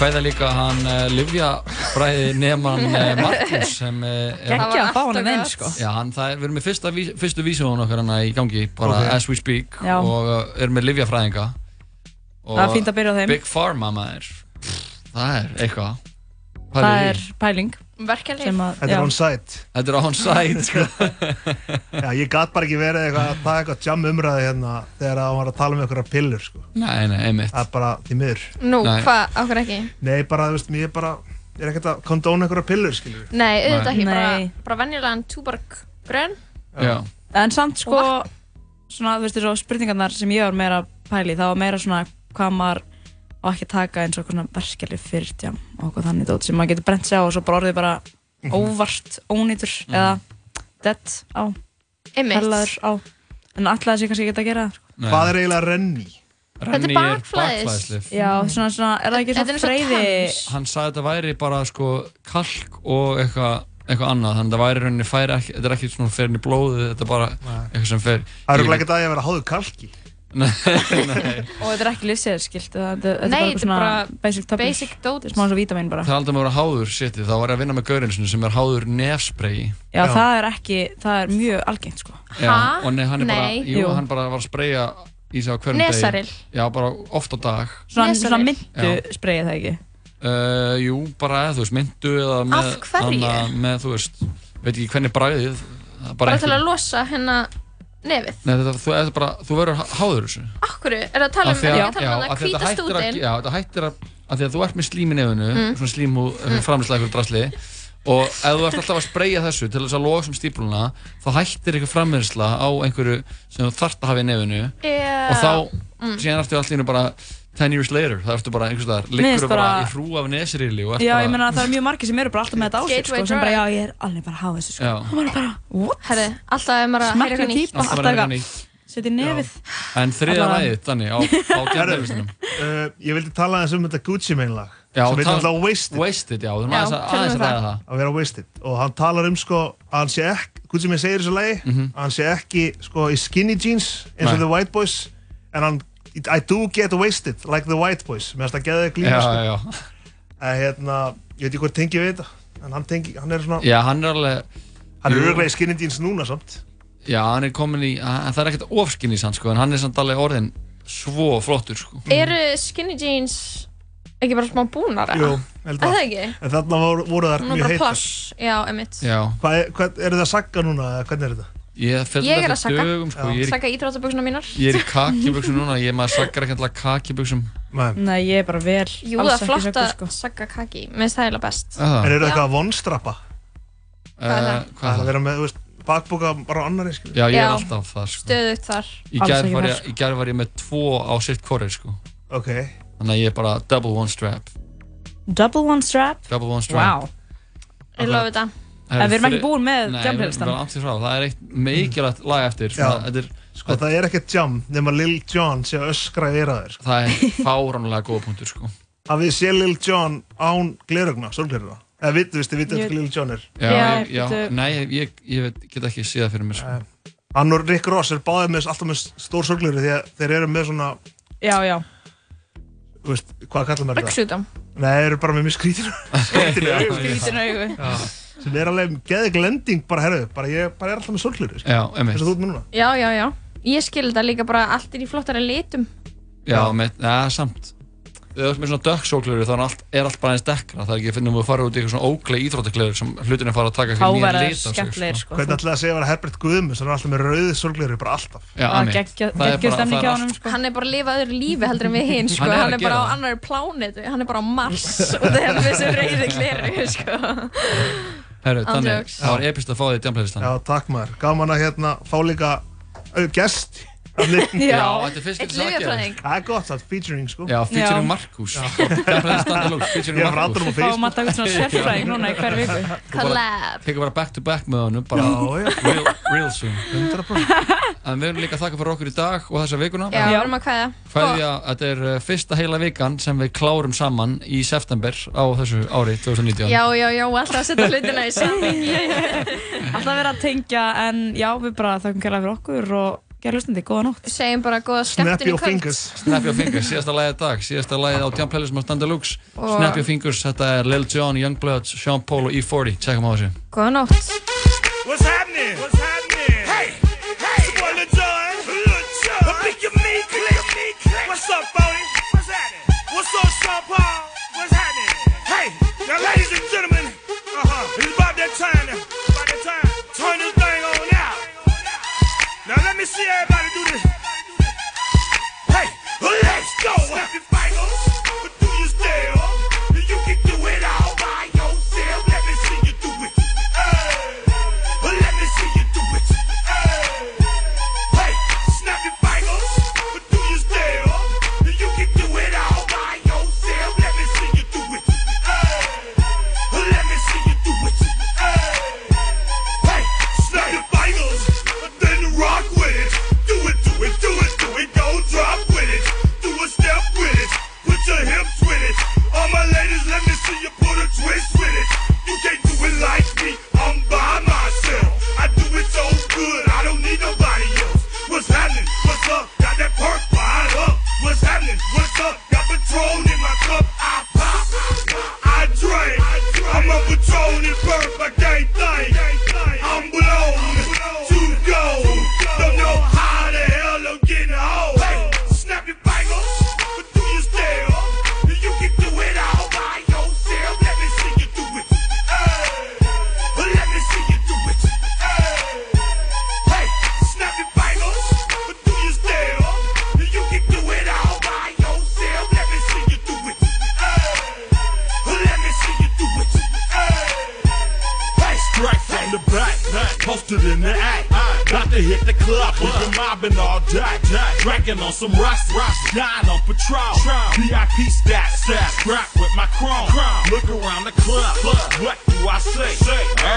Kvæða líka hann uh, Livjafræði nefnann uh, Markus sem uh, er... Gekkja að fá hann inn, sko. Já, hann, það er, við erum með fyrsta, fyrstu vísjóðun okkar hann í gangi, bara Ok. as we speak, Já. og uh, erum með Livjafræðinga. Það er fínt að byrja á þeim. Big Pharma, maður. Það er eitthvað. Það er pæling. Verkefni. Þetta er on site. Þetta er on site, sko. Já, ég gat bara ekki verið eitthvað að taka eitthvað jam umræði hérna þegar hann var að tala um einhverja pillur, sko. Nei, nei, einmitt. Það er bara því miður. Nú, hvað, áhver ekki? Nei, bara, þú veist, ég er bara, ég er ekkert að kondóna einhverja pillur, skilur. Nei, auðvitað ekki, Nei. bara, bara venjulegan túborg grön. Já. En samt sko, svona, þú veist, þessu spurningarnar sem ég var meira að pæli, það var meira svona hvað maður á ekki að taka eins og svona verkefni fyrir tjám og eitthvað þannig dót sem maður getur brent sig á og svo bara orðið bara Mhm. óvart, ónýtur eða dead á, hellaður á, en alltaf þessi kannski geta að gera það. sko. Nei. Hvað er eiginlega renni? Renni Þetta er bakflæðis. bakflæðislif. Já, svona, svona, er það ekki svona og freyði? Hann sagði að þetta væri bara sko kalk og eitthvað eitthvað annað, þannig að það væri í rauninni færi ekki, þetta er ekki svona í blóðið, þetta er bara eitthvað sem fer Það er ekki að ég að vera háður kalki. Og þetta er ekki lyfseðskilt, þetta er Nei, bara er svona bara basic er smá eins og vítamin bara. Það er aldrei að vera háður sétti, þá var ég að vinna með gaurinsinu sem er háður nefsprayi. Já, það er ekki, það er mjög algengt sko. Já, og nei, hann er bara, Nei. jú, Jú. hann bara var að spraya í sig á hverjum Nesaril. degi. Já, bara oft á dag. Svona, Nesaril. svona myndu spreyið það ekki. Uh, jú, bara, þú veist, myndu eða með, Af hverju? annað- með, þú veist, veit ekki hvernig bragðið, það er Bara, ekki- til að losa hérna nefið. Nei, þetta, þú, þetta bara, þú verður há- háður þessu. Akkur, er það að tala um, er það að tala um það hættir að- stúdin? Já, þetta hættir að, að því að þú ert með slím í nefinu, Mm. svona slímhúð, mm. framlýslega eitthvað drasli, og ef þú ert alltaf að spreyja þessu til þess að losa um stípluna, þá hættir eitthvað framlýsla á einhverju sem þú þarft að hafa í nefinu, Já. og þá, Mm. síðan ertu allir bara 10 years later, það ertu bara einhvers finnst liggur bara, bara- í hrú af nesrili og ert Já, bara, ég meina það er mjög margir sem eru bara alltaf með þetta á sig sko, sem bara, já, ég er alveg bara að hafa þessu sko. Já. Og maður er bara, what? Herri, alltaf er maður að heyra eitthvað nýtt. Alltaf verður eitthvað eitthvað, setja í nefið. en þriða lagið, þannig, á, á gæðarlistinum. Uh, ég vildi tala aðeins um þetta Gucci Mane lag. Já, sem heitir alltaf Wasted. Wasted, já, þú erum Já, aðeins að, um að ræða það. Að vera Wasted. Og hann talar um sko, að hann sé ekki, Gucci Mane segir í þessu lagi, Mhm. að hann sé ekki sko í skinny jeans eins og the white boys, en hann, I do get wasted like the white boys. Mér finnst það geðið glíma sko. En hérna, ég veit ekki hvort tengi við þetta, en hann tengi, hann er svona, Já, hann er alveg hann er örglega í skinny jeans núna samt. Já, hann er komin í, en það er ekkert ofskinn í sann sko, en hann er samt alveg orðin svo flottur sko. Eru skinny jeans ekki bara smá búnara? Jú, held Er að. það ekki? En þarna voru, voru þar Nú mjög heitar. já, emitt. Hvað, er- hvað, eru það að sagga núna, eða hvernig er þetta? Ég, Ég er að sagga, dögum, sko, ég, er, sagga íþróttabuxuna mínar. ég er í kakibuxum núna, ég maður saggar ekki alltaf kakibuxum. Nei. Nei, ég er bara vel, Jú, það er flott að sko. sagga kaki, mér finnst það eiginlega best. Ah. En eru Já. eitthvað að vonstrappa? Hvað er það? Hvað að vera með, þú veist, bakbóka bara á annari, skilur. Já, ég er alltaf það sko. Stöðugt þar. Í gær var, ég- í gær var ég með tvo á sitt korri sko. Ok. Þannig að ég er bara double one strap Double one strap Double one strap Wow Ég lofi þetta. Það En við erum ekki búin með við frá Það er eitt mikilvægt lag eftir svona, er, Sko, það er ekkert jam nema Lil Jon sé að öskra í eiraðir. Sko. Það er fáránlega góða punktur sko. Hafið þið sé Lil Jon án glerugna, sólglerugna? Eða vitið, veist, þið vitið Ég- eftir Lil Jon er? Já, Já, ég, já, nei, ég, ég veit, get ekki séð það fyrir mér sko. Hann og Rick Ross er báðið með alltaf með stór sólgleru því að þeir eru með svona, Já, já þú veist, hvað kallar maður þetta? Buxutam. Nei, þeir eru bara með mjög. Skrítin augu. Sem er alveg geðið glending bara, herru, bara ég bara er alltaf með einmitt þess að þú ert með núna Já, já, já. Ég skil þetta líka bara allt er í flottara litum. Já, með, ja, samt Ef þú ert með svona dökksóklur þá er allt, er allt bara eins dekkra Það er ekki að finna um að fara út í eitthvað svona óglega íþróttaklur sem hlutinni fara að taka eitthvað nýja lit sko. sko. Hvernig ætlaði að segja að Herbert Guðmus er alltaf með rauðið sólgleru, bara alltaf Já, Það Það er það er sko. Hann er bara að lifa öðru lífi heldur en við hinn, sko. Hann er Hann er bara á það. annari plánetu. Hann er bara á Mars og það er með þessu reyði gleru, sko. Herru, þannig, það var epist að fá því djamplaylistan Já, takk maður, gaman að hérna fá líka gest. Já, þetta er fyrst Eitt lyfjafræðing. Það er gott, það er featuring sko. Já, featuring Já. Markus featuring Ég er frá Markus Adam á Fáum að taka út svona sérfræðing núna í hver viku. Collab. Tekur bara back to back með honum bara Já, já. real, real soon. 100% En við erum líka að þakka fyrir okkur í dag og þessa vikuna. Já, við erum að kvæða. Kveðja, þetta er uh, fyrsta heila vikan sem við klárum saman í september á þessu ári 2019 Já, já, já, alltaf að setja hlutina í sammingi. Alltaf verið að tengja en já, við bara þakkum kærlega fyrir okkur og gera hlustandi, góða nótt Segjum bara góða skemmtun í kvöld. Snap Your Fingers, síðasta lagið dag síðasta lagið á Jam Playlist með Stand Deluxe Og- Snap Your Fingers, þetta er Lil Jon, Youngbloods, Sean Paul og E40 Tjekkum á þessu Góða nótt. What's happening? What's happening? Hey, hey, it's boy Lil Jon. Lil Jon. I think you mean click. What's up, Bodie? What's happening? What's up, Sean Paul? What's happening? Hey, now, ladies and gentlemen, uh-huh, it's about that time now. Now let me see everybody your hips with it. All my ladies, let me see you put a twist with it. You can't do it like me. I'm by myself. I do it so good. I don't need nobody else. What's happening? What's up? Posted in the act. To hit the club, we been mobbing all day. Drinking on some rust, rust, dying on patrol. VIP stats, stats, strapped with my chrome. Look around the club, what do I say?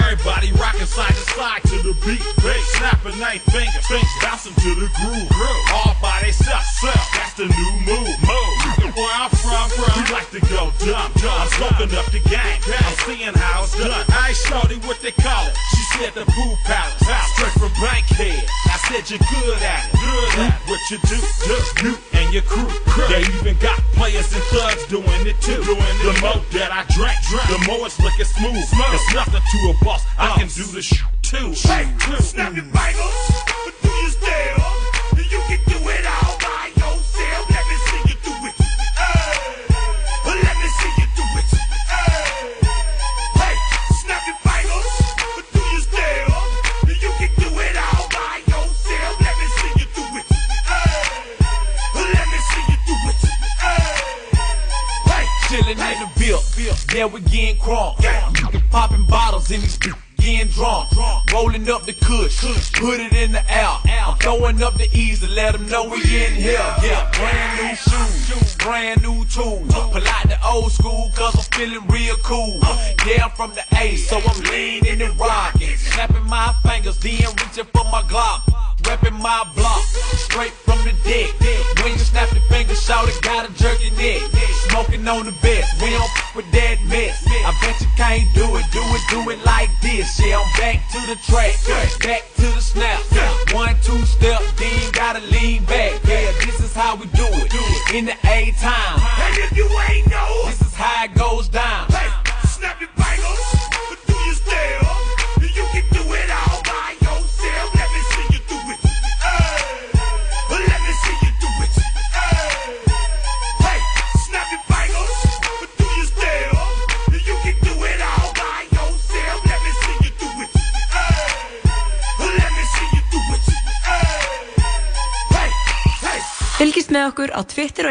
Everybody rocking side to side to the beat. Snapping eight fingers, bouncing to the groove. All by themselves, that's the new move. move. Where I'm from, from, we like to go dumb. I'm smoking up the game, I'm seeing how it's done. I ain't shorty what they call it. She said the pool palace, straight from Bankhead. I said you're good at it, good at it. What you do, do, you and your crew. They even got players and thugs doing it too. Doing the more that I drink, the more it's looking smooth. It's nothing to a boss. I can uh. do the sh- too. Hey, snap your fingers, but do you still? up the ease to let them know we here.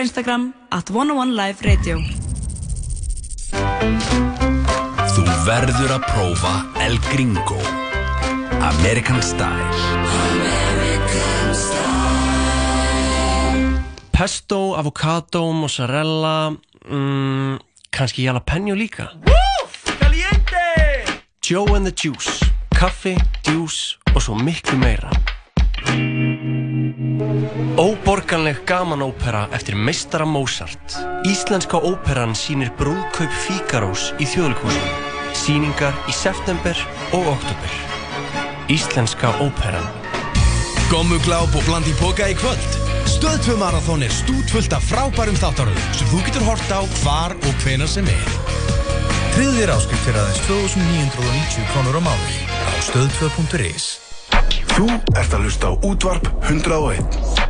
á Instagram at 101 Live Radio. Þú verður að prófa El Gringo. American Style. American Style Pesto, avokado, mozzarella mm, kannski jalapeno líka. Woo! Caliente! Joe and the Juice kaffi, djús og svo miklu meira. Óborganleg gamanópera eftir meistara Mozart. Íslenska óperan sínir brúðkaup Fíkarós í þjóðlíkúsinu. Síningar í september og oktober. Íslenska óperan. Gómugláb og bland í boka í kvöld. Stöðtvö marathón er stútvöld af frábærum þáttaröðu sem þú getur hort á hvar og hvenar sem er. Tryðir áskrift fyrir aðeins 2990 krónur á máli á stöðtvö.is Þú ert að lusta á útvarp 101.